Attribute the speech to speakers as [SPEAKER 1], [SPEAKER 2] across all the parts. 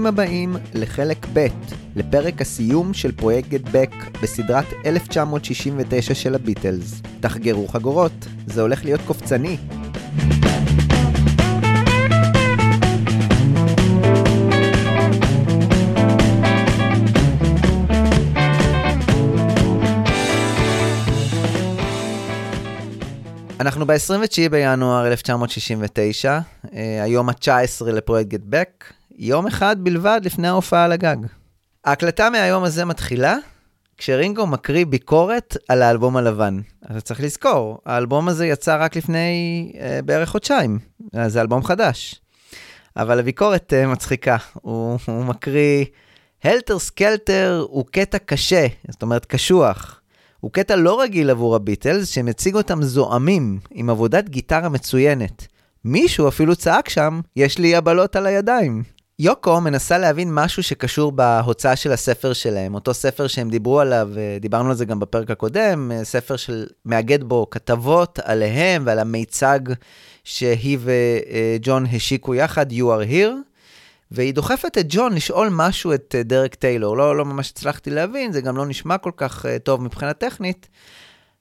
[SPEAKER 1] ברוכים הבאים לחלק ב', לפרק הסיום של פרויקט גט בק בסדרת 1969 של הביטלס. תחגרו חגורות, זה הולך להיות קופצני. אנחנו ב-29 בינואר 1969, אה, היום ה-19 לפרויקט Get Back, יום אחד בלבד לפני ההופעה על הגג. ההקלטה מהיום הזה מתחילה כשרינגו מקריא ביקורת על האלבום הלבן. אז צריך לזכור, האלבום הזה יצא רק לפני אה, בערך חודשיים, זה אלבום חדש. אבל הביקורת אה, מצחיקה, הוא, הוא מקריא, Helter Skelter הוא קטע קשה, זאת אומרת קשוח. הוא קטע לא רגיל עבור הביטלס, שמציג אותם זועמים, עם עבודת גיטרה מצוינת. מישהו אפילו צעק שם, יש לי יבלות על הידיים. יוקו מנסה להבין משהו שקשור בהוצאה של הספר שלהם, אותו ספר שהם דיברו עליו, דיברנו על זה גם בפרק הקודם, ספר שמאגד בו כתבות עליהם ועל המיצג שהיא וג'ון השיקו יחד, You are here, והיא דוחפת את ג'ון לשאול משהו את דרק טיילור. לא, לא ממש הצלחתי להבין, זה גם לא נשמע כל כך טוב מבחינה טכנית.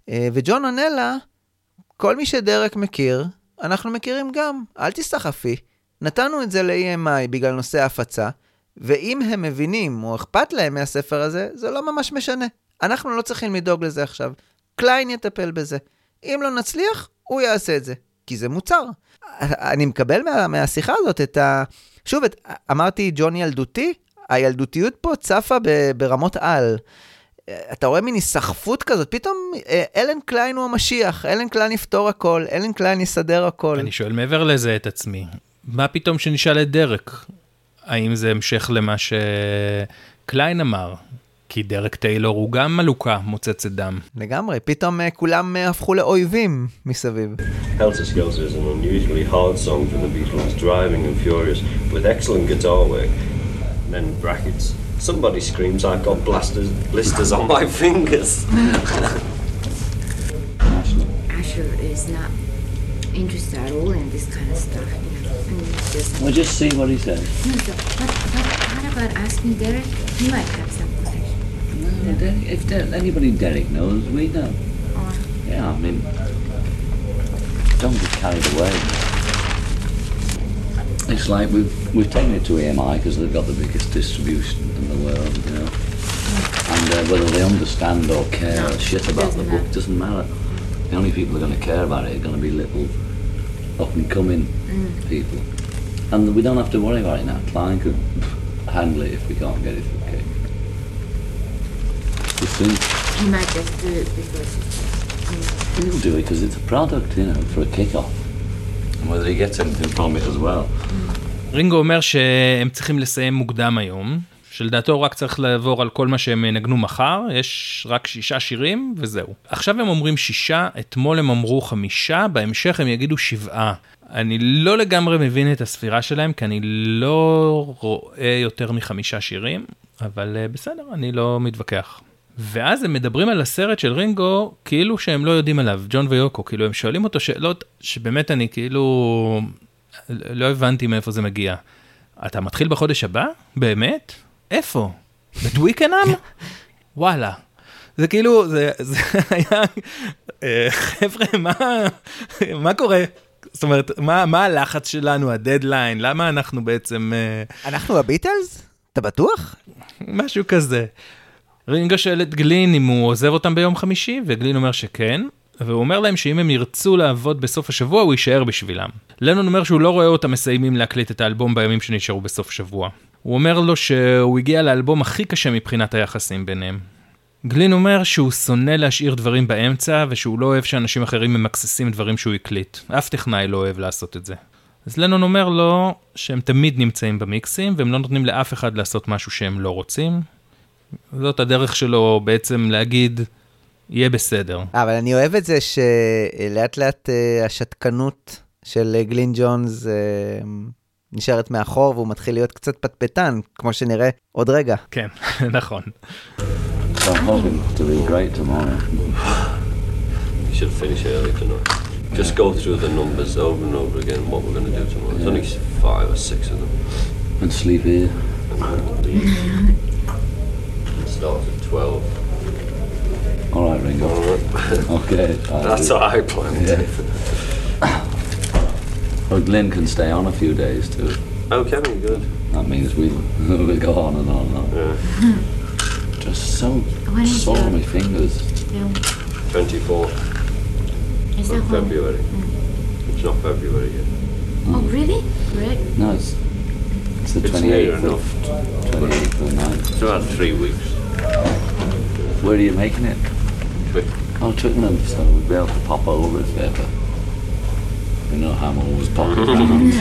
[SPEAKER 1] וג'ון עונה לה, כל מי שדרק מכיר, אנחנו מכירים גם, אל תסתחפי. נתנו את זה ל-EMI בגלל נושא ההפצה, ואם הם מבינים או אכפת להם מהספר הזה, זה לא ממש משנה. אנחנו לא צריכים לדאוג לזה עכשיו. קליין יטפל בזה. אם לא נצליח, הוא יעשה את זה, כי זה מוצר. אני מקבל מה, מהשיחה הזאת את ה... שוב, את... אמרתי ג'ון ילדותי, הילדותיות פה צפה ב... ברמות על. אתה רואה מין היסחפות כזאת, פתאום אה, אלן קליין הוא המשיח, אלן קליין יפתור הכל, אלן קליין יסדר הכל.
[SPEAKER 2] אני שואל מעבר לזה את עצמי, מה פתאום שנשאל את דרק? האם זה המשך למה שקליין אמר? כי דרק טיילור הוא גם עלוקה מוצצת דם.
[SPEAKER 1] לגמרי, פתאום אה, כולם אה, הפכו לאויבים מסביב.
[SPEAKER 3] Helter Skelter is an unusually hard song for the Beatles, driving and furious, with excellent guitar work. And then brackets. Somebody screams, I've got blasters, blisters on my fingers.
[SPEAKER 4] Asher is not interested at all in this kind of stuff.
[SPEAKER 5] Well, just see what he says.
[SPEAKER 4] no, so what, what, what about asking Derek? He might have some connection.
[SPEAKER 5] No, Derek, if Der- anybody Derek knows, we know.
[SPEAKER 4] Or
[SPEAKER 5] Yeah, I mean, don't get carried away. It's like we've we've taken it to AMI because they've got the biggest distribution in the world, you know. And uh, whether they understand or care
[SPEAKER 4] No,
[SPEAKER 5] shit about the book
[SPEAKER 4] matter.
[SPEAKER 5] doesn't matter. The only people who are going to care about it are going to be little up and coming
[SPEAKER 4] Mm.
[SPEAKER 5] people, and we don't have to worry about it now. Klein could handle it if we can't get it okay. You think
[SPEAKER 4] He might just do it because it's,
[SPEAKER 5] he'll do it because it's a product, you know, for a kick-off. And whether he gets anything from it as well.
[SPEAKER 2] רינגו אומר שהם צריכים לסיים מוקדם היום, שלדעתו רק צריך לעבור על כל מה שהם ינגנו מחר, יש רק שישה שירים וזהו. עכשיו הם אומרים שישה, אתמול הם אמרו חמישה, בהמשך הם יגידו שבעה. אני לא לגמרי מבין את הספירה שלהם, כי אני לא רואה יותר מחמישה שירים, אבל אה, בסדר, אני לא מתווכח. ואז הם מדברים על הסרט של רינגו כאילו שהם לא יודעים עליו, ג'ון ויוקו, כאילו הם שואלים אותו שאלות שבאמת אני כאילו לא הבנתי מאיפה זה מגיע. אתה מתחיל בחודש הבא? באמת? איפה? בטוויקנאם? וואלה. זה כאילו, זה, זה היה, אה, חבר'ה, מה, מה קורה? זאת אומרת, מה, מה הלחץ שלנו, הדדליין, למה אנחנו בעצם... אה,
[SPEAKER 1] אנחנו הביטלס? אתה בטוח?
[SPEAKER 2] משהו כזה. רינגו שואל את גלין אם הוא עוזב אותם ביום חמישי, וגלין אומר שכן, והוא אומר להם שאם הם ירצו לעבוד בסוף השבוע, הוא יישאר בשבילם. לנון אומר שהוא לא רואה אותם מסיימים להקליט את האלבום בימים שנשארו בסוף שבוע. הוא אומר לו שהוא הגיע לאלבום הכי קשה מבחינת היחסים ביניהם. גלין אומר שהוא שונא להשאיר דברים באמצע, ושהוא לא אוהב שאנשים אחרים ממקססים דברים שהוא הקליט. אף טכנאי לא אוהב לעשות את זה. אז לנון אומר לו שהם תמיד נמצאים במיקסים, והם לא נותנים לאף אחד לעשות משהו שהם לא רוצים. זאת הדרך שלו בעצם להגיד, יהיה בסדר.
[SPEAKER 1] אבל אני אוהב את זה שלאט לאט אה, השתקנות של אה, גלין ג'ונס אה, נשארת מאחור והוא מתחיל להיות קצת פטפטן, כמו שנראה עוד רגע.
[SPEAKER 2] כן, נכון.
[SPEAKER 5] So I'm hoping to be great tomorrow.
[SPEAKER 3] You should finish early tonight. Just go through the numbers over and over again, what we're going to do tomorrow. There's only five or six of them.
[SPEAKER 5] And sleep here.
[SPEAKER 3] Start at 12.
[SPEAKER 5] All right, Ringo. Okay. I'll
[SPEAKER 3] That's
[SPEAKER 5] do-
[SPEAKER 3] what I planned.
[SPEAKER 5] Yeah. Well, Glyn can stay on a few days too.
[SPEAKER 3] Oh, Kevin, good.
[SPEAKER 5] That means we we go on and on and on.
[SPEAKER 3] Yeah.
[SPEAKER 5] Just so
[SPEAKER 4] When is
[SPEAKER 5] sore
[SPEAKER 4] your
[SPEAKER 5] my fingers.
[SPEAKER 4] film?
[SPEAKER 3] 24th
[SPEAKER 4] Is that
[SPEAKER 3] of
[SPEAKER 4] when?
[SPEAKER 3] February. Mm. It's not February yet.
[SPEAKER 4] Oh, really? Great.
[SPEAKER 5] No, it's it's the
[SPEAKER 3] It's
[SPEAKER 5] twenty
[SPEAKER 3] near
[SPEAKER 5] of
[SPEAKER 3] enough.
[SPEAKER 5] twenty eighth of ninth.
[SPEAKER 3] It's about three weeks.
[SPEAKER 5] Where are you making it?
[SPEAKER 3] Quick.
[SPEAKER 5] Oh, Twickenham, so we'll be able to pop over if ever. You know Hamill was popping around.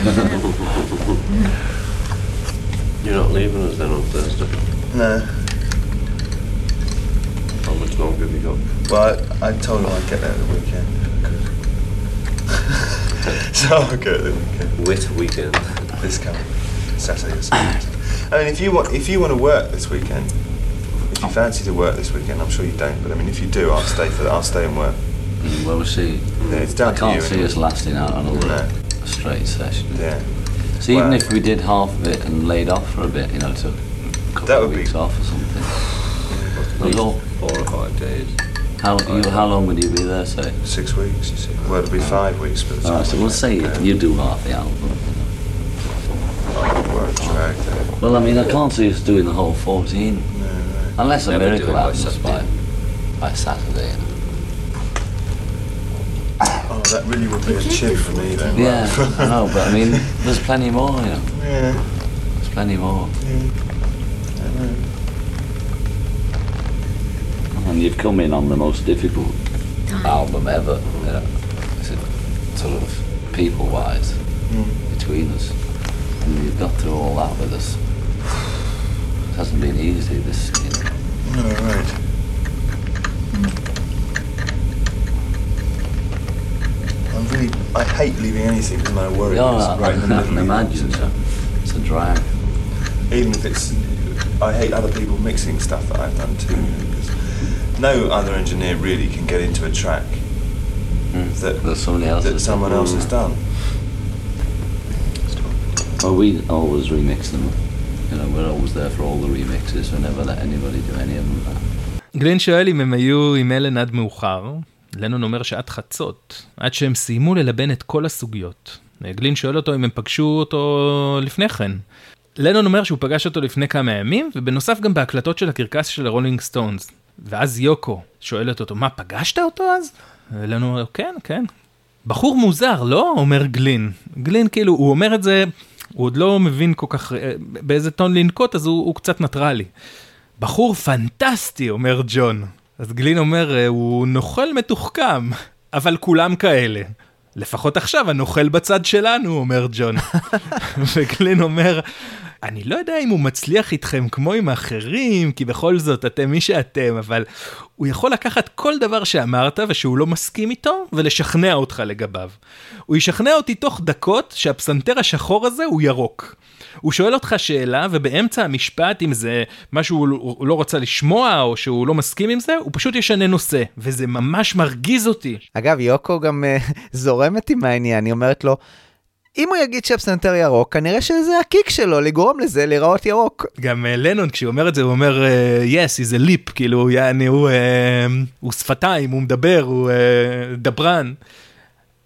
[SPEAKER 3] You're not leaving us then on Thursday.
[SPEAKER 6] No.
[SPEAKER 3] How much longer have you got?
[SPEAKER 6] Well, I, I told him I'd get there at the weekend. so I'll go at the weekend.
[SPEAKER 3] Wit weekend.
[SPEAKER 6] This coming Saturday or Sunday. I mean, if you want, if you want to work this weekend, if you fancy to work this weekend, I'm sure you don't. But I mean, if you do, I'll stay for. I'll stay and work.
[SPEAKER 5] Mm, well, we'll see.
[SPEAKER 6] Yeah, it's down
[SPEAKER 5] I
[SPEAKER 6] to
[SPEAKER 5] can't
[SPEAKER 6] you.
[SPEAKER 5] see
[SPEAKER 6] anyway.
[SPEAKER 5] us lasting out another
[SPEAKER 6] No.
[SPEAKER 5] straight session.
[SPEAKER 6] Yeah.
[SPEAKER 5] So even if we did half of it and laid off for a bit, you know, took a couple
[SPEAKER 6] That
[SPEAKER 5] of
[SPEAKER 6] would be-
[SPEAKER 5] weeks off or something.
[SPEAKER 3] At
[SPEAKER 5] Well, all-
[SPEAKER 3] four or five days.
[SPEAKER 5] How you, how long would you be there? Say.
[SPEAKER 6] Six weeks, you see. Well, it'll be five weeks, but
[SPEAKER 5] All right, so we'll say you, you do half the album.
[SPEAKER 6] Work.
[SPEAKER 5] Well, I mean, I can't see us doing the whole 14
[SPEAKER 6] No, no.
[SPEAKER 5] unless a
[SPEAKER 3] Never
[SPEAKER 5] miracle
[SPEAKER 3] it by
[SPEAKER 5] happens by
[SPEAKER 3] Saturday.
[SPEAKER 5] by Saturday.
[SPEAKER 6] That really would be a chip for me then.
[SPEAKER 5] Yeah, I know, but I mean, there's plenty more. You know,
[SPEAKER 6] Yeah.
[SPEAKER 5] there's plenty more. And you've come in on the most difficult
[SPEAKER 4] Time.
[SPEAKER 5] album ever. You know, Is it sort of people-wise mm. between us, and you've got through all that with us. It hasn't been easy. This, you know.
[SPEAKER 6] No, right. really. I hate leaving anything with no worries
[SPEAKER 5] Yeah,
[SPEAKER 6] right in the
[SPEAKER 5] I
[SPEAKER 6] middle.
[SPEAKER 5] can imagine. So it's a drag.
[SPEAKER 6] Even if it's. I hate other people mixing stuff that I've done too. Because no other engineer really can get into a track that,
[SPEAKER 5] That somebody else
[SPEAKER 6] that
[SPEAKER 5] has
[SPEAKER 6] someone
[SPEAKER 5] done.
[SPEAKER 6] else has done.
[SPEAKER 5] Well, we always remix them. You know, we're always there for all the remixes. We never let anybody do any of them.
[SPEAKER 2] גלין שואל אם הם היו עם אלן עד מאוחר, לנון אומר שעד חצות, עד שהם סיימו ללבן את כל הסוגיות. גלין שואל אותו אם הם פגשו אותו לפני כן. לנון אומר שהוא פגש אותו לפני כמה ימים, ובנוסף גם בהקלטות של הקרקס של הרולינג סטונס. ואז יוקו שואלת אותו, מה, פגשת אותו אז? לנון אומר, כן, כן. בחור מוזר, לא? אומר גלין. גלין כאילו, הוא אומר את זה, הוא עוד לא מבין כל כך אה, באיזה טון לנקוט, אז הוא, הוא קצת ניטרלי. בחור פנטסטי, אומר ג'ון. אז גלין אומר, "אה, הוא נוכל מתוחכם, אבל כולם כאלה. לפחות עכשיו הנוכל בצד שלנו, אומר ג'ון. וגלין אומר, אני לא יודע אם הוא מצליח איתכם כמו עם האחרים, כי בכל זאת אתם מי שאתם, אבל הוא יכול לקחת כל דבר שאמרת ושהוא לא מסכים איתו, ולשכנע אותך לגביו. הוא ישכנע אותי תוך דקות שהפסנתר השחור הזה הוא ירוק. הוא שואל אותך שאלה, ובאמצע המשפט, אם זה משהו הוא לא רצה לשמוע, או שהוא לא מסכים עם זה, הוא פשוט ישנה נושא, וזה ממש מרגיז אותי.
[SPEAKER 1] אגב, יוקו גם אה, זורמת עם העניין, היא אומרת לו, אם הוא יגיד שהפסנתר ירוק, כנראה שזה הקיק שלו לגרום לזה להיראות ירוק.
[SPEAKER 2] גם אה, לנון, כשהוא אומר את זה, הוא אומר, אה, yes, he's a lip, כאילו, יעני, הוא, אה, הוא שפתיים, הוא מדבר, הוא אה, דברן.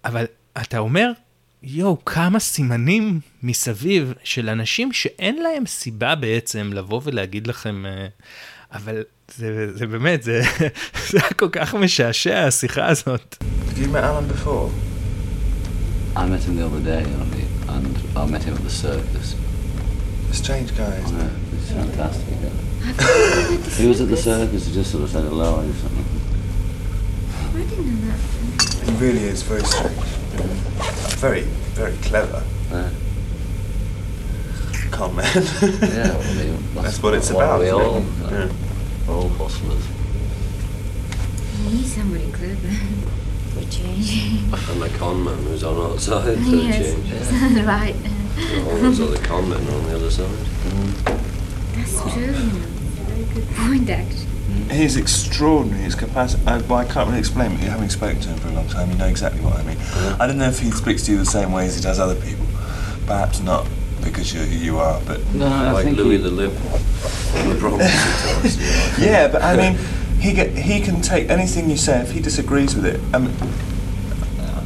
[SPEAKER 2] אבל אתה אומר, יואו, כמה סימנים מסביב של אנשים שאין להם סיבה בעצם לבוא ולהגיד לכם, אה, אבל זה, זה באמת, זה, זה היה כל כך משעשע, השיחה הזאת.
[SPEAKER 5] I met him the other day only, and I met him at the circus.
[SPEAKER 6] A strange guy, isn't it?
[SPEAKER 5] he's fantastic. He was at the
[SPEAKER 4] circus?
[SPEAKER 5] circus, he just sort of said hello or something.
[SPEAKER 4] I didn't know that.
[SPEAKER 6] He really is very strange. Very, very clever.
[SPEAKER 5] Yeah,
[SPEAKER 6] Con man.
[SPEAKER 5] yeah well, I mean,
[SPEAKER 6] That's what it's about.
[SPEAKER 5] We
[SPEAKER 6] isn't
[SPEAKER 5] all,
[SPEAKER 6] it?
[SPEAKER 5] uh,
[SPEAKER 6] Yeah.
[SPEAKER 5] we're all hustlers.
[SPEAKER 4] He's somebody clever. For change.
[SPEAKER 3] And the con man who's on our side for a
[SPEAKER 4] yes,
[SPEAKER 3] change.
[SPEAKER 4] right.
[SPEAKER 3] All those other con men on the other side.
[SPEAKER 4] That's true, you know. Very good point, actually. Mm-hmm.
[SPEAKER 6] He's extraordinary. His capacity. I, well, I can't really explain, but having spoken to him for a long time, you know exactly what I mean. Mm-hmm. I don't know if he speaks to you the same way as he does other people. Perhaps not, because you're who you are. But
[SPEAKER 5] No, I
[SPEAKER 3] like Louis
[SPEAKER 5] he,
[SPEAKER 3] the Lip on the promise
[SPEAKER 6] yeah, but I mean, he get, he can take anything you say if he disagrees with it. I mean,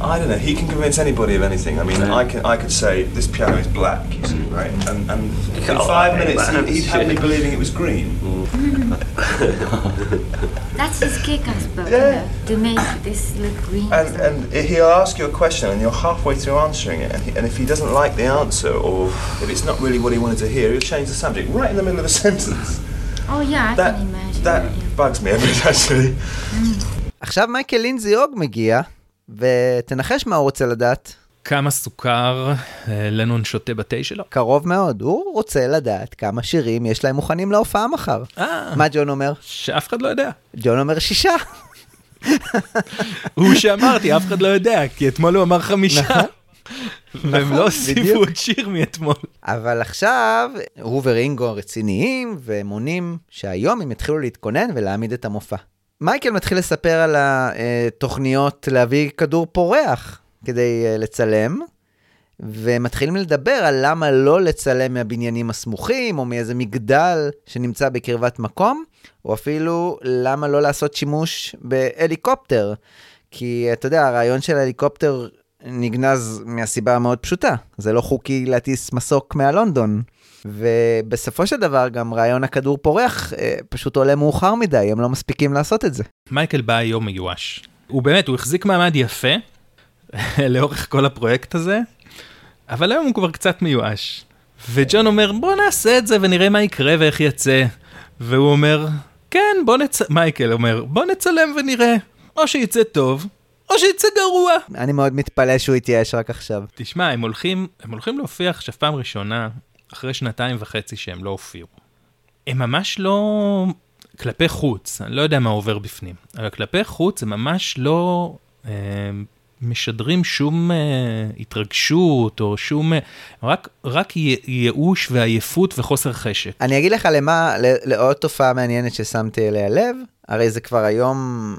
[SPEAKER 6] I don't know. He can convince anybody of anything. I mean,
[SPEAKER 5] Yeah.
[SPEAKER 6] I can I could say this piano is black, you see, right? And, and in
[SPEAKER 3] Oh,
[SPEAKER 6] five
[SPEAKER 3] hey,
[SPEAKER 6] minutes,
[SPEAKER 3] man,
[SPEAKER 6] he, he'd have me
[SPEAKER 3] shit.
[SPEAKER 6] believing it was green.
[SPEAKER 4] That's his kick, I suppose,
[SPEAKER 6] Yeah.
[SPEAKER 4] you know, to make this look green.
[SPEAKER 6] And, and he'll ask you a question, and you're halfway through answering it, and, he, and if he doesn't like the answer, or if it's not really what he wanted to hear, he'll change the subject right in the middle of a sentence.
[SPEAKER 4] oh, yeah, I
[SPEAKER 6] That
[SPEAKER 4] can imagine
[SPEAKER 6] that
[SPEAKER 4] that. yeah.
[SPEAKER 6] bugs me a bit actually.
[SPEAKER 1] עכשיו מייקל לינזי אוג מגיע, ותנחש מה הוא רוצה לדעת.
[SPEAKER 2] כמה סוכר אה, לנון שותה בתה שלו?
[SPEAKER 1] קרוב מאוד, הוא רוצה לדעת כמה שירים יש להם מוכנים להופעה מחר.
[SPEAKER 2] אה,
[SPEAKER 1] מה ג'ון אומר?
[SPEAKER 2] שאף אחד לא יודע.
[SPEAKER 1] ג'ון אומר שישה.
[SPEAKER 2] הוא שאמרתי, אף אחד לא יודע, כי אתמול הוא אמר חמישה. והם
[SPEAKER 1] נכון,
[SPEAKER 2] לא הוסיפו. עוד שיר מאתמול.
[SPEAKER 1] אבל עכשיו, הוא ורינגו רציניים, והם עונים שהיום הם יתחילו להתכונן ולהעמיד את המופע. מייקל מתחיל לספר על התוכניות להביא כדור פורח כדי אה, לצלם, ומתחילים לדבר על למה לא לצלם מהבניינים הסמוכים, או מאיזה מגדל שנמצא בקרבת מקום, או אפילו למה לא לעשות שימוש בהליקופטר. כי אתה יודע, הרעיון של ההליקופטר נגנז מהסיבה המאוד פשוטה, זה לא חוקי להטיס מסוק מהלונדון. ובסופו של דבר גם רעיון הכדור פורח אה, פשוט עולה מאוחר מדי, הם לא מספיקים לעשות את זה.
[SPEAKER 2] מייקל בא היום מיואש. הוא באמת, הוא החזיק מעמד יפה לאורך כל הפרויקט הזה, אבל היום הוא כבר קצת מיואש. וג'ון אומר, בוא נעשה את זה ונראה מה יקרה ואיך יצא. והוא אומר, כן, בוא נצ... מייקל אומר, בוא נצלם ונראה. או שיצא טוב, או שיצא גרוע.
[SPEAKER 1] אני מאוד מתפלא שהוא התייאש רק עכשיו.
[SPEAKER 2] תשמע, הם הולכים, הם הולכים להופיע עכשיו פעם ראשונה, אחרי שנתיים וחצי שהם לא הופיעו. הם ממש לא... כלפי חוץ, אני לא יודע מה עובר בפנים, אבל כלפי חוץ הם ממש לא אה, משדרים שום אה, התרגשות או שום... אה, רק, רק ייאוש ועייפות וחוסר חשק.
[SPEAKER 1] אני אגיד לך למה, לעוד תופעה מעניינת ששמתי אליה לב, הרי זה כבר היום,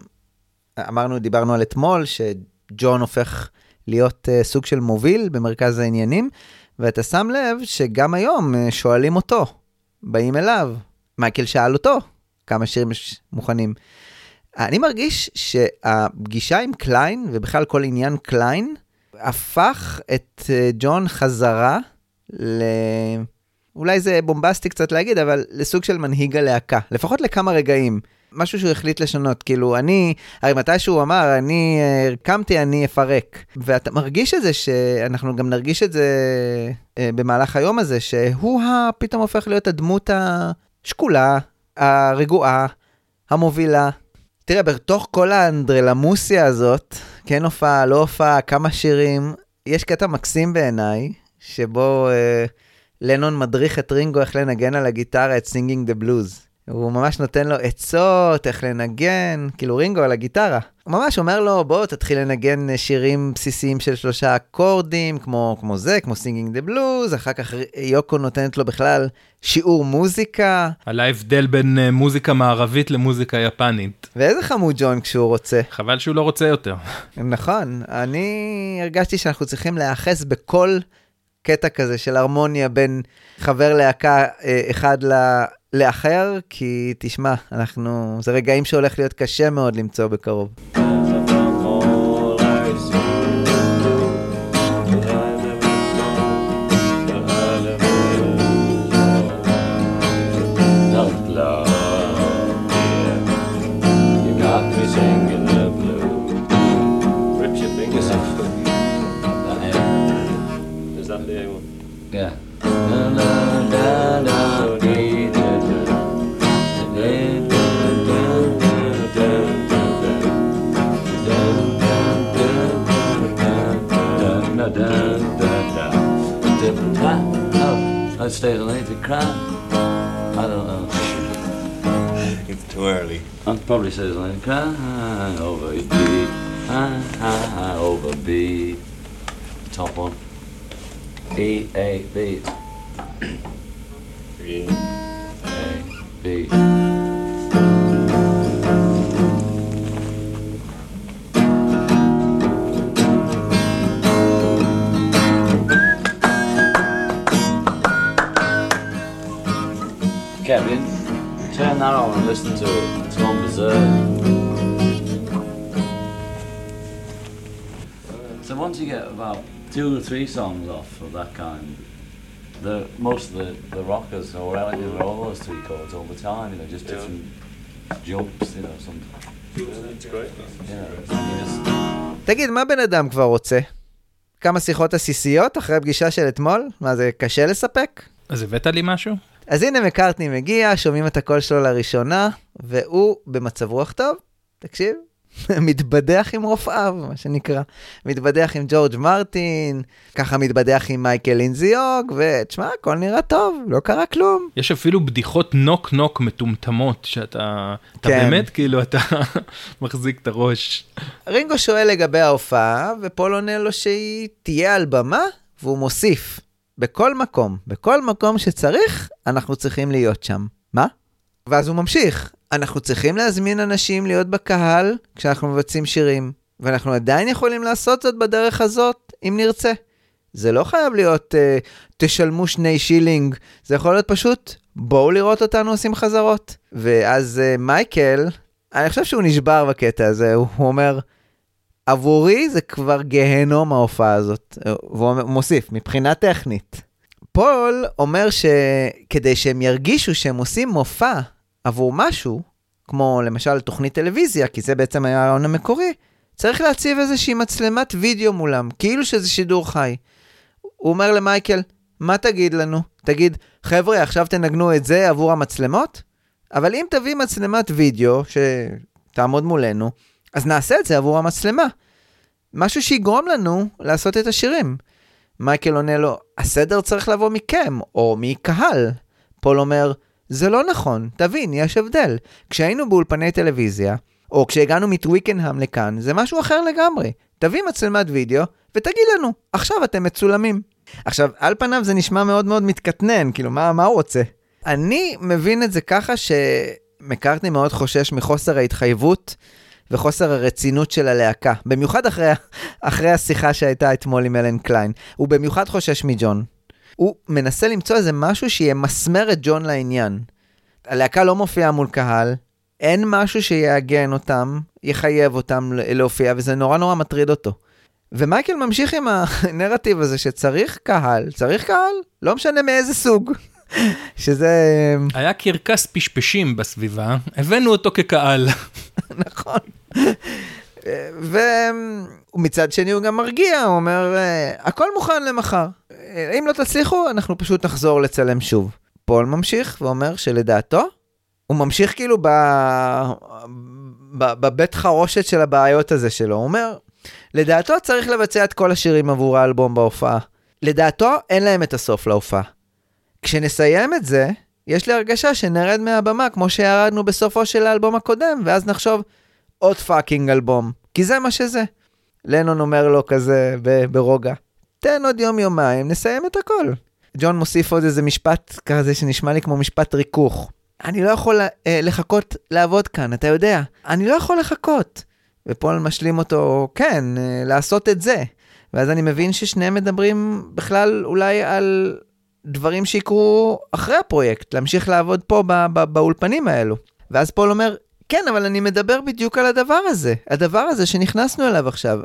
[SPEAKER 1] אמרנו, דיברנו על אתמול, שג'ון הופך להיות אה, סוג של מוביל במרכז העניינים, ואתה שם לב שגם היום אה, שואלים אותו, באים אליו, מייקל שאל אותו כמה שירים יש מוכנים. אני מרגיש שהפגישה עם קליין, ובכלל כל עניין קליין, הפך את אה, ג'ון חזרה ל... אולי זה בומבסטי קצת להגיד, אבל לסוג של מנהיג הלהקה, לפחות לכמה רגעים. משהו שהוא החליט לשנות, כאילו אני, הרי מתי שהוא אמר, אני אה, קמתי, אני אפרק. ואתה מרגיש את זה, שאנחנו גם נרגיש את זה אה, במהלך היום הזה, שהוא פתאום הופך להיות הדמות השקולה, הרגועה, המובילה. תראה, בתוך כל האנדרלמוסיה הזאת, כן הופעה, לא הופעה, כמה שירים, יש קטע מקסים בעיניי, שבו אה, לנון מדריך את רינגו איך לנגן על הגיטרה את Singing the Blues. הוא ממש נותן לו עצות, איך לנגן, כאילו רינגו על הגיטרה. הוא ממש אומר לו, בוא תתחיל לנגן שירים בסיסיים של שלושה אקורדים, כמו, כמו זה, כמו Singing the Blues, אחר כך יוקו נותנת לו בכלל שיעור מוזיקה.
[SPEAKER 2] על ההבדל בין אה, מוזיקה מערבית למוזיקה יפנית.
[SPEAKER 1] ואיזה חמוד ג'ון כשהוא רוצה.
[SPEAKER 2] חבל שהוא לא רוצה יותר.
[SPEAKER 1] נכון, אני הרגשתי שאנחנו צריכים להיאחז בכל קטע כזה של הרמוניה בין חבר להקה אה, אחד ל... לאחר, כי תשמע, אנחנו, זה רגעים שהולך להיות קשה מאוד למצוא בקרוב.
[SPEAKER 5] Oh, I'd stay late to cry. I don't know.
[SPEAKER 6] It's too early.
[SPEAKER 5] I'd probably say something like cry over B, over B. Top one. E A B
[SPEAKER 3] Yeah.
[SPEAKER 5] A B. that on and listen to it. It's gone berserk. So once you get about two or three songs off of that kind, the most of the, the rockers are relative with all those three chords all the time, you know, just different jumps, you know, some
[SPEAKER 3] It's great.
[SPEAKER 5] you know, you just
[SPEAKER 1] תגיד, מה בן אדם כבר רוצה? כמה שיחות עסיסיות אחרי הפגישה של אתמול? מה, זה קשה לספק?
[SPEAKER 2] אז הבאת לי משהו?
[SPEAKER 1] אז הנה מקארטני מגיע, שומעים את הקול שלו לראשונה, והוא במצב רוח טוב, תקשיב, מתבדח עם רופאיו, מה שנקרא. מתבדח עם ג'ורג' מרטין, ככה מתבדח עם מייקל לינזיוג, ותשמע, הכל נראה טוב, לא קרה כלום.
[SPEAKER 2] יש אפילו בדיחות נוק נוק מטומטמות שאתה אתה
[SPEAKER 1] כן.
[SPEAKER 2] באמת כאילו אתה מחזיק את הראש.
[SPEAKER 1] רינגו שואל לגבי ההופעה, ופול עונה לו שהיא תהיה על במה, והוא מוסיף, בכל מקום, בכל מקום שצריך, אנחנו צריכים להיות שם. מה? ואז הוא ממשיך, אנחנו צריכים להזמין אנשים להיות בקהל כשאנחנו מבצעים שירים, ואנחנו עדיין יכולים לעשות זאת בדרך הזאת, אם נרצה. זה לא חייב להיות uh, תשלמו שני שילינג, זה יכול להיות פשוט בואו לראות אותנו עושים חזרות. ואז uh, מייקל, אני חושב שהוא נשבר בקטע הזה, הוא אומר, עבורי זה כבר גהנום ההופעה הזאת. והוא מוסיף, מבחינה טכנית. פול אומר שכדי שהם ירגישו שהם עושים מופע עבור משהו, כמו למשל תוכנית טלוויזיה, כי זה בעצם היה הרעיון המקורי, צריך להציב איזושהי מצלמת וידאו מולם, כאילו שזה שידור חי. הוא אומר למייקל, מה תגיד לנו? תגיד, חבר'ה, עכשיו תנגנו את זה עבור המצלמות? אבל אם תביא מצלמת וידאו שתעמוד מולנו, אז נעשה את זה עבור המצלמה. משהו שיגרום לנו לעשות את השירים. מייקל עונה לו, הסדר צריך לבוא מכם, או מקהל. פול אומר, זה לא נכון, תבין, יש הבדל. כשהיינו באולפני טלוויזיה, או כשהגענו מטוויקנהאם לכאן, זה משהו אחר לגמרי. תביא מצלמת וידאו, ותגיד לנו, עכשיו אתם מצולמים. עכשיו, על פניו זה נשמע מאוד מאוד מתקטנן, כאילו, מה, מה הוא רוצה? אני מבין את זה ככה שמקארטני מאוד חושש מחוסר ההתחייבות וחוסר הרצינות של הלהקה, במיוחד אחרי, אחרי השיחה שהייתה אתמול עם אלן קליין. הוא במיוחד חושש מג'ון. הוא מנסה למצוא איזה משהו שימסמר את ג'ון לעניין. הלהקה לא מופיעה מול קהל, אין משהו שיעגן אותם, יחייב אותם להופיע, וזה נורא נורא מטריד אותו. ומייקל ממשיך עם הנרטיב הזה שצריך קהל, צריך קהל, לא משנה מאיזה סוג. שזה
[SPEAKER 2] היה קרקס פשפשים בסביבה, הבאנו אותו כקהל.
[SPEAKER 1] נכון. ומצד שני הוא גם מרגיע, הוא אומר, "אה, הכל מוכן למחר. אה, אם לא תצליחו, אנחנו פשוט נחזור לצלם שוב. פול ממשיך ואומר שלדעתו, הוא ממשיך כאילו ב... ב... בבית חרושת של הבעיות הזה שלו. הוא אומר, לדעתו צריך לבצע את כל השירים עבור האלבום בהופעה. לדעתו אין להם את הסוף להופעה. כשנסיים את זה, יש לי הרגשה שנרד מהבמה כמו שירדנו בסופו של האלבום הקודם, ואז נחשוב, עוד fucking אלבום. כי זה מה שזה. לנון אומר לו כזה ברוגע, תן עוד יום יומיים, נסיים את הכל. ג'ון מוסיף עוד איזה משפט כזה שנשמע לי כמו משפט ריכוך. אני לא יכול אה, לחכות לעבוד כאן, אתה יודע. אני לא יכול לחכות. ופול משלים אותו, כן, אה, לעשות את זה. ואז אני מבין ששניהם מדברים בכלל אולי על דברים שיקרו אחרי הפרויקט, להמשיך לעבוד פה ב- ב- באולפנים האלו. ואז פול אומר, כן, אבל אני מדבר בדיוק על הדבר הזה, הדבר הזה שנכנסנו אליו עכשיו.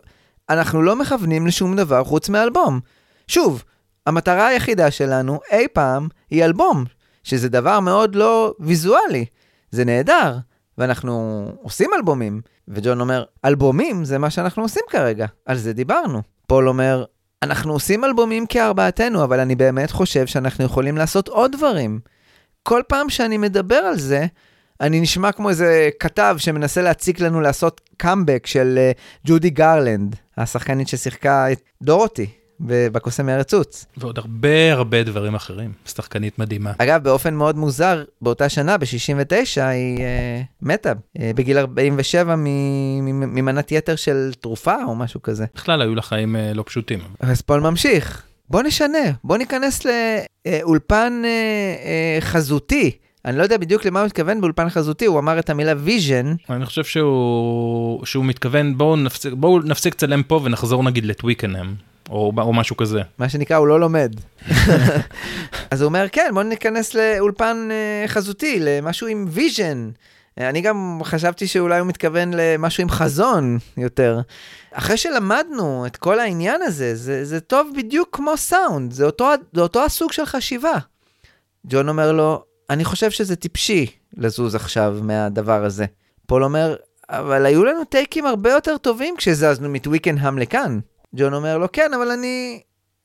[SPEAKER 1] אנחנו לא מכוונים לשום דבר חוץ מאלבום. שוב, המטרה היחידה שלנו אי פעם היא אלבום, שזה דבר מאוד לא ויזואלי. זה נהדר, ואנחנו עושים אלבומים. וג'ון אומר, אלבומים זה מה שאנחנו עושים כרגע, על זה דיברנו. פול אומר, אנחנו עושים אלבומים כארבעתנו, אבל אני באמת חושב שאנחנו יכולים לעשות עוד דברים. כל פעם שאני מדבר על זה, אני נשמע כמו איזה כתב שמנסה להציק לנו לעשות קאמבק של אה, ג'ודי גרלנד, השחקנית ששיחקה את דורותי בקוסם מארץ עוץ.
[SPEAKER 2] ועוד הרבה הרבה דברים אחרים. שחקנית מדהימה.
[SPEAKER 1] אגב, באופן מאוד מוזר, באותה שנה, ב-69, היא אה, מתה, אה, בגיל 47 מ- מ- ממנת יתר של תרופה או משהו כזה.
[SPEAKER 2] בכלל היו לה חיים אה, לא פשוטים.
[SPEAKER 1] אז פול ממשיך. בוא נשנה, בוא ניכנס לאולפן אה, אה, חזותי. אני לא יודע בדיוק למה הוא מתכוון באולפן חזותי, הוא אמר את המילה vision.
[SPEAKER 2] אני חושב שהוא, שהוא מתכוון בואו נפסיק, בואו נפסיק לצלם פה ונחזור נגיד לטוויקנהאם. או, או משהו כזה.
[SPEAKER 1] מה שנקרא, הוא לא לומד. אז הוא אומר, כן, בוא ניכנס לאולפן אה, חזותי, למשהו עם vision. אני גם חשבתי שאולי הוא מתכוון למשהו עם חזון יותר. אחרי שלמדנו את כל העניין הזה, זה, זה טוב בדיוק כמו סאונד, זה אותו, זה אותו הסוג של חשיבה. ג'ון אומר לו, אני חושב שזה טיפשי לזוז עכשיו מהדבר הזה. פול אומר, אבל היו לנו טייקים הרבה יותר טובים כשזזנו מטוויקנהאם לכאן. ג'ון אומר לו, כן, אבל אני...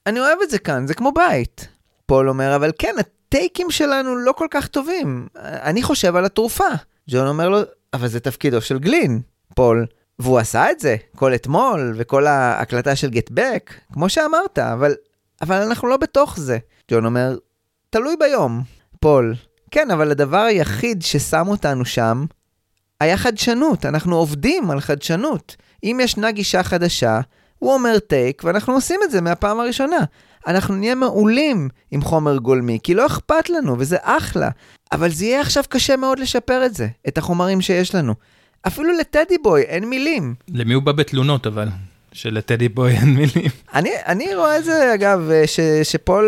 [SPEAKER 1] אני אוהב את זה כאן, זה כמו בית. פול אומר, אבל כן, הטייקים שלנו לא כל כך טובים. אני חושב על התרופה. ג'ון אומר לו, אבל זה תפקידו של גלין. פול, והוא עשה את זה, כל אתמול, וכל ההקלטה של Get Back, כמו שאמרת, אבל, אבל אנחנו לא בתוך זה. ג'ון אומר, תלוי ביום. פול, כן, אבל הדבר היחיד ששם אותנו שם, היה חדשנות, אנחנו עובדים על חדשנות. אם ישנה גישה חדשה, הוא אומר טייק, ואנחנו עושים את זה מהפעם הראשונה. אנחנו נהיה מעולים עם חומר גולמי, כי לא אכפת לנו, וזה אחלה. אבל זה יהיה עכשיו קשה מאוד לשפר את זה, את החומרים שיש לנו. אפילו ל Teddy Boy אין מילים.
[SPEAKER 2] למי הוא בא בתלונות אבל? של Teddy Boy אין מילים.
[SPEAKER 1] אני, אני רואה את זה, אגב, ש, שפול...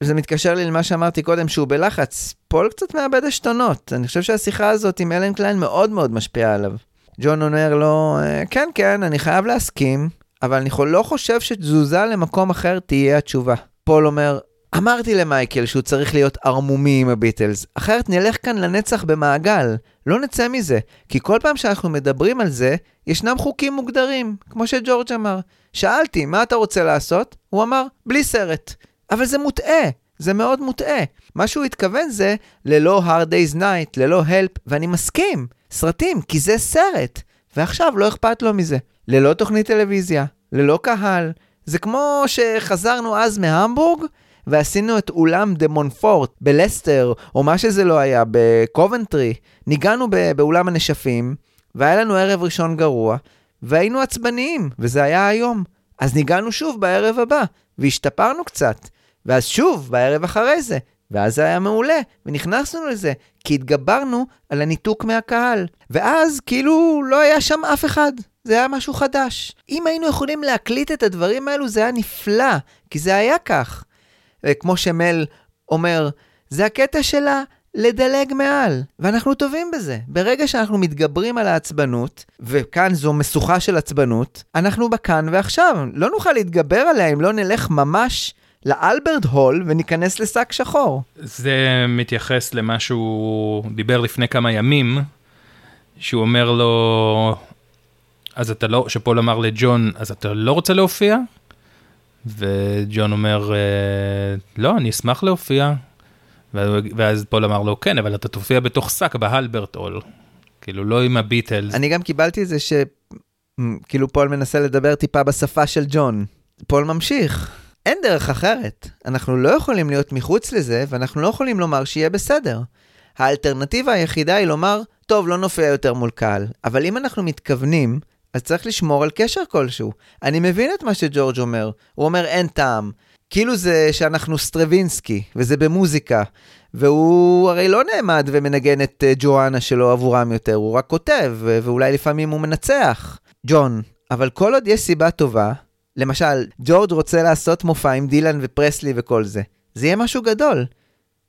[SPEAKER 1] זה מתקשר לי למה שאמרתי קודם, שהוא בלחץ. פול קצת מאבד עשתונות. אני חושב שהשיחה הזאת עם אלן קליין מאוד מאוד משפיעה עליו. ג'ון אומר לו, כן, כן, אני חייב להסכים, אבל אני לא חושב שתזוזה למקום אחר תהיה התשובה. פול אומר, אמרתי למייקל שהוא צריך להיות ערמומי עם הביטלס, אחרת נלך כאן לנצח במעגל, לא נצא מזה, כי כל פעם שאנחנו מדברים על זה, ישנם חוקים מוגדרים, כמו שג'ורג' אמר. שאלתי, מה אתה רוצה לעשות? הוא אמר, בלי סרט. אבל זה מוטעה, זה מאוד מוטעה. מה שהוא התכוון זה ללא hard day's night, ללא help, ואני מסכים, סרטים, כי זה סרט. ועכשיו לא אכפת לו מזה. ללא תוכנית טלוויזיה, ללא קהל. זה כמו שחזרנו אז מהמבורג, ועשינו את אולם דה מונפורט בלסטר, או מה שזה לא היה, בקובנטרי. ניגענו באולם הנשפים, והיה לנו ערב ראשון גרוע, והיינו עצבניים, וזה היה היום. אז ניגענו שוב בערב הבא, והשתפרנו קצת. ואז שוב, בערב אחרי זה. ואז זה היה מעולה, ונכנסנו לזה, כי התגברנו על הניתוק מהקהל. ואז כאילו לא היה שם אף אחד, זה היה משהו חדש. אם היינו יכולים להקליט את הדברים האלו, זה היה נפלא, כי זה היה כך. כמו שמל אומר, זה הקטע של לדלג מעל, ואנחנו טובים בזה. ברגע שאנחנו מתגברים על העצבנות, וכאן זו משוכה של עצבנות, אנחנו בכאן ועכשיו. לא נוכל להתגבר עליה אם לא נלך ממש לאלברט הול וניכנס לשק שחור.
[SPEAKER 2] זה מתייחס למה שהוא דיבר לפני כמה ימים, שהוא אומר לו, אז אתה לא, שפול אמר לג'ון, אז אתה לא רוצה להופיע? וג'ון אומר, "אה, לא, אני אשמח להופיע. ואז פול אמר לו, כן, אבל אתה תופיע בתוך שק באלברט הול. כאילו, לא עם הביטלס.
[SPEAKER 1] אני גם קיבלתי את זה ש... מ, כאילו פול מנסה לדבר טיפה בשפה של ג'ון. פול ממשיך. אין דרך אחרת. אנחנו לא יכולים להיות מחוץ לזה, ואנחנו לא יכולים לומר שיהיה בסדר. האלטרנטיבה היחידה היא לומר, טוב, לא נופיע יותר מול קהל. אבל אם אנחנו מתכוונים, אז צריך לשמור על קשר כלשהו. אני מבין את מה שג'ורג' אומר. הוא אומר, אין טעם. כאילו זה שאנחנו סטרווינסקי, וזה במוזיקה. והוא הרי לא נעמד ומנגן את אה, ג'ואנה שלו עבורם יותר, הוא רק כותב, ואולי לפעמים הוא מנצח. ג'ון, אבל כל עוד יש סיבה טובה, למשל, ג'ורג' רוצה לעשות מופע עם דילן ופרסלי וכל זה, זה יהיה משהו גדול.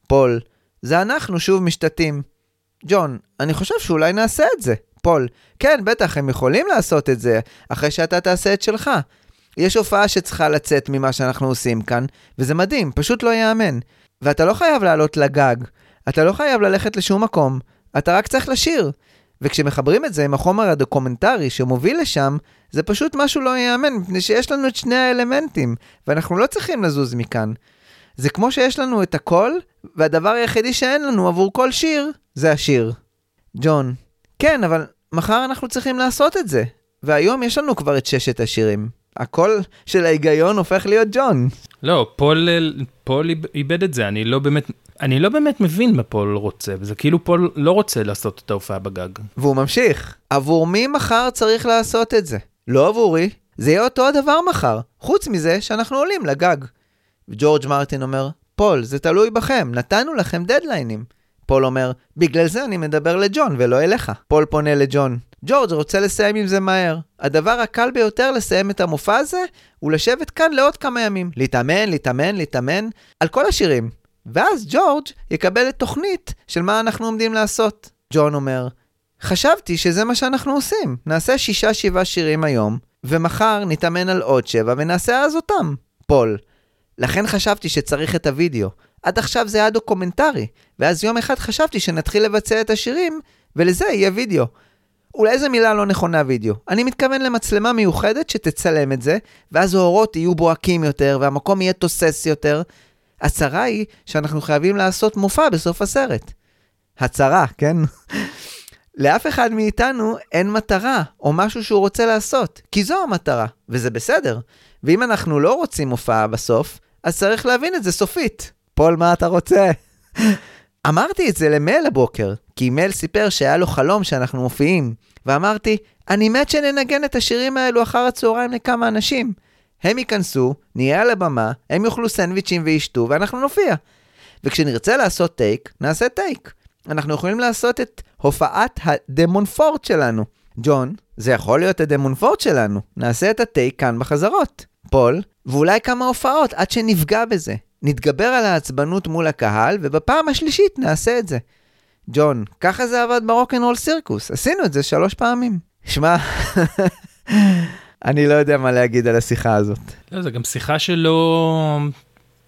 [SPEAKER 1] פול, זה אנחנו שוב משתטים. ג'ון, אני חושב שאולי נעשה את זה. פול, כן, בטח, הם יכולים לעשות את זה, אחרי שאתה תעשה את שלך. יש הופעה שצריכה לצאת ממה שאנחנו עושים כאן, וזה מדהים, פשוט לא ייאמן. ואתה לא חייב לעלות לגג, אתה לא חייב ללכת לשום מקום, אתה רק צריך לשיר. וכשמחברים את זה עם החומר הדוקומנטרי שמוביל לשם, זה פשוט משהו לא ייאמן, מפני שיש לנו את שני האלמנטים, ואנחנו לא צריכים לזוז מכאן. זה כמו שיש לנו את הכל, והדבר היחידי שאין לנו עבור כל שיר, זה השיר. ג'ון, כן, אבל מחר אנחנו צריכים לעשות את זה, והיום יש לנו כבר את ששת השירים. הקול של ההיגיון הופך להיות ג'ון.
[SPEAKER 2] לא, פול, פול איב- איבד את זה, אני לא באמת, אני לא באמת מבין מה פול רוצה, זה כאילו פול לא רוצה לעשות את ההופעה בגג.
[SPEAKER 1] והוא ממשיך, עבור מי מחר צריך לעשות את זה? לא עבורי, זה יהיה אותו הדבר מחר, חוץ מזה שאנחנו עולים לגג. וג'ורג' מרטין אומר, פול, זה תלוי בכם, נתנו לכם דדליינים. פול אומר, בגלל זה אני מדבר לג'ון ולא אליך. פול פונה לג'ון, ג'ורג' רוצה לסיים עם זה מהר. הדבר הקל ביותר לסיים את המופע הזה, הוא לשבת כאן לעוד כמה ימים. להתאמן, להתאמן, להתאמן, על כל השירים. ואז ג'ורג' יקבל את תוכנית של מה אנחנו עומדים לעשות. ג'ון אומר, חשבתי שזה מה שאנחנו עושים. נעשה שישה-שבעה שירים היום, ומחר נתאמן על עוד שבע ונעשה אז אותם. פול, לכן חשבתי שצריך את הוידאו. עד עכשיו זה היה דוקומנטרי, ואז יום אחד חשבתי שנתחיל לבצע את השירים, ולזה יהיה וידאו. אולי זו מילה לא נכונה וידאו. אני מתכוון למצלמה מיוחדת שתצלם את זה, ואז האורות יהיו בוהקים יותר, והמקום יהיה תוסס יותר. הצרה היא שאנחנו חייבים לעשות מופע בסוף הסרט. הצרה, כן? לאף אחד מאיתנו אין מטרה, או משהו שהוא רוצה לעשות, כי זו המטרה, וזה בסדר. ואם אנחנו לא רוצים הופעה בסוף, אז צריך להבין את זה סופית. פול, מה אתה רוצה? אמרתי את זה למל הבוקר, כי מל סיפר שהיה לו חלום שאנחנו מופיעים, ואמרתי, אני מת שננגן את השירים האלו אחר הצהריים לכמה אנשים. הם ייכנסו, נהיה על הבמה, הם יאכלו סנדוויצ'ים וישתו, ואנחנו נופיע. וכשנרצה לעשות טייק, נעשה טייק. אנחנו יכולים לעשות את הופעת הדה מונפורט שלנו. ג'ון, זה יכול להיות הדה מונפורט שלנו. נעשה את הטייק כאן בחזרות. פול, ואולי כמה הופעות עד שנפגע בזה. נתגבר על העצבנות מול הקהל, ובפעם השלישית נעשה את זה. ג'ון, ככה זה עבד ב Rock and Roll Circus, עשינו את זה שלוש פעמים. שמע, אני לא יודע מה להגיד על השיחה הזאת.
[SPEAKER 2] לא, זו גם שיחה שלא...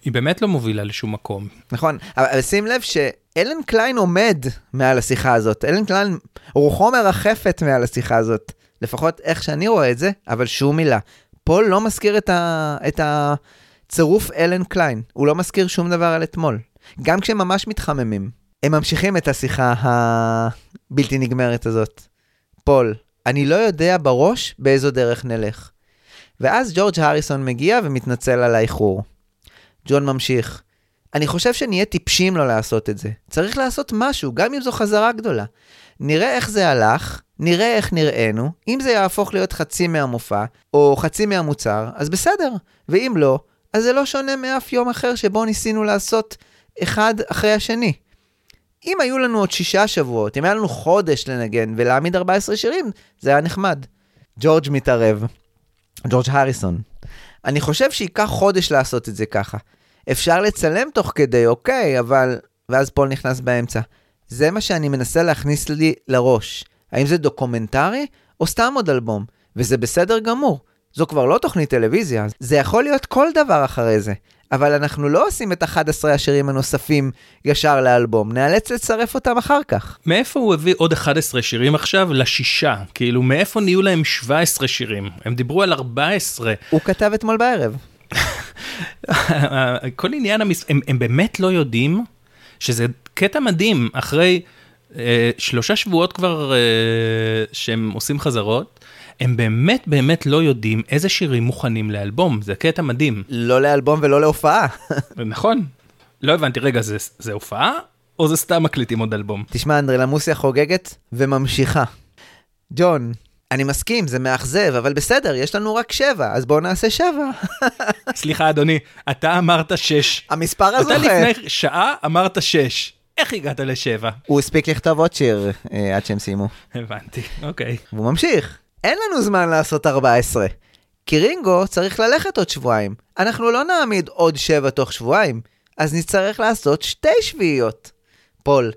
[SPEAKER 2] היא באמת לא מובילה לשום מקום.
[SPEAKER 1] נכון, אבל שים לב שאלן קליין עומד מעל השיחה הזאת, אלן קליין רוחו מרחפת מעל השיחה הזאת, לפחות איך שאני רואה את זה, אבל שום מילה. פול לא מזכיר את, ה... את הצירוף אלן קליין, הוא לא מזכיר שום דבר על אתמול, גם כשהם ממש מתחממים. הם ממשיכים את השיחה הבלתי נגמרת הזאת. פול, אני לא יודע בראש באיזו דרך נלך. ואז ג'ורג' הריסון מגיע ומתנצל על האיחור. ג'ון ממשיך, אני חושב שנהיה טיפשים לא לעשות את זה. צריך לעשות משהו, גם אם זו חזרה גדולה. נראה איך זה הלך, נראה איך נראינו, אם זה יהפוך להיות חצי מהמופע, או חצי מהמוצר, אז בסדר. ואם לא, אז זה לא שונה מאף יום אחר שבו ניסינו לעשות אחד אחרי השני. אם היו לנו עוד שישה שבועות, אם היה לנו חודש לנגן ולהעמיד 14 שירים, זה היה נחמד. ג'ורג' מתערב. ג'ורג' הריסון. אני חושב שייקח חודש לעשות את זה ככה. אפשר לצלם תוך כדי, אוקיי, אבל... ואז פול נכנס באמצע. זה מה שאני מנסה להכניס לי לראש. האם זה דוקומנטרי או סתם עוד אלבום? וזה בסדר גמור. זו כבר לא תוכנית טלוויזיה, זה יכול להיות כל דבר אחרי זה. אבל אנחנו לא עושים את 11 השירים הנוספים ישר לאלבום, נאלץ לצרף אותם אחר כך.
[SPEAKER 2] מאיפה הוא הביא עוד 11 שירים עכשיו לשישה? כאילו, מאיפה נהיו להם 17 שירים? הם דיברו על 14.
[SPEAKER 1] הוא כתב אתמול בערב.
[SPEAKER 2] כל עניין המס... הם, הם באמת לא יודעים שזה קטע מדהים, אחרי אה, שלושה שבועות כבר אה, שהם עושים חזרות, הם באמת באמת לא יודעים איזה שירים מוכנים לאלבום, זה קטע מדהים.
[SPEAKER 1] לא לאלבום ולא להופעה.
[SPEAKER 2] נכון. לא הבנתי, רגע, זה, זה הופעה? או זה סתם מקליטים עוד אלבום?
[SPEAKER 1] תשמע, אנדרלמוסיה חוגגת וממשיכה. ג'ון, אני מסכים, זה מאכזב, אבל בסדר, יש לנו רק שבע, אז בואו נעשה שבע.
[SPEAKER 2] סליחה, אדוני, אתה אמרת שש.
[SPEAKER 1] המספר
[SPEAKER 2] אתה
[SPEAKER 1] הזוכה.
[SPEAKER 2] לפני שעה אמרת שש. איך הגעת לשבע?
[SPEAKER 1] הוא הספיק לכתוב עוד שיר אה, עד שהם סיימו.
[SPEAKER 2] הבנתי, אוקיי.
[SPEAKER 1] והוא ממשיך. אין לנו זמן לעשות 14. כי רינגו צריך ללכת עוד שבועיים. אנחנו לא נעמיד עוד שבע תוך שבועיים, אז נצטרך לעשות שתי שביעיות. פול,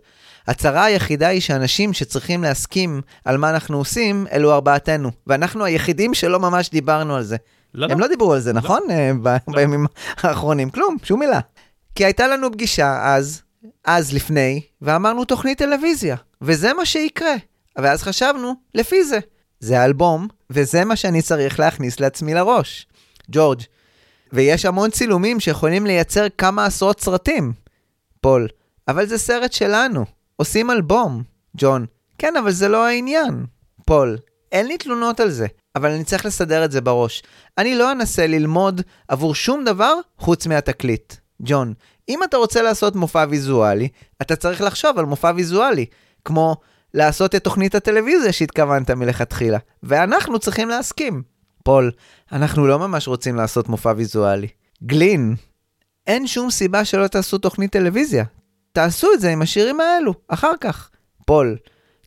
[SPEAKER 1] הצרה היחידה היא שאנשים שצריכים להסכים על מה אנחנו עושים, אלו ארבעתנו. ואנחנו היחידים שלא ממש דיברנו על זה.
[SPEAKER 2] לא,
[SPEAKER 1] הם לא דיברו על זה, נכון? אה, ב- בימים האחרונים. כלום, שום מילה. כי הייתה לנו פגישה אז, אז לפני, ואמרנו תוכנית טלוויזיה, וזה מה שיקרה. ואז חשבנו, לפי זה. זה האלבום, וזה מה שאני צריך להכניס לעצמי לראש. ג'ורג', ויש המון צילומים שיכולים לייצר כמה עשרות סרטים. פול, אבל זה סרט שלנו. עושים אלבום. ג'ון, כן, אבל זה לא העניין. פול, אין לי תלונות על זה, אבל אני צריך לסדר את זה בראש. אני לא אנסה ללמוד עבור שום דבר חוץ מהתקליט. ג'ון, אם אתה רוצה לעשות מופע ויזואלי, אתה צריך לחשוב על מופע ויזואלי, כמו לעשות את תוכנית הטלוויזיה שהתכוונת מלכתחילה, ואנחנו צריכים להסכים. פול, אנחנו לא ממש רוצים לעשות מופע ויזואלי. גלין, אין שום סיבה שלא תעשו תוכנית טלוויזיה. תעשו את זה עם השירים האלו, אחר כך. פול,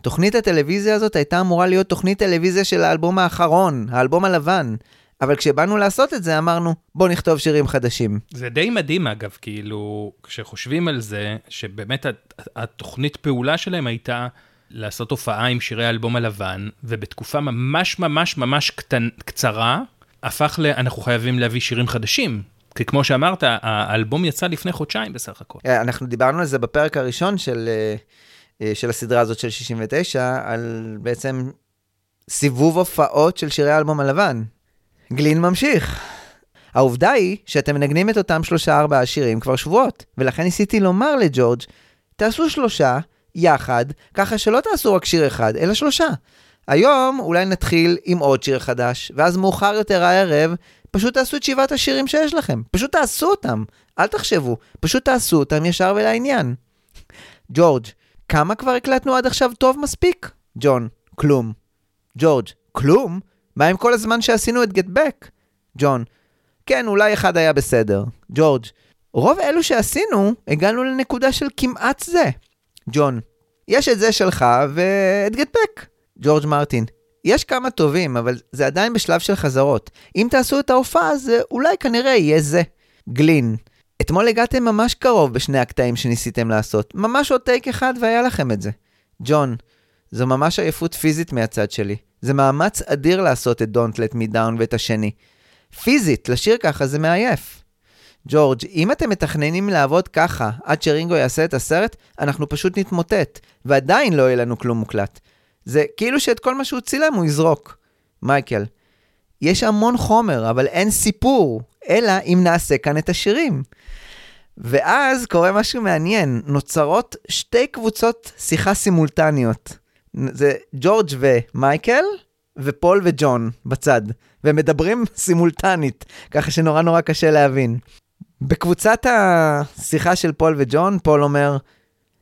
[SPEAKER 1] תוכנית הטלוויזיה הזאת הייתה אמורה להיות תוכנית טלוויזיה של האלבום האחרון, האלבום הלבן. אבל כשבאנו לעשות את זה אמרנו, בוא נכתוב שירים חדשים.
[SPEAKER 2] זה די מדהים אגב, כאילו, כשחושבים על זה, שבאמת הת- התוכנית פעולה שלהם הייתה לעשות הופעה עם שירי האלבום הלבן, ובתקופה ממש ממש ממש קטן, קצרה, הפך ל... אנחנו חייבים להביא שירים חדשים. כי כמו שאמרת, האלבום יצא לפני חודשיים בסך הכל.
[SPEAKER 1] אה, אנחנו דיברנו על זה בפרק הראשון של, אה, אה, של הסדרה הזאת של 69, על בעצם סיבוב הופעות של שירי האלבום הלבן. גלין ממשיך. העובדה היא שאתם מנגנים את אותם שלושה ארבעה שירים כבר שבועות, ולכן ניסיתי לומר לג'ורג', תעשו שלושה יחד, ככה שלא תעשו רק שיר אחד, אלא שלושה. היום אולי נתחיל עם עוד שיר חדש, ואז מאוחר יותר הערב, פשוט תעשו את שבעת השירים שיש לכם. פשוט תעשו אותם, אל תחשבו, פשוט תעשו אותם ישר ולעניין. ג'ורג', כמה כבר הקלטנו עד עכשיו טוב מספיק? ג'ון, כלום. ג'ורג', כלום? מה עם כל הזמן שעשינו את גט בק? ג'ון, כן, אולי אחד היה בסדר. ג'ורג', רוב אלו שעשינו, הגענו לנקודה של כמעט זה. ג'ון, יש את זה שלך ואת גט בק. ג'ורג' מרטין, יש כמה טובים, אבל זה עדיין בשלב של חזרות. אם תעשו את ההופעה, זה אולי כנראה יהיה זה. גלין, אתמול הגעתם ממש קרוב בשני הקטעים שניסיתם לעשות. ממש עוד טייק אחד והיה לכם את זה. ג'ון, זו ממש עייפות פיזית מהצד שלי. זה מאמץ אדיר לעשות את Don't Let Me Down ואת השני. פיזית, לשיר ככה זה מעייף. ג'ורג', אם אתם מתכננים לעבוד ככה עד שרינגו יעשה את הסרט, אנחנו פשוט נתמוטט, ועדיין לא יהיה לנו כלום מוקלט. זה כאילו שאת כל מה שהוא צילם הוא יזרוק. מייקל, יש המון חומר, אבל אין סיפור, אלא אם נעשה כאן את השירים. ואז קורה משהו מעניין, נוצרות שתי קבוצות שיחה סימולטניות. זה ג'ורג' ומייקל, ופול וג'ון בצד, והם מדברים סימולטנית, ככה שנורא נורא קשה להבין. בקבוצת השיחה של פול וג'ון, פול אומר,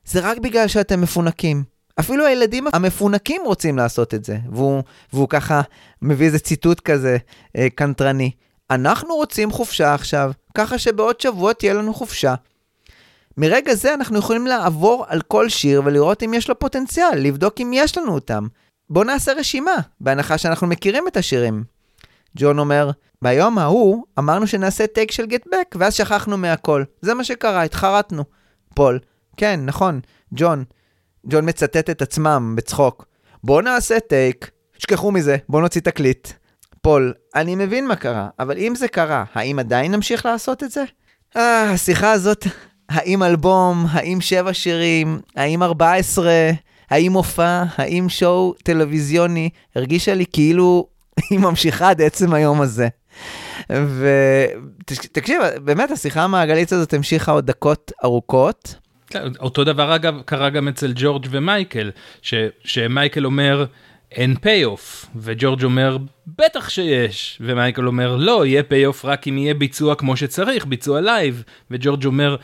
[SPEAKER 1] זה רק בגלל שאתם מפונקים. אפילו הילדים המפונקים רוצים לעשות את זה. והוא, והוא ככה מביא איזה ציטוט כזה אה, קנטרני. אנחנו רוצים חופשה עכשיו, ככה שבעוד שבוע תהיה לנו חופשה. מרגע זה אנחנו יכולים לעבור על כל שיר ולראות אם יש לו פוטנציאל, לבדוק אם יש לנו אותם. בואו נעשה רשימה, בהנחה שאנחנו מכירים את השירים. ג'ון אומר, ביום ההוא אמרנו שנעשה טייק של גט בק, ואז שכחנו מהכל. זה מה שקרה, התחרטנו. פול, כן, נכון, ג'ון. ג'ון מצטט את עצמם בצחוק. בוא נעשה טייק, שכחו מזה, בוא נוציא תקליט. פול, אני מבין מה קרה, אבל אם זה קרה, האם עדיין נמשיך לעשות את זה? אה, השיחה הזאת, האם אלבום, האם שבע שירים, האם 14, האם מופע, האם show טלוויזיוני, הרגישה לי כאילו היא ממשיכה עד עצם היום הזה. ותקשיב, באמת, השיחה המעגלית הזאת המשיכה עוד דקות ארוכות.
[SPEAKER 2] כן, אותו דבר אגב קרה גם אצל ג'ורג' ומייקל, ש, שמייקל אומר אין pay off, וג'ורג' אומר בטח שיש, ומייקל אומר לא, יהיה pay off רק אם יהיה ביצוע כמו שצריך, ביצוע לייב, וג'ורג' אומר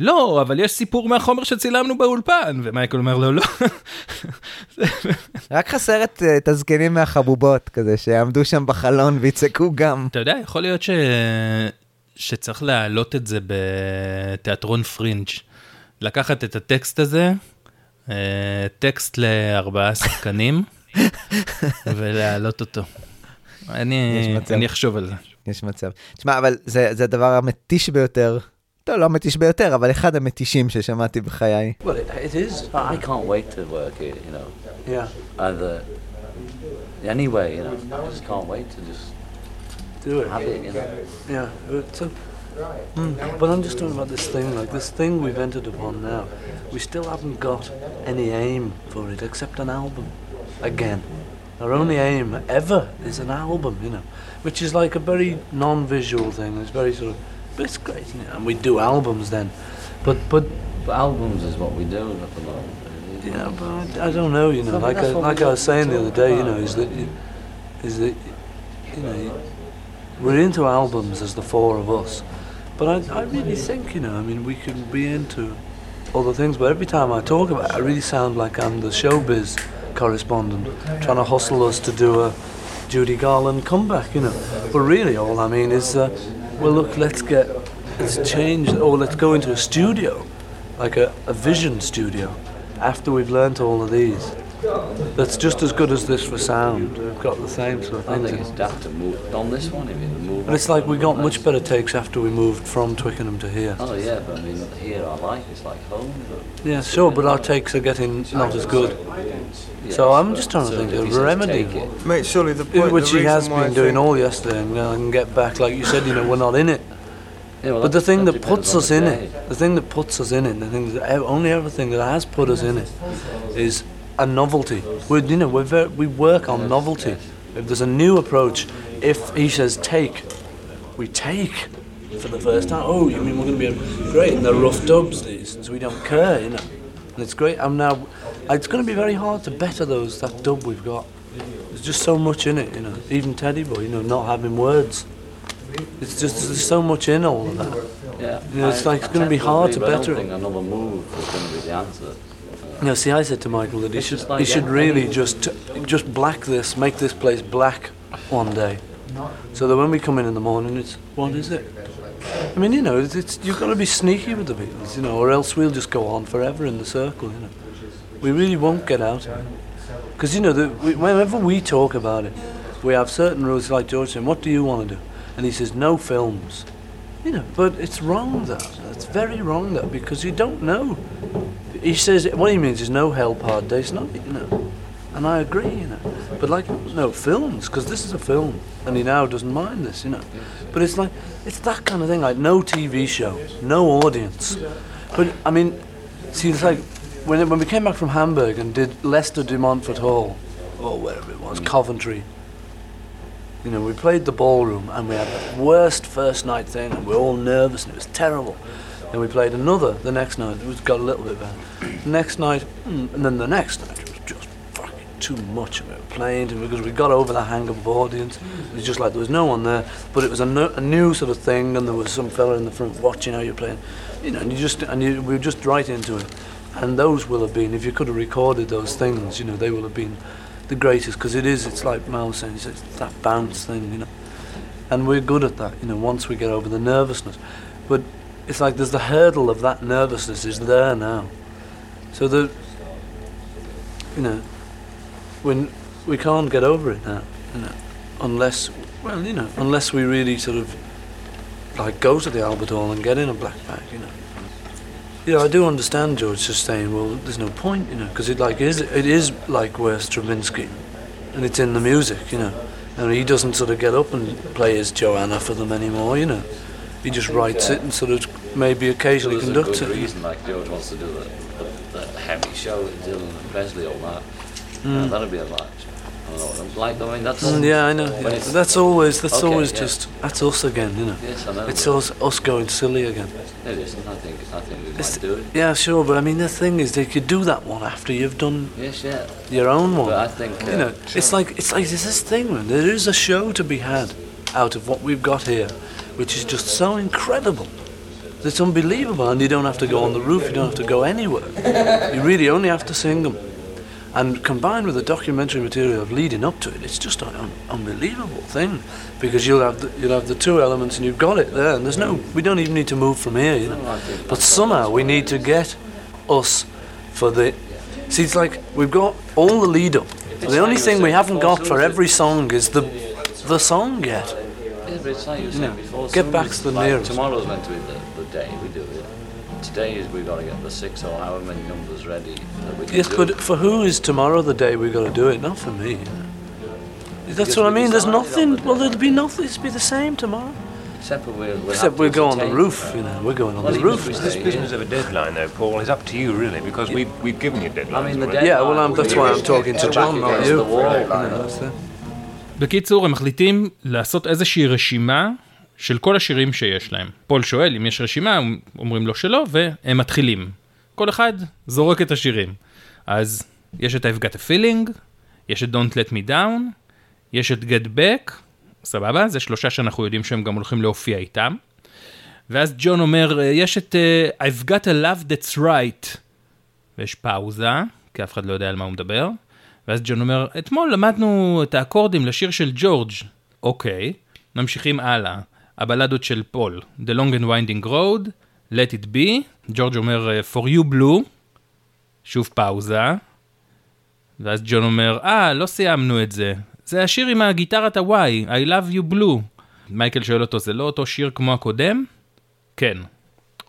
[SPEAKER 2] לא, אבל יש סיפור מהחומר שצילמנו באולפן, ומייקל אומר לו לא.
[SPEAKER 1] רק חסר את, את הזקנים מהחבובות כזה, שיעמדו שם בחלון ויצעקו גם.
[SPEAKER 2] אתה יודע, יכול להיות ש... שצריך להעלות את זה בתיאטרון פרינג'. לקחת את הטקסט הזה, אה, טקסט לארבעה שחקנים, ולהעלות אותו. אני, אני אחשוב על זה.
[SPEAKER 1] יש מצב. תשמע, אבל זה, זה הדבר המתיש ביותר. לא, לא המתיש ביותר, אבל אחד המתישים ששמעתי בחיי.
[SPEAKER 5] Well, it, it is. I can't wait to work here, you know.
[SPEAKER 7] Yeah,
[SPEAKER 5] Either anyway, you know. I just can't wait to just
[SPEAKER 7] do it.
[SPEAKER 5] have it, you know.
[SPEAKER 7] Yeah, uh, so. Mm, but I'm just talking about this thing, like this thing we've entered upon now. We still haven't got any aim for it except an album. Again. Our only aim ever is an album, you know, which is like a very non-visual thing. It's very sort of, but it's great, you know, and we do albums then. But but
[SPEAKER 5] But albums is what we do at the moment.
[SPEAKER 7] Yeah, but I, I don't know. You know,
[SPEAKER 5] Well,
[SPEAKER 7] like I, like I was saying the other day, you know, is
[SPEAKER 5] about.
[SPEAKER 7] that you, is that you know we're into albums as the four of us, but I, I really think you know, I mean, we can be into other things, but every time I talk about it, I really sound like I'm the showbiz correspondent trying to hustle us to do a Judy Garland comeback, you know. But really, all I mean is, uh, well, look, let's get let's change, or let's go into a studio, like a, a vision studio, after we've learnt all of these. That's just as good as this for sound. We've got the same sort of
[SPEAKER 5] I
[SPEAKER 7] things.
[SPEAKER 5] think it's daft to move on this one. I mean, move.
[SPEAKER 7] But it's like we got much better takes after we moved from Twickenham to here.
[SPEAKER 5] Oh yeah, but I mean, here I like it's like home. But
[SPEAKER 7] Yeah, sure, but our takes are getting not as good. So I'm just trying to think of
[SPEAKER 5] he
[SPEAKER 7] a remedy.
[SPEAKER 5] it,
[SPEAKER 6] Mate, surely the point.
[SPEAKER 7] Which
[SPEAKER 6] the
[SPEAKER 7] he has
[SPEAKER 6] reason why I
[SPEAKER 7] been doing
[SPEAKER 6] think-
[SPEAKER 7] all yesterday, and, you know, and get back, like you said, you know, we're not in it.
[SPEAKER 5] Yeah, well,
[SPEAKER 7] But the thing
[SPEAKER 5] that
[SPEAKER 7] that puts us in
[SPEAKER 5] day.
[SPEAKER 7] it, the thing that puts us in it, the thing that ev- only everything that has put us in it, is a novelty. We, you know, we're very, we work on novelty. If there's a new approach, if he says take, we take for the first time. Oh, you mean we're going to be great? And they're rough dubs these, so we don't care, you know. And it's great. I'm now. Uh, it's going to be very hard to better those that dub we've got. There's just so much in it, you know. Even Teddy Boy, you know, not having words. It's just there's so much in all of that.
[SPEAKER 5] Yeah,
[SPEAKER 7] You know, it's
[SPEAKER 5] I-
[SPEAKER 7] like it's gonna be hard to
[SPEAKER 5] agree, but I
[SPEAKER 7] better it.
[SPEAKER 5] another move is going to be the answer.
[SPEAKER 7] You know, see, I said to Michael that he should
[SPEAKER 5] like
[SPEAKER 7] he should really just just black this, make this place black one day, so that when we come in in the morning, it's what is it? I mean, you know, it's, it's you've got to be sneaky with the Beatles, you know, or else we'll just go on forever in the circle, you know. We really won't get out of it. Because, you know, the, we, whenever we talk about it, we have certain rules, like George saying, what do you want to do? And he says, no films. You know, but it's wrong, though. It's very wrong, though, because you don't know. He says, what he means is no help hard days, not, you know. And I agree, you know. But, like, no, films, because this is a film. And he now doesn't mind this, you know. But it's like, it's that kind of thing, like no TV show, no audience. But, I mean, see, it's like, when, when we came back from Hamburg and did Leicester de Montfort Hall, or wherever it was, Coventry, you know, we played the ballroom and we had the worst first night thing and we were all nervous and it was terrible. Then we played another the next night, it was got a little bit better. The next night, mm, and then the next night, it was just fucking too much. And we were playing and because we got over the hang of audience. It was just like there was no one there, but it was a, no, a new sort of thing and there was some fella in the front watching how you're playing. You know, and you just, and you, we were just right into it. And those will have been, if you could have recorded those things, you know, they will have been the greatest because it is, it's like Mal saying, it's it's that bounce thing, you know. And we're good at that, you know, once we get over the nervousness. But it's like there's the hurdle of that nervousness is there now. So the, you know, when we can't get over it now, you know, unless, well, you know, unless we really sort of like go to the Albert Hall and get in a black bag, you know. You know, I do understand George just saying, well, there's no point, you know, because it like is it is like where Stravinsky, and it's in the music, you know, and he doesn't sort of get up and play his Joanna for them anymore, you know. He just writes it and sort of maybe occasionally
[SPEAKER 5] There's a
[SPEAKER 7] conducts
[SPEAKER 5] good
[SPEAKER 7] it.
[SPEAKER 5] reason, like George wants to do the, the, the heavy show, with Dylan and Presley, all that.
[SPEAKER 7] Mm.
[SPEAKER 5] Yeah, that'd be a match. Like, I mean, that's.
[SPEAKER 7] Mm, yeah, I know. Yeah. that's always that's
[SPEAKER 5] Okay,
[SPEAKER 7] always
[SPEAKER 5] yeah.
[SPEAKER 7] just that's us again, you know.
[SPEAKER 5] Yes, I know.
[SPEAKER 7] It's us us going silly again.
[SPEAKER 5] It isn't. I think. I think we
[SPEAKER 7] It's-
[SPEAKER 5] might do it.
[SPEAKER 7] Yeah, sure, but I mean the thing is, they could do that one after you've done
[SPEAKER 5] Yes, yeah.
[SPEAKER 7] your own one.
[SPEAKER 5] But I think. Uh,
[SPEAKER 7] you know, it's like it's like there's this thing, man. There is a show to be had out of what we've got here, which is just so incredible. It's unbelievable, and you don't have to go on the roof. You don't have to go anywhere. You really only have to sing them. And combined with the documentary material of leading up to it, it's just an un- unbelievable thing, because you'll have the, you'll have the two elements, and you've got it there. And there's no, we don't even need to move from here, you know.
[SPEAKER 5] No,
[SPEAKER 7] But somehow we need to get us for the. See, it's like we've got all the lead up. The only thing we haven't got for every song is the the song yet.
[SPEAKER 5] Yeah, but it's like you were saying
[SPEAKER 7] know,
[SPEAKER 5] before.
[SPEAKER 7] get back to the
[SPEAKER 5] like,
[SPEAKER 7] nearest.
[SPEAKER 5] Tomorrow's meant to be the, the day we do it Today is we've got to get the six or however many numbers ready that we can
[SPEAKER 7] Yes,
[SPEAKER 5] do.
[SPEAKER 7] but for who is tomorrow the day we've got to do it? Not for me. you know. That's
[SPEAKER 5] Because
[SPEAKER 7] what I
[SPEAKER 5] we
[SPEAKER 7] mean. There's
[SPEAKER 5] decided on
[SPEAKER 7] nothing.
[SPEAKER 5] the
[SPEAKER 7] Well,
[SPEAKER 5] day.
[SPEAKER 7] there'll be nothing. It'll be the same tomorrow.
[SPEAKER 5] Except for we'll, we'll
[SPEAKER 7] Except
[SPEAKER 5] have
[SPEAKER 7] we'll
[SPEAKER 5] to
[SPEAKER 7] go on the
[SPEAKER 5] take-
[SPEAKER 7] roof. You know, we're going on
[SPEAKER 5] Well,
[SPEAKER 7] the
[SPEAKER 5] even
[SPEAKER 7] roof.
[SPEAKER 5] if we
[SPEAKER 8] This
[SPEAKER 5] stay
[SPEAKER 8] business
[SPEAKER 5] here-
[SPEAKER 8] of a deadline, though, Paul, is up to you, really, because we've, we've given you deadlines.
[SPEAKER 5] I mean, the
[SPEAKER 8] already.
[SPEAKER 7] Yeah, well, I'm,
[SPEAKER 5] deadline
[SPEAKER 7] that's
[SPEAKER 5] will
[SPEAKER 7] why
[SPEAKER 5] be
[SPEAKER 7] I'm talking to
[SPEAKER 5] back
[SPEAKER 7] John, not
[SPEAKER 5] against
[SPEAKER 7] you.
[SPEAKER 5] the wall,
[SPEAKER 7] You know,
[SPEAKER 5] you know.
[SPEAKER 7] that's it.
[SPEAKER 2] בקיצור, הם מחליטים לעשות איזושהי רשימה של כל השירים שיש להם. פול שואל אם יש רשימה, אומרים לו שלא, והם מתחילים. כל אחד זורק את השירים. אז יש את I've got a feeling, יש את Don't let me down, יש את Get back, סבבה? זה שלושה שאנחנו יודעים שהם גם הולכים להופיע איתם. ואז ג'ון אומר, יש את uh, I've got a love that's right. ויש פאוזה, כי אף אחד לא יודע על מה הוא מדבר. ואז ג'ון אומר, אתמול למדנו את האקורדים לשיר של ג'ורג'. אוקיי, ממשיכים הלאה. הבלדות של פול, The Long and Winding Road, Let It Be, ג'ורג' אומר, For You Blue, שוב פאוזה. ואז ג'ון אומר, אה, לא סיימנו את זה. זה השיר עם הגיטרת הוואי, I Love You Blue. מייקל שואל אותו, זה לא אותו שיר כמו הקודם? כן.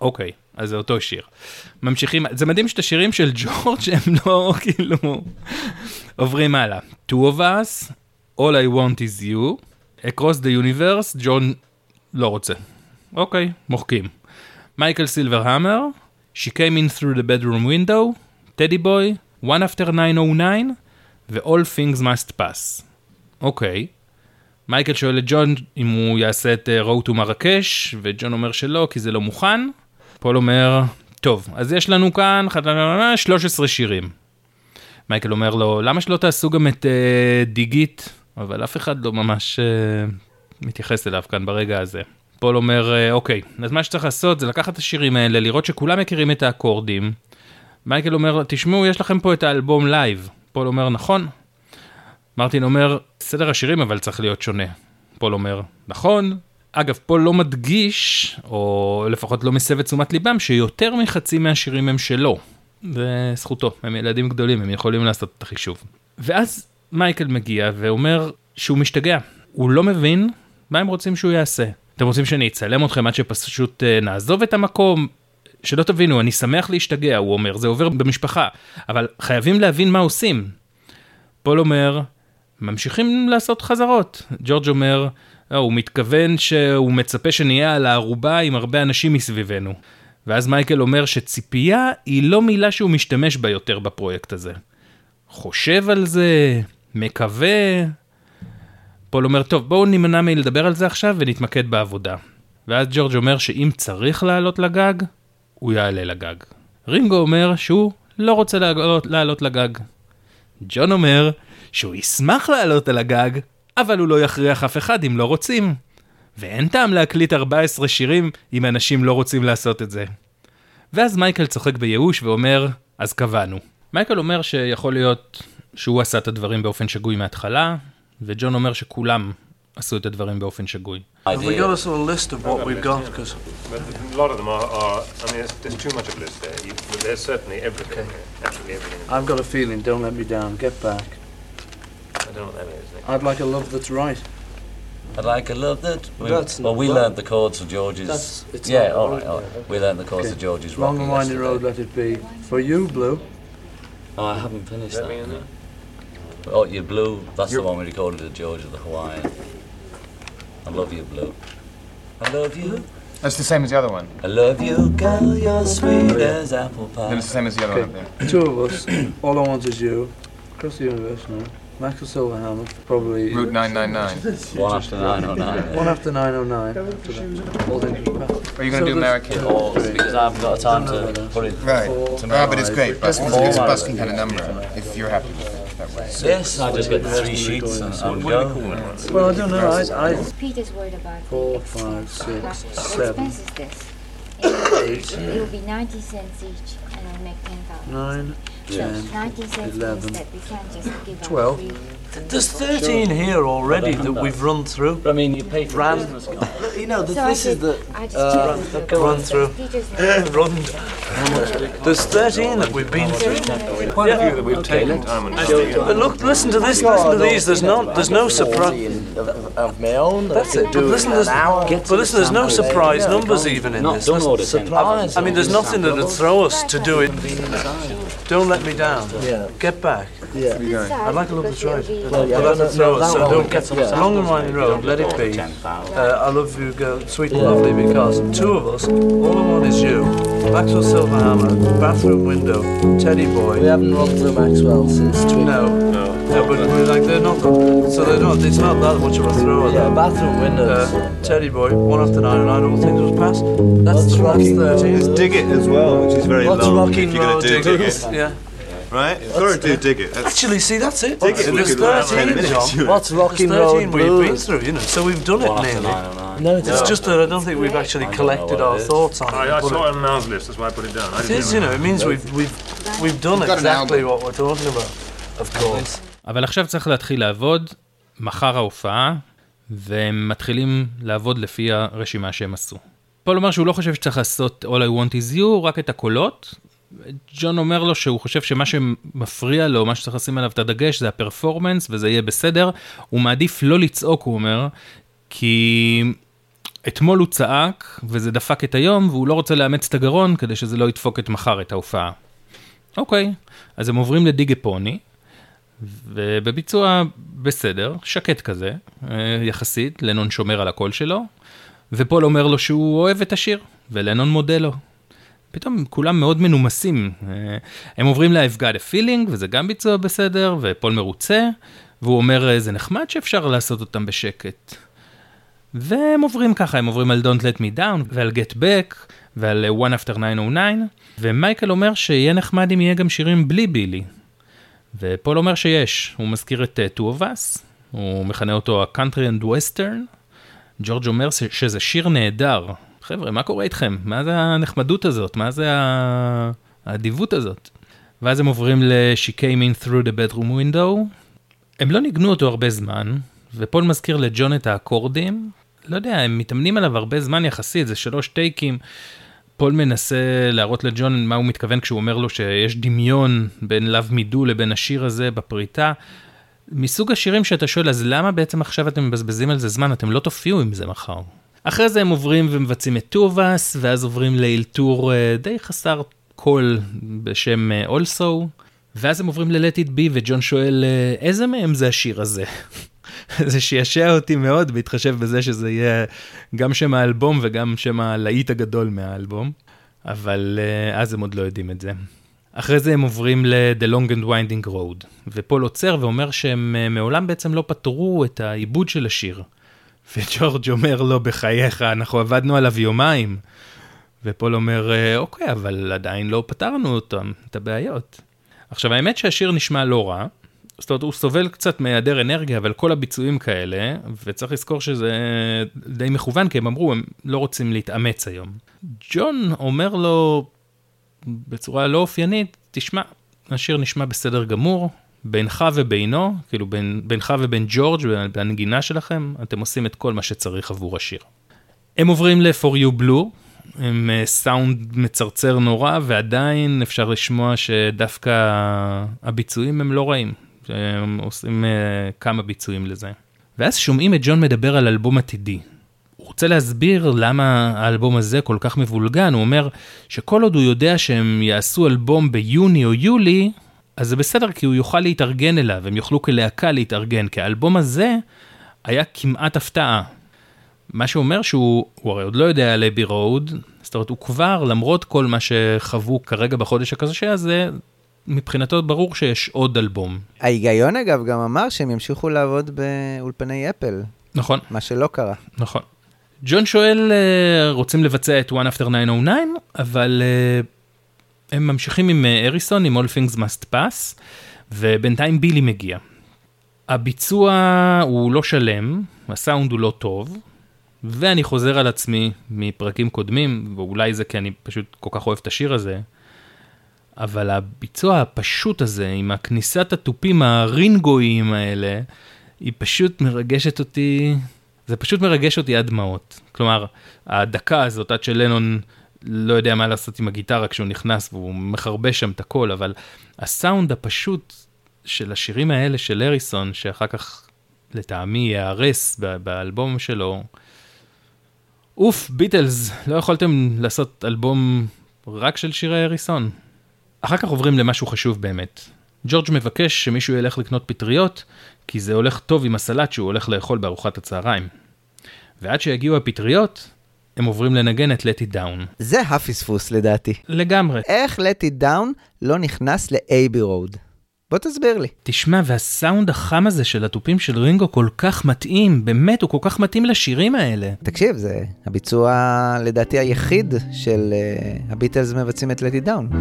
[SPEAKER 2] אוקיי, אז זה אותו שיר. ממשיכים, זה מדהים שאת השירים של ג'ורג' הם לא כאילו עוברים הלאה. Two of us, All I want is you, Across the universe, ג'ון לא רוצה. אוקיי, מוחקים. מייקל סילבר המר, She came in through the bedroom window, Teddy boy, One after 909, ו-All things must pass. אוקיי. מייקל שואל את ג'ון אם הוא יעשה את אה, Road to מרקש, וג'ון אומר שלא, כי זה לא מוכן. פול אומר, טוב, אז יש לנו כאן 13 שירים. מייקל אומר לו, למה שלא תעשו גם את אה, Dig It? אבל אף אחד לא ממש אה, מתייחס אליו כאן ברגע הזה. פול אומר, אה, אוקיי, אז מה שצריך לעשות זה לקחת את השירים האלה, לראות שכולם מכירים את האקורדים. מייקל אומר, תשמעו, יש לכם פה את האלבום לייב. פול אומר, נכון. מרטין אומר, סדר השירים אבל צריך להיות שונה. פול אומר, נכון. אגב, פול לא מדגיש, או לפחות לא מסב את תשומת ליבם, שיותר מחצי מהשירים הם שלו. זה זכותו, הם ילדים גדולים, הם יכולים לעשות את החישוב. ואז מייקל מגיע ואומר שהוא משתגע. הוא לא מבין מה הם רוצים שהוא יעשה. אתם רוצים שאני אצלם אתכם עד שפשוט אה, נעזוב את המקום? שלא תבינו, אני שמח להשתגע, הוא אומר, זה עובר במשפחה, אבל חייבים להבין מה עושים. פול אומר, ממשיכים לעשות חזרות. ג'ורג' אומר, "אה, הוא מתכוון שהוא מצפה שנהיה על הארובה עם הרבה אנשים מסביבנו. ואז מייקל אומר שציפייה היא לא מילה שהוא משתמש בה יותר בפרויקט הזה. חושב על זה, מקווה. פול אומר, טוב, בואו נימנע מלדבר על זה עכשיו ונתמקד בעבודה. ואז ג'ורג' אומר שאם צריך לעלות לגג, הוא יעלה לגג. רינגו אומר שהוא לא רוצה לעלות, לעלות לגג. ג'ון אומר שהוא ישמח לעלות על הגג, אבל הוא לא יכריח אף אחד אם לא רוצים. ואין טעם להקליט 14 שירים אם אנשים לא רוצים לעשות את זה. ואז מייקל צוחק בייאוש ואומר, אז קבענו. מייקל אומר שיכול להיות שהוא עשה את הדברים באופן שגוי מההתחלה, וג'ון אומר שכולם עשו את הדברים באופן שגוי.
[SPEAKER 7] Have we got a sort of list of what we've got? Because
[SPEAKER 8] But a lot of them are, are I mean, there's, there's too much of a list there. You, but there's certainly everything, there, absolutely everything.
[SPEAKER 7] I've got a feeling. Don't let me down. Get back.
[SPEAKER 8] I don't know what that is. Nick.
[SPEAKER 7] I'd like a love that's right.
[SPEAKER 5] I'd like a love that. We,
[SPEAKER 7] That's
[SPEAKER 5] well,
[SPEAKER 7] not
[SPEAKER 5] we
[SPEAKER 7] right.
[SPEAKER 5] learned the chords of George's.
[SPEAKER 7] That's- it's
[SPEAKER 5] yeah,
[SPEAKER 7] not
[SPEAKER 5] all
[SPEAKER 7] right.
[SPEAKER 5] right, all right. We learned the chords of George's
[SPEAKER 7] Long
[SPEAKER 5] rock.
[SPEAKER 7] and winding road, let it be. For you, Blue.
[SPEAKER 5] Oh, I haven't finished
[SPEAKER 8] Let
[SPEAKER 5] that.
[SPEAKER 8] me in
[SPEAKER 5] no. Oh, you blue. That's the one we recorded at George of the Hawaiian. I love you, blue. I love you.
[SPEAKER 9] That's the same as the other one.
[SPEAKER 5] I love you, girl. You're sweet as apple pie.
[SPEAKER 9] Then it's the same as the other one up there.
[SPEAKER 7] Two of us. All I want is you. Across the universe, no. Maxwell Silverhammer, probably.
[SPEAKER 9] Route 999.
[SPEAKER 5] One after 909.
[SPEAKER 7] One after 909. After that. All things will pass.
[SPEAKER 9] Are you going to
[SPEAKER 7] So
[SPEAKER 9] do American?
[SPEAKER 5] Or because I haven't got a time to put it.
[SPEAKER 9] Right.
[SPEAKER 7] Four,
[SPEAKER 9] Ah, but it's great. Busking,
[SPEAKER 5] Four,
[SPEAKER 9] it's a busking kind of number. If you're happy with it that way.
[SPEAKER 5] Yes, I just got three sheets.
[SPEAKER 7] Well, I don't know. I, I
[SPEAKER 4] Peter's worried about
[SPEAKER 7] four, five, six, seven,
[SPEAKER 4] eight. It'll be ninety cents each, and I'll make ten
[SPEAKER 7] thousand.
[SPEAKER 4] Nine,
[SPEAKER 7] ten, eleven, twelve
[SPEAKER 4] free.
[SPEAKER 7] There's 13 here already that we've run through.
[SPEAKER 5] But I mean, you pay for
[SPEAKER 7] Ran.
[SPEAKER 5] business card.
[SPEAKER 7] You know,
[SPEAKER 4] So I
[SPEAKER 7] this is
[SPEAKER 4] said,
[SPEAKER 7] the
[SPEAKER 4] I just
[SPEAKER 7] uh,
[SPEAKER 4] checked with
[SPEAKER 7] run through. Run. There's 13 that we've been through.
[SPEAKER 8] Quite a few that we've taken time and
[SPEAKER 7] But look, listen to this. Listen to these. There's no, there's no surprise.
[SPEAKER 10] of, of my own.
[SPEAKER 7] That's it. But listen, there's, but listen, there's no surprise numbers even in
[SPEAKER 5] Not
[SPEAKER 7] this.
[SPEAKER 5] done all the
[SPEAKER 10] Surprise.
[SPEAKER 7] I mean, there's nothing that would throw us to do it. Don't let me down.
[SPEAKER 10] Yeah.
[SPEAKER 7] Get back.
[SPEAKER 10] Yeah.
[SPEAKER 7] I'd like a look at
[SPEAKER 4] because
[SPEAKER 7] the right. But
[SPEAKER 10] yeah,
[SPEAKER 7] that's
[SPEAKER 10] no,
[SPEAKER 7] a throw
[SPEAKER 10] no,
[SPEAKER 7] us,
[SPEAKER 10] that
[SPEAKER 7] so
[SPEAKER 10] one.
[SPEAKER 7] don't get
[SPEAKER 10] Yeah.
[SPEAKER 7] along and winding road. Let it be. Uh, I love you, girl, sweet and lovely, because two of us, all I want is you. Maxwell Silverhammer, bathroom window, Teddy boy.
[SPEAKER 10] We haven't run through Maxwell since Twickenham.
[SPEAKER 7] No, no, but we're like they're not. So they're not. It's not that much of a throw.
[SPEAKER 10] Yeah, bathroom windows.
[SPEAKER 7] Uh, Teddy boy, one after nine and nine, all things will pass. That's
[SPEAKER 10] What's
[SPEAKER 7] the
[SPEAKER 10] rocking
[SPEAKER 7] that's
[SPEAKER 10] road?
[SPEAKER 7] 13.
[SPEAKER 6] Dig It as well, which is very
[SPEAKER 7] What's
[SPEAKER 6] long.
[SPEAKER 7] rocking
[SPEAKER 6] if you're gonna do Dig It,
[SPEAKER 7] Yeah.
[SPEAKER 6] right? You've got to Dig It. That's
[SPEAKER 7] Actually, see, that's it.
[SPEAKER 6] Dig It.
[SPEAKER 7] There's
[SPEAKER 6] could do that in 10
[SPEAKER 7] 13,
[SPEAKER 6] minutes.
[SPEAKER 7] John.
[SPEAKER 10] What's
[SPEAKER 7] There's
[SPEAKER 10] rocking
[SPEAKER 7] 13
[SPEAKER 10] road
[SPEAKER 7] we've been through, you know, so we've done it nearly.
[SPEAKER 5] 909.
[SPEAKER 10] No, it's
[SPEAKER 7] It's just that I don't think we've actually collected our thoughts on it.
[SPEAKER 8] I, saw it on Niall's list, that's why I put it down. I
[SPEAKER 7] It is, you
[SPEAKER 8] know.
[SPEAKER 7] it means we've we've we've done exactly what we're talking about. Of course.
[SPEAKER 2] אבל עכשיו צריך להתחיל לעבוד, מחר ההופעה, והם מתחילים לעבוד לפי הרשימה שהם עשו. פול אומר שהוא לא חושב שצריך לעשות All I want is you, רק את הקולות. ג'ון אומר לו שהוא חושב שמה שמפריע לו, מה שצריך לשים עליו את הדגש זה הפרפורמנס וזה יהיה בסדר. הוא מעדיף לא לצעוק, הוא אומר, כי אתמול הוא צעק וזה דפק את היום והוא לא רוצה לאמץ את הגרון כדי שזה לא ידפוק את מחר את ההופעה. אוקיי, אז הם עוברים לדיגה פוני, ובביצוע בסדר, שקט כזה, אה, יחסית, לנון שומר על הקול שלו, ופול אומר לו שהוא אוהב את השיר, ולנון מודה לו. פתאום כולם מאוד מנומסים. אה, הם עוברים ל-I've got a feeling, וזה גם ביצוע בסדר, ופול מרוצה, והוא אומר, "אה, זה נחמד שאפשר לעשות אותם בשקט. והם עוברים ככה, הם עוברים על Don't Let Me Down, ועל Get Back, ועל אה, One After 909, ומייקל אומר שיהיה נחמד אם יהיה גם שירים בלי בילי. ופול אומר שיש, הוא מזכיר את Two of Us, הוא מכנה אותו ה-Country and Western, ג'ורג' אומר שזה שיר נהדר. חבר'ה, מה קורה איתכם? מה זה הנחמדות הזאת? מה זה האדיבות הזאת? ואז הם עוברים ל-She came in through the bedroom window. הם לא ניגנו אותו הרבה זמן, ופול מזכיר לג'ון את האקורדים. לא יודע, הם מתאמנים עליו הרבה זמן יחסית, זה שלוש טייקים. פול מנסה להראות לג'ון מה הוא מתכוון כשהוא אומר לו שיש דמיון בין Me Do לבין השיר הזה בפריטה. מסוג השירים שאתה שואל, אז למה בעצם עכשיו אתם מבזבזים על זה זמן? אתם לא תופיעו עם זה מחר. אחרי זה הם עוברים ומבצעים את טובאס, ואז עוברים לאלתור אה, די חסר קול בשם אה, Also, ואז הם עוברים ל-Let It Be, וג'ון שואל, אה, איזה מהם זה השיר הזה? זה שישע אותי מאוד, בהתחשב בזה שזה יהיה גם שם האלבום וגם שם הלהיט הגדול מהאלבום, אבל אה, אז הם עוד לא יודעים את זה. אחרי זה הם עוברים ל-The Long and Winding Road, ופול עוצר ואומר שהם אה, מעולם בעצם לא פתרו את העיבוד של השיר. וג'ורג' אומר לו, בחייך, אנחנו עבדנו עליו יומיים. ופול אומר, "אה, אוקיי, אבל עדיין לא פתרנו אותם, את הבעיות. עכשיו, האמת שהשיר נשמע לא רע, זאת אומרת, הוא סובל קצת מהיעדר אנרגיה, אבל כל הביצועים כאלה, וצריך לזכור שזה די מכוון, כי הם אמרו, הם לא רוצים להתאמץ היום. ג'ון אומר לו בצורה לא אופיינית, תשמע, השיר נשמע בסדר גמור, בינך ובינו, כאילו בין, בינך ובין ג'ורג' בנגינה שלכם, אתם עושים את כל מה שצריך עבור השיר. הם עוברים ל-For You Blue, הם אה, סאונד מצרצר נורא, ועדיין אפשר לשמוע שדווקא הביצועים הם לא רעים. הם עושים אה, כמה ביצועים לזה. ואז שומעים את ג'ון מדבר על אלבום עתידי. הוא רוצה להסביר למה האלבום הזה כל כך מבולגן, הוא אומר שכל עוד הוא יודע שהם יעשו אלבום ביוני או יולי, אז זה בסדר כי הוא יוכל להתארגן אליו, הם יוכלו כלהקה להתארגן, כי האלבום הזה היה כמעט הפתעה. מה שאומר שהוא, הוא הרי עוד לא יודע על אבי רוד, זאת אומרת הוא כבר, למרות כל מה שחוו כרגע בחודש הקשה הזה, מבחינתו ברור שיש עוד אלבום.
[SPEAKER 1] ההיגיון אגב גם אמר שהם ימשיכו לעבוד באולפני אפל,
[SPEAKER 2] נכון,
[SPEAKER 1] מה שלא קרה.
[SPEAKER 2] נכון. ג'ון שואל, אה, רוצים לבצע את One After 909, אבל אה, הם ממשיכים עם אה, אריסון, עם All Things Must Pass, ובינתיים בילי מגיע. הביצוע הוא לא שלם, הסאונד הוא לא טוב, ואני חוזר על עצמי מפרקים קודמים, ואולי זה כי אני פשוט כל כך אוהב את השיר הזה, אבל הביצוע הפשוט הזה, עם הכניסת התופים הרינגויים האלה, היא פשוט מרגשת אותי, זה פשוט מרגש אותי עד דמעות. כלומר, הדקה הזאת, עד שלנון לא יודע מה לעשות עם הגיטרה כשהוא נכנס והוא מחרבש שם את הכל, אבל הסאונד הפשוט של השירים האלה של אריסון, שאחר כך לטעמי ייהרס באלבום שלו, אוף, ביטלס, לא יכולתם לעשות אלבום רק של שירי אריסון. אחר כך עוברים למשהו חשוב באמת. ג'ורג' מבקש שמישהו ילך לקנות פטריות, כי זה הולך טוב עם הסלט שהוא הולך לאכול בארוחת הצהריים. ועד שיגיעו הפטריות, הם עוברים לנגן את Let It Down.
[SPEAKER 1] זה הפספוס לדעתי.
[SPEAKER 2] לגמרי.
[SPEAKER 1] איך Let It Down לא נכנס לאייבי רוד? בוא תסביר לי.
[SPEAKER 2] תשמע, והסאונד החם הזה של התופים של רינגו כל כך מתאים, באמת, הוא כל כך מתאים לשירים האלה.
[SPEAKER 1] תקשיב, זה הביצוע לדעתי היחיד של uh, הביטלס מבצעים את Let It Down.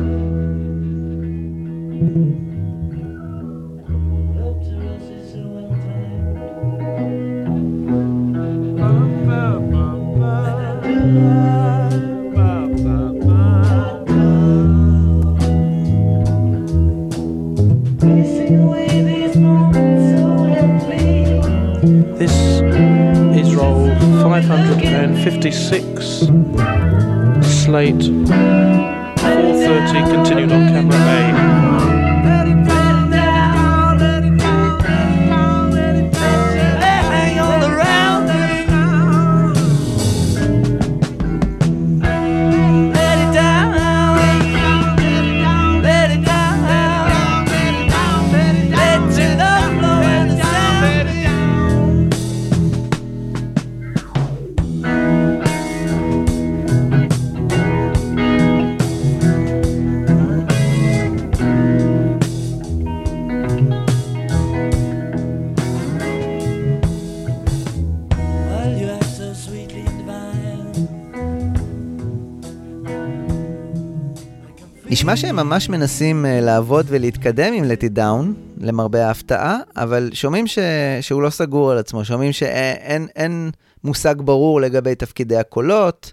[SPEAKER 10] This is 556. Slate 430 continued on camera
[SPEAKER 1] שהם ממש מנסים uh, לעבוד ולהתקדם עם It Down, למרבה ההפתעה, אבל שומעים ש... שהוא לא סגור על עצמו, שומעים שאין אין מושג ברור לגבי תפקידי הקולות,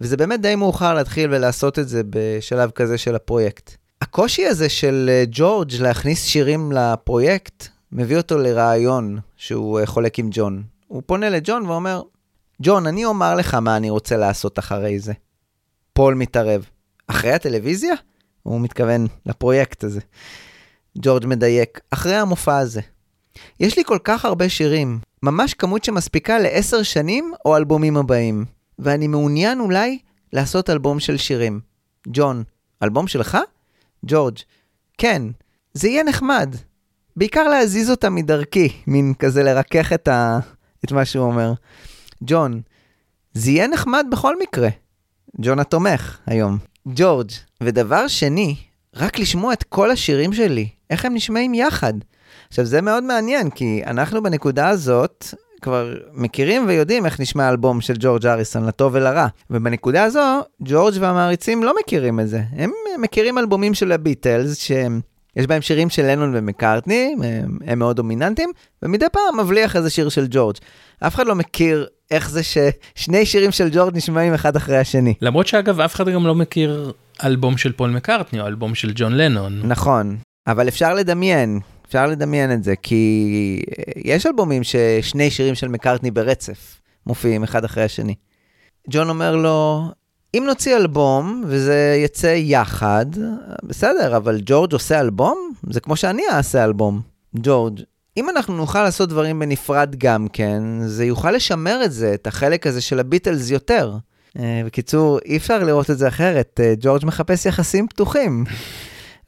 [SPEAKER 1] וזה באמת די מאוחר להתחיל ולעשות את זה בשלב כזה של הפרויקט. הקושי הזה של uh, ג'ורג' להכניס שירים לפרויקט, מביא אותו לרעיון שהוא חולק עם ג'ון. הוא פונה לג'ון ואומר, ג'ון, אני אומר לך מה אני רוצה לעשות אחרי זה. פול מתערב. אחרי הטלוויזיה? הוא מתכוון לפרויקט הזה. ג'ורג' מדייק, אחרי המופע הזה. יש לי כל כך הרבה שירים, ממש כמות שמספיקה לעשר שנים או אלבומים הבאים, ואני מעוניין אולי לעשות אלבום של שירים. ג'ון, אלבום שלך? ג'ורג', כן, זה יהיה נחמד. בעיקר להזיז אותה מדרכי, מין כזה לרכך את, ה... את מה שהוא אומר. ג'ון, זה יהיה נחמד בכל מקרה. ג'ון התומך היום. ג'ורג', ודבר שני, רק לשמוע את כל השירים שלי, איך הם נשמעים יחד. עכשיו, זה מאוד מעניין, כי אנחנו בנקודה הזאת כבר מכירים ויודעים איך נשמע האלבום של ג'ורג' אריסון, לטוב ולרע. ובנקודה הזו, ג'ורג' והמעריצים לא מכירים את זה. הם מכירים אלבומים של הביטלס, שהם... יש בהם שירים של לנון ומקארטני, הם, הם מאוד דומיננטיים, ומדי פעם מבליח איזה שיר של ג'ורג'. אף אחד לא מכיר איך זה ששני שירים של ג'ורג' נשמעים אחד אחרי השני.
[SPEAKER 2] למרות שאגב, אף אחד גם לא מכיר אלבום של פול מקארטני או אלבום של ג'ון לנון.
[SPEAKER 1] נכון, אבל אפשר לדמיין, אפשר לדמיין את זה, כי יש אלבומים ששני שירים של מקארטני ברצף מופיעים אחד אחרי השני. ג'ון אומר לו, אם נוציא אלבום וזה יצא יחד, בסדר, אבל ג'ורג' עושה אלבום? זה כמו שאני אעשה אלבום. ג'ורג', אם אנחנו נוכל לעשות דברים בנפרד גם כן, זה יוכל לשמר את זה, את החלק הזה של הביטלס יותר. אה, בקיצור, אי אפשר לראות את זה אחרת, אה, ג'ורג' מחפש יחסים פתוחים.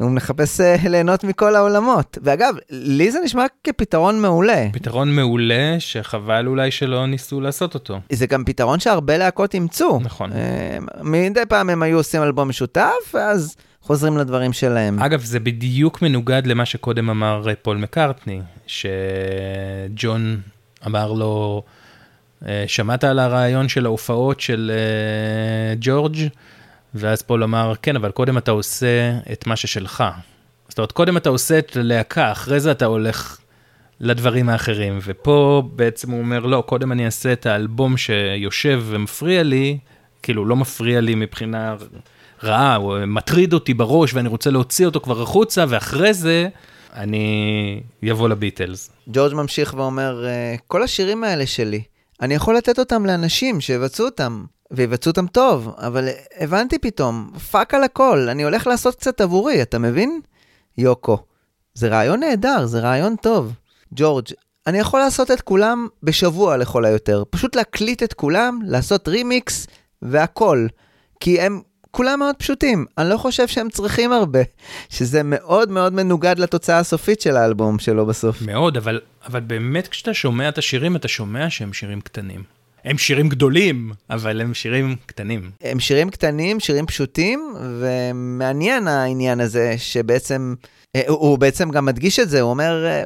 [SPEAKER 1] הוא מחפש אה, ליהנות מכל העולמות. ואגב, לי זה נשמע כפתרון מעולה.
[SPEAKER 2] פתרון מעולה שחבל אולי שלא ניסו לעשות אותו.
[SPEAKER 1] זה גם פתרון שהרבה להקות אימצו.
[SPEAKER 2] נכון.
[SPEAKER 1] אה, מדי פעם הם היו עושים אלבום משותף, ואז חוזרים לדברים שלהם.
[SPEAKER 2] אגב, זה בדיוק מנוגד למה שקודם אמר אה, פול מקארטני, שג'ון אמר לו, שמעת על הרעיון של ההופעות של אה, ג'ורג'? ואז פול אמר, כן, אבל קודם אתה עושה את מה ששלך. זאת אומרת, קודם אתה עושה את הלהקה, אחרי זה אתה הולך לדברים האחרים. ופה בעצם הוא אומר, לא, קודם אני אעשה את האלבום שיושב ומפריע לי, כאילו, לא מפריע לי מבחינה רעה, הוא מטריד אותי בראש ואני רוצה להוציא אותו כבר החוצה, ואחרי זה אני אבוא לביטלס.
[SPEAKER 1] ג'ורג' ממשיך ואומר, "אה, כל השירים האלה שלי, אני יכול לתת אותם לאנשים שיבצעו אותם, ויבצעו אותם טוב, אבל הבנתי פתאום, fuck על הכל, אני הולך לעשות קצת עבורי, אתה מבין? יוקו, זה רעיון נהדר, זה רעיון טוב. ג'ורג', אני יכול לעשות את כולם בשבוע לכל היותר, פשוט להקליט את כולם, לעשות רימיקס והכל, כי הם כולם מאוד פשוטים, אני לא חושב שהם צריכים הרבה, שזה מאוד מאוד מנוגד לתוצאה הסופית של האלבום שלו בסוף.
[SPEAKER 2] מאוד, אבל, אבל באמת כשאתה שומע את השירים, אתה שומע שהם שירים קטנים. הם שירים גדולים, אבל הם שירים קטנים.
[SPEAKER 1] הם שירים קטנים, שירים פשוטים, ומעניין העניין הזה שבעצם, אה, הוא, בעצם גם מדגיש את זה, הוא אומר, אה,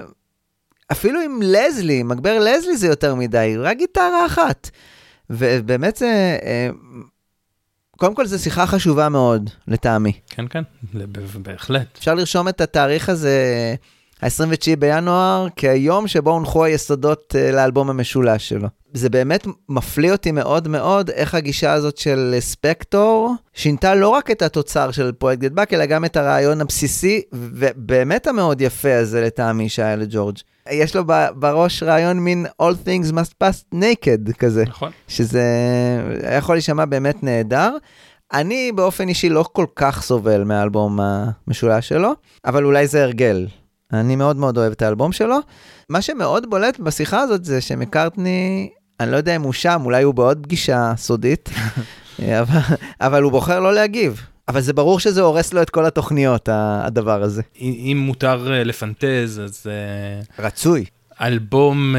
[SPEAKER 1] אפילו עם לזלי, מגבר לזלי זה יותר מדי, רק גיטרה אחת. ובאמת זה, אה, קודם כל זו שיחה חשובה מאוד, לטעמי.
[SPEAKER 2] כן, כן, בהחלט.
[SPEAKER 1] אפשר לרשום את התאריך הזה, ה-29 בינואר, כיום שבו הונחו היסודות אה, לאלבום המשולש שלו. זה באמת מפליא אותי מאוד מאוד איך הגישה הזאת של ספקטור שינתה לא רק את התוצר של פרויקט גטבק, אלא גם את הרעיון הבסיסי, ובאמת המאוד יפה הזה לטעמי שהיה לג'ורג'. יש לו בראש רעיון מין All things must pass naked כזה.
[SPEAKER 2] נכון.
[SPEAKER 1] שזה יכול להישמע באמת נהדר. אני באופן אישי לא כל כך סובל מהאלבום המשולש שלו, אבל אולי זה הרגל. אני מאוד מאוד אוהב את האלבום שלו. מה שמאוד בולט בשיחה הזאת זה שמקארטני, אני לא יודע אם הוא שם, אולי הוא בעוד פגישה סודית, אבל, אבל הוא בוחר לא להגיב. אבל זה ברור שזה הורס לו את כל התוכניות, הדבר הזה.
[SPEAKER 2] אם מותר אה, לפנטז, אז... אה,
[SPEAKER 1] רצוי.
[SPEAKER 2] אלבום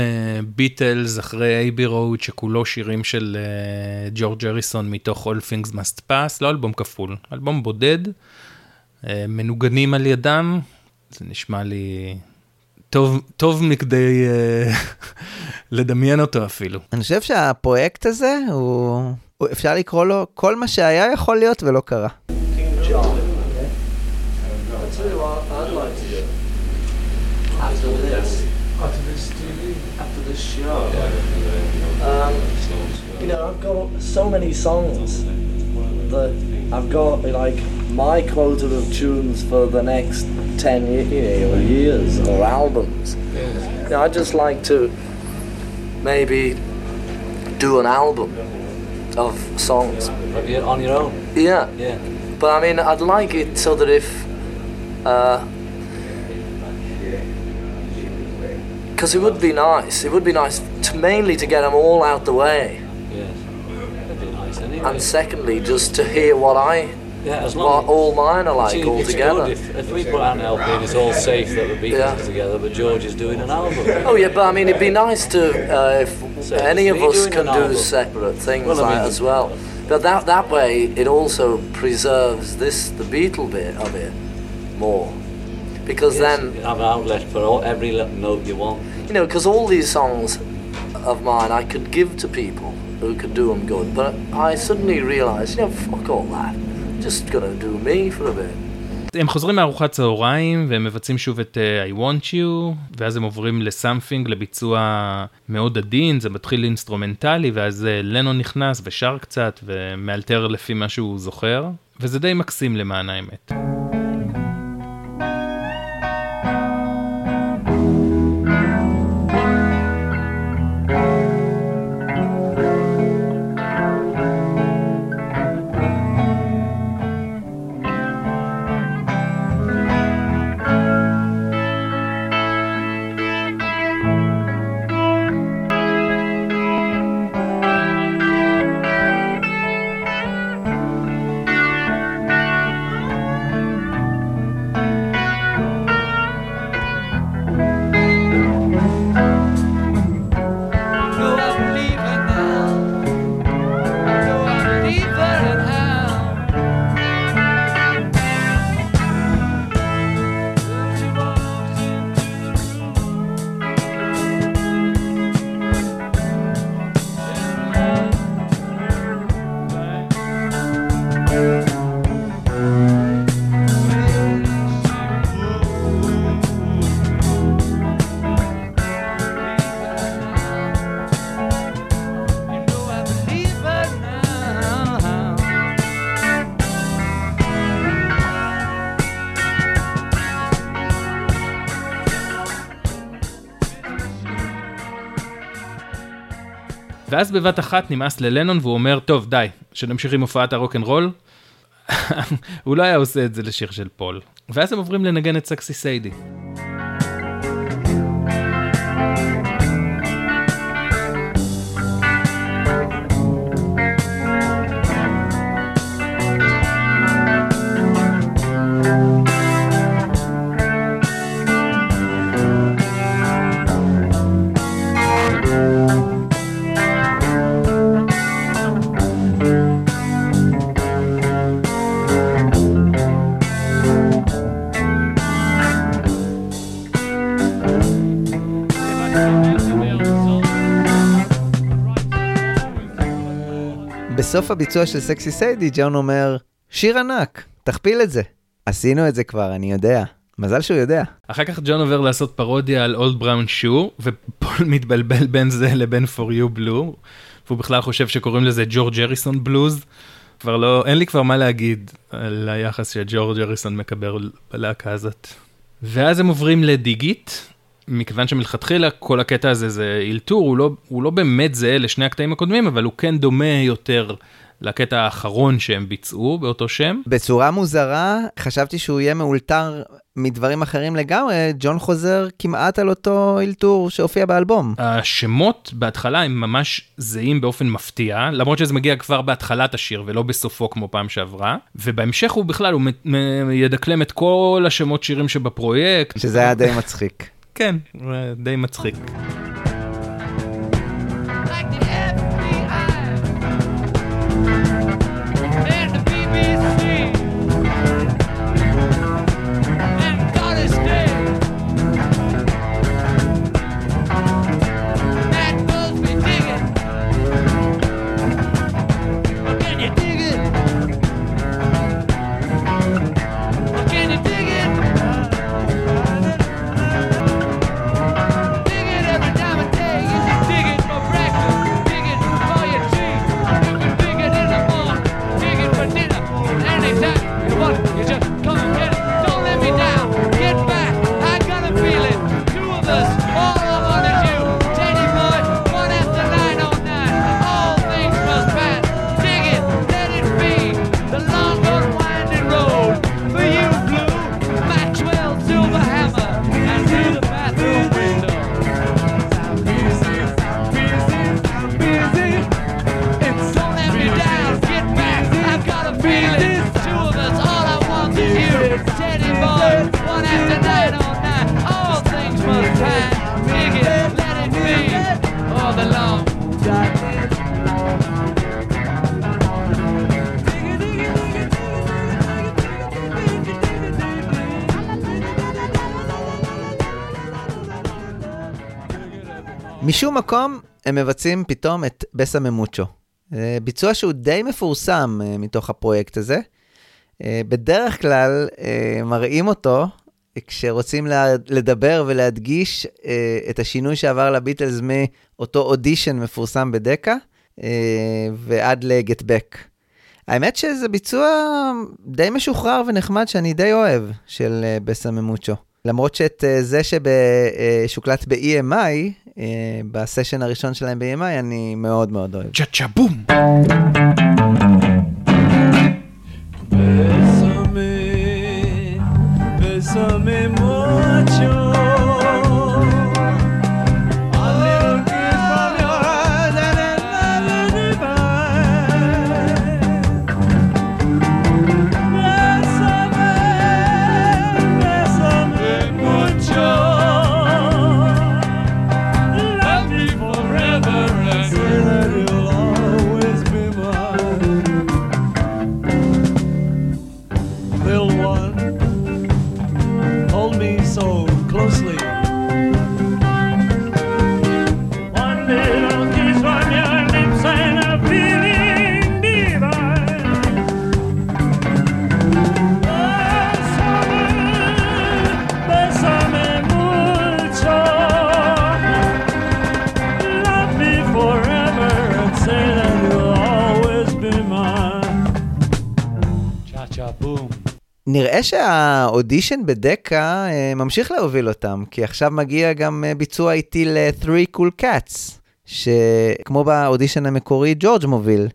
[SPEAKER 2] ביטלס אחרי אייבי רוד שכולו שירים של אה, ג'ורג' אריסון מתוך All Things Must Pass, לא אלבום כפול, אלבום בודד, אה, מנוגנים על ידם, זה נשמע לי טוב, טוב מכדי אה, לדמיין אותו אפילו.
[SPEAKER 1] אני חושב שהפרויקט הזה, הוא, הוא, אפשר לקרוא לו כל מה שהיה יכול להיות ולא קרה.
[SPEAKER 11] Um, you know, I've got so many songs that I've got like my quota of tunes for the next 10 ye- or years or albums. You know, I'd just like to maybe do an album of songs.
[SPEAKER 5] On your own?
[SPEAKER 11] Yeah.
[SPEAKER 5] Yeah.
[SPEAKER 11] But I mean, I'd like it so that if, uh, because it would be nice. It would be nice to mainly to get them all out the way,
[SPEAKER 5] Yeah. Nice anyway.
[SPEAKER 11] and secondly, just to hear what I,
[SPEAKER 5] yeah, as
[SPEAKER 11] what
[SPEAKER 5] long
[SPEAKER 11] all mine are like all together.
[SPEAKER 5] if, if we put an LP it's all safe that the Beatles
[SPEAKER 11] Yeah.
[SPEAKER 5] together, but George is doing an album.
[SPEAKER 11] Oh yeah, but I mean, it'd be nice to uh, if
[SPEAKER 5] So
[SPEAKER 11] any of us can do
[SPEAKER 5] album?
[SPEAKER 11] separate things
[SPEAKER 5] Well, I
[SPEAKER 11] like,
[SPEAKER 5] mean-
[SPEAKER 11] as well. But that that way, it also preserves this the Beatle bit of it more, because
[SPEAKER 5] Yes,
[SPEAKER 11] then
[SPEAKER 5] you have an outlet for all, every note you want.
[SPEAKER 11] you know, because all these songs of mine I could give to people who could do them good, but I suddenly realised, you know, fuck all that. Just gonna do me for a bit.
[SPEAKER 2] הם חוזרים מארוחת צהריים והם מבצעים שוב את uh, I want you ואז הם עוברים לסאמפינג לביצוע מאוד עדין זה מתחיל אינסטרומנטלי ואז uh, לנון נכנס ושר קצת ומאלתר לפי מה שהוא זוכר וזה די מקסים למען האמת. ואז בבת אחת נמאס ללנון והוא אומר, טוב, די, שנמשיך עם הופעת הרוקנרול. הוא לא היה עושה את זה לשיר של פול. ואז הם עוברים לנגן את סקסי סיידי.
[SPEAKER 1] בסוף הביצוע של סקסי סיידי, ג'ון אומר, שיר ענק, תכפיל את זה. עשינו את זה כבר, אני יודע. מזל שהוא יודע.
[SPEAKER 2] אחר כך ג'ון עובר לעשות פרודיה על אולד בראון שו, ופול מתבלבל בין זה לבין For You Blue, והוא בכלל חושב שקוראים לזה ג'ורג' אריסון בלוז. כבר לא, אין לי כבר מה להגיד על היחס שג'ורג' אריסון מקבל בלהקה הזאת. ואז הם עוברים לדיגיט, מכיוון שמלכתחילה כל הקטע הזה זה אילתור, הוא לא, הוא לא באמת זהה לשני הקטעים הקודמים, אבל הוא כן דומה יותר לקטע האחרון שהם ביצעו באותו שם.
[SPEAKER 1] בצורה מוזרה, חשבתי שהוא יהיה מאולתר מדברים אחרים לגמרי, ג'ון חוזר כמעט על אותו אילתור שהופיע באלבום.
[SPEAKER 2] השמות בהתחלה הם ממש זהים באופן מפתיע, למרות שזה מגיע כבר בהתחלת השיר ולא בסופו כמו פעם שעברה, ובהמשך הוא בכלל, הוא ידקלם את כל השמות שירים שבפרויקט.
[SPEAKER 1] שזה היה די מצחיק.
[SPEAKER 2] כן, זה די מצחיק.
[SPEAKER 1] משום מקום, הם מבצעים פתאום את בסה ממוצ'ו. אה, ביצוע שהוא די מפורסם אה, מתוך הפרויקט הזה. אה, בדרך כלל מראים אותו כשרוצים לדבר ולהדגיש את השינוי שעבר לביטלס מאותו אודישן מפורסם בדקה ועד לגט בק. האמת שזה ביצוע די משוחרר ונחמד שאני די אוהב של בסה ממוצ'ו. למרות שאת זה ששוקלט ב-EMI, בסשן הראשון שלהם ב-EMI, אני מאוד מאוד אוהב.
[SPEAKER 2] צ'ה צ'ה בום!
[SPEAKER 7] Bésame mucho.
[SPEAKER 1] שהאודישן בדקה אה, ממשיך להוביל אותם, כי עכשיו מגיע גם אה, ביצוע איטי ל-3 Cool Cats, שכמו באודישן המקורי, ג'ורג' מוביל.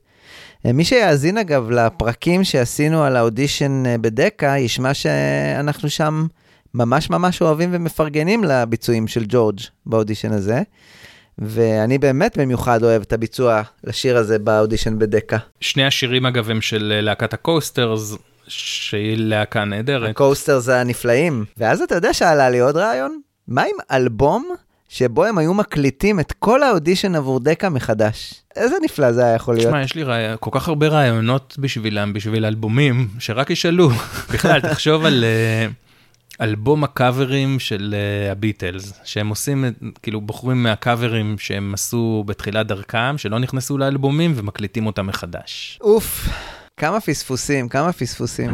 [SPEAKER 1] אה, מי שיאזין אגב לפרקים שעשינו על האודישן בדקה, ישמע שאנחנו שם ממש ממש אוהבים ומפרגנים לביצועים של ג'ורג' באודישן הזה. ואני באמת במיוחד אוהב את הביצוע לשיר הזה באודישן בדקה.
[SPEAKER 2] שני השירים אגב הם של להקת הקוסטרס, שהיא להקה נהדרת.
[SPEAKER 1] הקוסטרס הנפלאים. ואז אתה יודע שעלה לי עוד רעיון? מה עם אלבום שבו הם היו מקליטים את כל האודישן עבור דקה מחדש? איזה נפלא זה היה יכול להיות.
[SPEAKER 2] תשמע, יש לי רעי... כל כך הרבה רעיונות בשבילם, בשביל אלבומים, שרק ישאלו. בכלל, תחשוב על אה, אלבום הקאברים של אה, הביטלס, שהם עושים, כאילו, בוחרים מהקאברים שהם עשו בתחילת דרכם, שלא נכנסו לאלבומים, ומקליטים אותם מחדש.
[SPEAKER 1] אוף, כמה פספוסים, כמה פספוסים.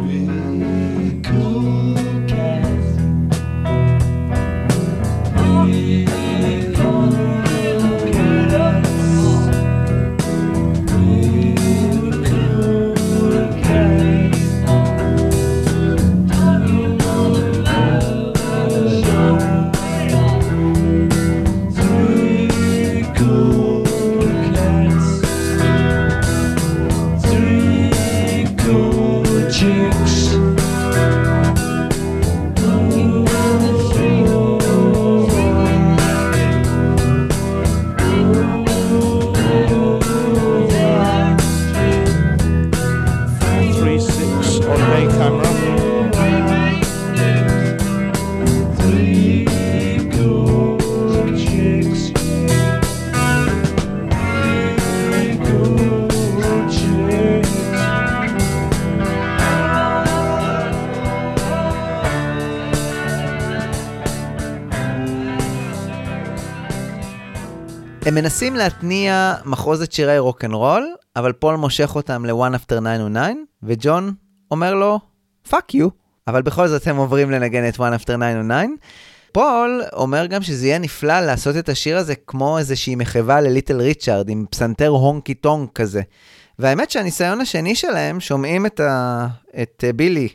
[SPEAKER 1] מנסים להתניע מחרוזת שירי רוקנרול, אבל פול מושך אותם ל-One After 909, וג'ון אומר לו, fuck you. אבל בכל זאת הם עוברים לנגן את One After 909. פול אומר גם שזה יהיה נפלא לעשות את השיר הזה כמו איזושהי מחווה לליטל ריצ'ארד, עם פסנתר honky tonk כזה. והאמת שהניסיון השני שלהם, שומעים את, ה... את אה, בילי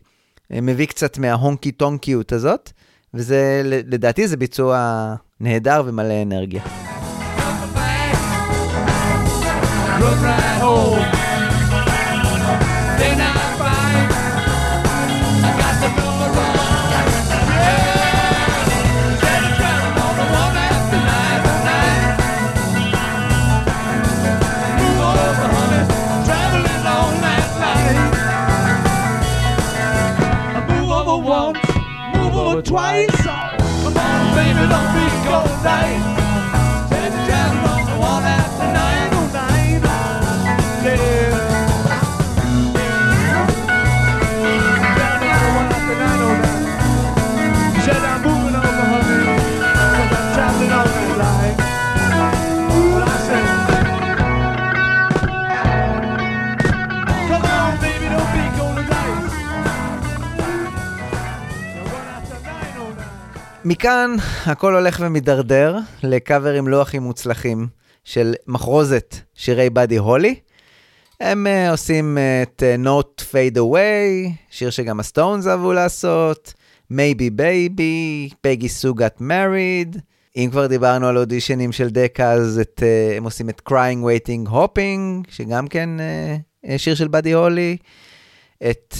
[SPEAKER 1] אה, מביא קצת מההונקי טונקיות הזאת, וזה, לדעתי זה ביצוע נהדר ומלא אנרגיה.
[SPEAKER 7] Run right home. Then I find I got the number wrong. Yeah, instead of driving on the one after oh nine. Move over, honey, traveling on that line. Move over once, move over twice. Come on, baby, don't be cold night.
[SPEAKER 1] מכאן הכל הולך ומידרדר לקאברים לא הכי מוצלחים של מחרוזת שירי באדי הולי. הם uh, עושים uh, את uh, Not Fade Away, שיר שגם הסטונס אהבו לעשות, Maybe Baby, פגי סו got married. אם כבר דיברנו על אודישנים של דקה, אז את, uh, הם עושים את Crying Waiting Hopping, שגם כן uh, שיר של באדי הולי. את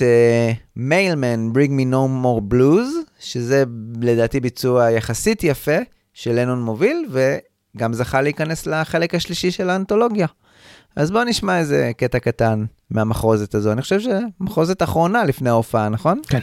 [SPEAKER 1] מיילמן, uh, Bring Me No More Blues, שזה לדעתי ביצוע יחסית יפה של לנון מוביל, וגם זכה להיכנס לחלק השלישי של האנתולוגיה. אז בואו נשמע איזה קטע קטן מהמחרוזת הזו. אני חושב שמחרוזת אחרונה לפני ההופעה, נכון?
[SPEAKER 2] כן.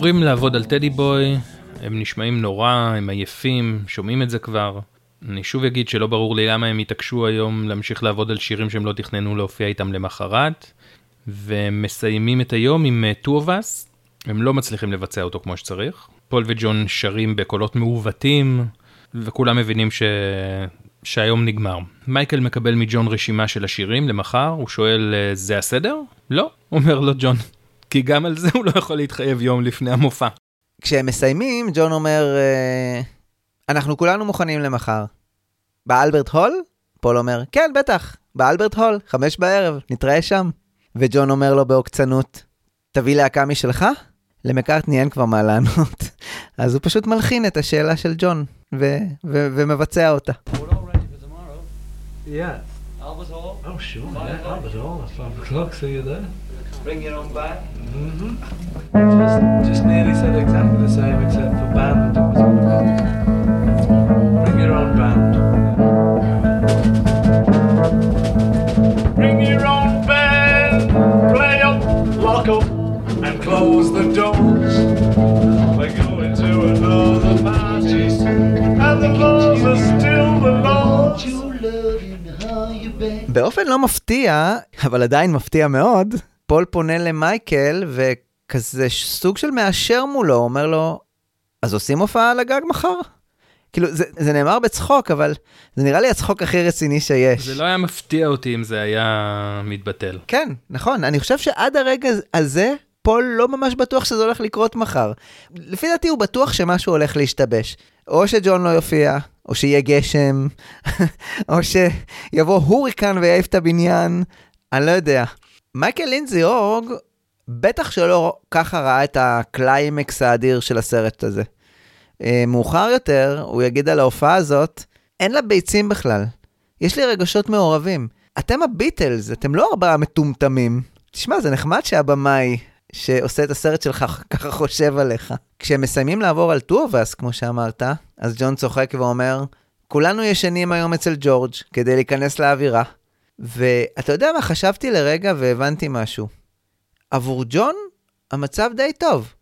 [SPEAKER 2] עוברים לעבוד על טדי בוי, הם נשמעים נורא, הם עייפים, שומעים את זה כבר. אני שוב אגיד שלא ברור לי למה הם התעקשו היום להמשיך לעבוד על שירים שהם לא תכננו להופיע איתם למחרת. והם מסיימים את היום עם אה, Two of Us, הם לא מצליחים לבצע אותו כמו שצריך. פול וג'ון שרים בקולות מעוותים, וכולם מבינים ש... שהיום נגמר. מייקל מקבל מג'ון רשימה של השירים למחר, הוא שואל, "אה, זה הסדר? לא, אומר לו ג'ון. כי גם על זה הוא לא יכול להתחייב יום לפני המופע.
[SPEAKER 1] כשהם מסיימים, ג'ון אומר, אה, אנחנו כולנו מוכנים למחר. באלברט הול? פול אומר, כן, בטח, באלברט הול, חמש בערב, נתראה שם. וג'ון אומר לו בעוקצנות, תביא להקה משלך? למקארטני אין כבר מה לענות. אז הוא פשוט מלחין את השאלה של ג'ון, ו- ו- ומבצע אותה.
[SPEAKER 10] Yeah.
[SPEAKER 11] Albert Hall.
[SPEAKER 10] Oh, sure. Yeah, Albert Hall at five o'clock. See you there.
[SPEAKER 11] Bring your own band.
[SPEAKER 10] Mm-hmm. Just, just nearly said exactly the same, except for band. It was all about. Bring your own band.
[SPEAKER 7] Bring your own band, play up, lock up, and close the doors. We're going to another party, and the laws are still the laws.
[SPEAKER 1] באופן לא מפתיע, אבל עדיין מפתיע מאוד, פול פונה למייקל וכזה סוג של מאשר מולו, אומר לו, אז עושים הופעה על הגג מחר? כאילו, זה, זה נאמר בצחוק, אבל זה נראה לי הצחוק הכי רציני שיש.
[SPEAKER 2] זה לא היה מפתיע אותי אם זה היה מתבטל.
[SPEAKER 1] כן, נכון, אני חושב שעד הרגע הזה, פול לא ממש בטוח שזה הולך לקרות מחר. לפי דעתי הוא בטוח שמשהו הולך להשתבש. או שג'ון לא יופיע, או שיהיה גשם, או שיבוא הוריקן ויעיף את הבניין, אני לא יודע. מייקל לינדזי הוג בטח שלא ככה ראה את הקליימקס האדיר של הסרט הזה. אה, מאוחר יותר, הוא יגיד על ההופעה הזאת, אין לה ביצים בכלל. יש לי רגשות מעורבים. אתם הביטלס, אתם לא ארבעה מטומטמים. תשמע, זה נחמד שהבמאי שעושה את הסרט שלך ככה חושב עליך. כשהם מסיימים לעבור על Two of Us, כמו שאמרת, אז ג'ון צוחק ואומר, כולנו ישנים היום אצל ג'ורג' כדי להיכנס לאווירה. ואתה יודע מה, חשבתי לרגע והבנתי משהו. עבור ג'ון, המצב די טוב.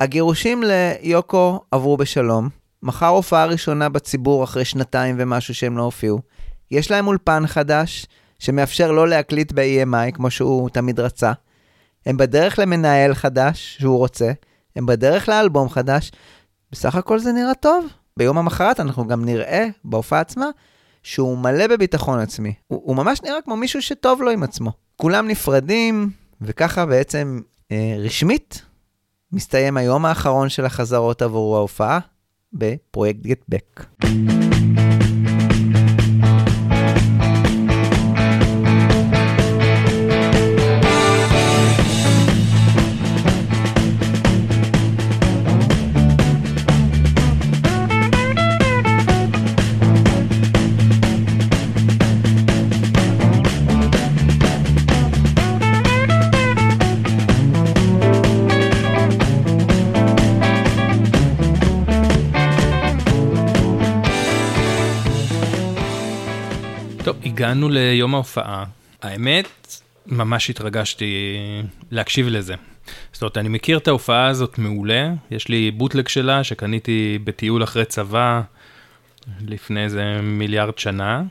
[SPEAKER 1] הגירושים ליוקו עברו בשלום, מחר הופעה ראשונה בציבור אחרי שנתיים ומשהו שהם לא הופיעו. יש להם אולפן חדש, שמאפשר לא להקליט ב-EMI כמו שהוא תמיד רצה. הם בדרך למנהל חדש שהוא רוצה, הם בדרך לאלבום חדש. בסך הכל זה נראה טוב. ביום המחרת אנחנו גם נראה בהופעה עצמה שהוא מלא בביטחון עצמי. הוא, הוא ממש נראה כמו מישהו שטוב לו עם עצמו. כולם נפרדים, וככה בעצם אה, רשמית מסתיים היום האחרון של החזרות עבור ההופעה בפרויקט גט
[SPEAKER 2] הגענו ליום ההופעה. האמת, ממש התרגשתי להקשיב לזה. זאת אומרת, אני מכיר את ההופעה הזאת מעולה, יש לי בוטלג שלה שקניתי בטיול אחרי צבא לפני איזה מיליארד שנה,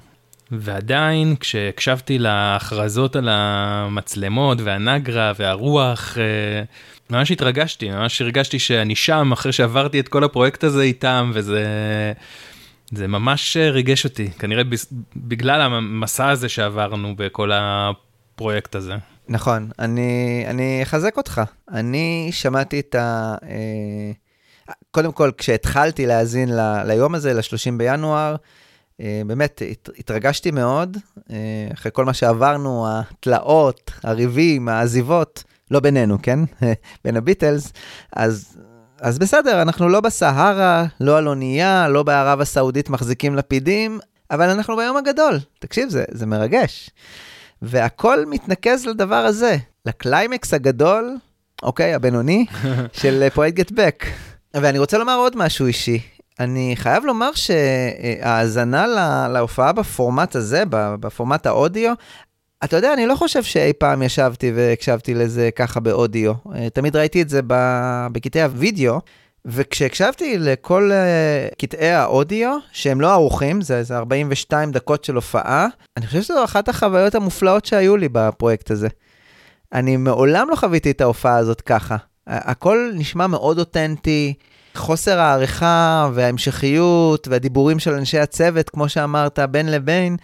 [SPEAKER 2] ועדיין כשהקשבתי להכרזות על המצלמות והנגרה והרוח, אה, ממש התרגשתי, ממש הרגשתי שאני שם אחרי שעברתי את כל הפרויקט הזה איתם, וזה... זה ממש ריגש אותי, כנראה בגלל המסע הזה שעברנו בכל הפרויקט הזה.
[SPEAKER 1] נכון, אני, אני אחזק אותך. אני שמעתי את ה... אה, קודם כל, כשהתחלתי להאזין ל, ליום הזה, ל-30 בינואר, אה, באמת הת, התרגשתי מאוד, אה, אחרי כל מה שעברנו, התלאות, הריבים, העזיבות, לא בינינו, כן? בין הביטלס, אז... אז בסדר, אנחנו לא בסהרה, לא על אונייה, לא בערב הסעודית מחזיקים לפידים, אבל אנחנו ביום הגדול. תקשיב, זה, זה מרגש. והכל מתנקז לדבר הזה, לקליימקס הגדול, אוקיי, הבינוני, של פרויקט גט בק. ואני רוצה לומר עוד משהו אישי. אני חייב לומר שההאזנה לה- להופעה בפורמט הזה, בפורמט האודיו, אתה יודע, אני לא חושב שאי פעם ישבתי והקשבתי לזה ככה באודיו. אה, תמיד ראיתי את זה בקטעי הוידאו, וכשהקשבתי לכל אה, קטעי האודיו, שהם לא ערוכים, זה, זה 42 דקות של הופעה, אני חושב שזו אחת החוויות המופלאות שהיו לי בפרויקט הזה. אני מעולם לא חוויתי את ההופעה הזאת ככה. הכל נשמע מאוד אותנטי, חוסר העריכה וההמשכיות והדיבורים של אנשי הצוות, כמו שאמרת, בין לבין,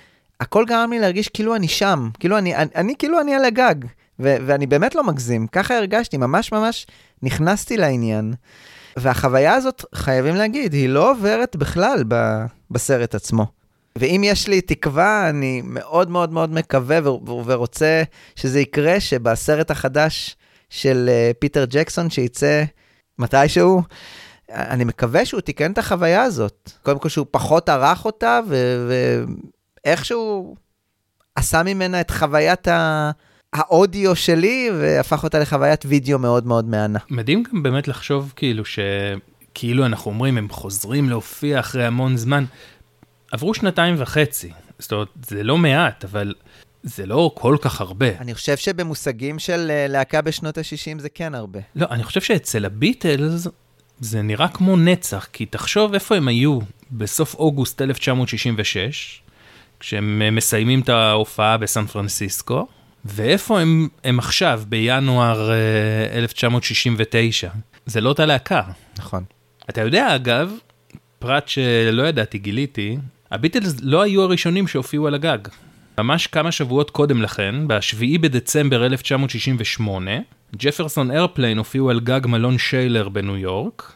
[SPEAKER 1] הכל גרם לי להרגיש כאילו אני שם, כאילו אני, אני, אני כאילו אני על הגג, ו- ואני באמת לא מגזים, ככה הרגשתי, ממש ממש נכנסתי לעניין. והחוויה הזאת, חייבים להגיד, היא לא עוברת בכלל ב- בסרט עצמו. ואם יש לי תקווה, אני מאוד מאוד מאוד מקווה ו- ורוצה שזה יקרה, שבסרט החדש של אה, פיטר ג'קסון, שייצא מתישהו, אני מקווה שהוא תיקן את החוויה הזאת. קודם כל שהוא פחות ערך אותה, ואיכשהו עשה ממנה את חוויית ה... האודיו שלי, והפך אותה לחוויית וידאו מאוד מאוד מהנה.
[SPEAKER 2] מדהים גם באמת לחשוב כאילו ש... כאילו אנחנו אומרים, הם חוזרים להופיע אחרי המון זמן. עברו שנתיים וחצי, זאת אומרת, זה לא מעט, אבל זה לא כל כך הרבה.
[SPEAKER 1] אני חושב שבמושגים של אה, להקה בשנות ה-60 זה כן הרבה.
[SPEAKER 2] לא, אני חושב שאצל הביטלס זה נראה כמו נצח, כי תחשוב איפה הם היו בסוף אוגוסט 1966, כשהם אה, מסיימים את ההופעה בסן פרנסיסקו, ואיפה הם, הם עכשיו, בינואר אה, 1969. זה לא אותה להקה.
[SPEAKER 1] נכון.
[SPEAKER 2] אתה יודע, אגב, פרט שלא ידעתי, גיליתי, הביטלס לא היו הראשונים שהופיעו על הגג. ממש כמה שבועות קודם לכן, ב-7 בדצמבר 1968, ג'פרסון איירפליין הופיעו על גג מלון שיילר בניו יורק,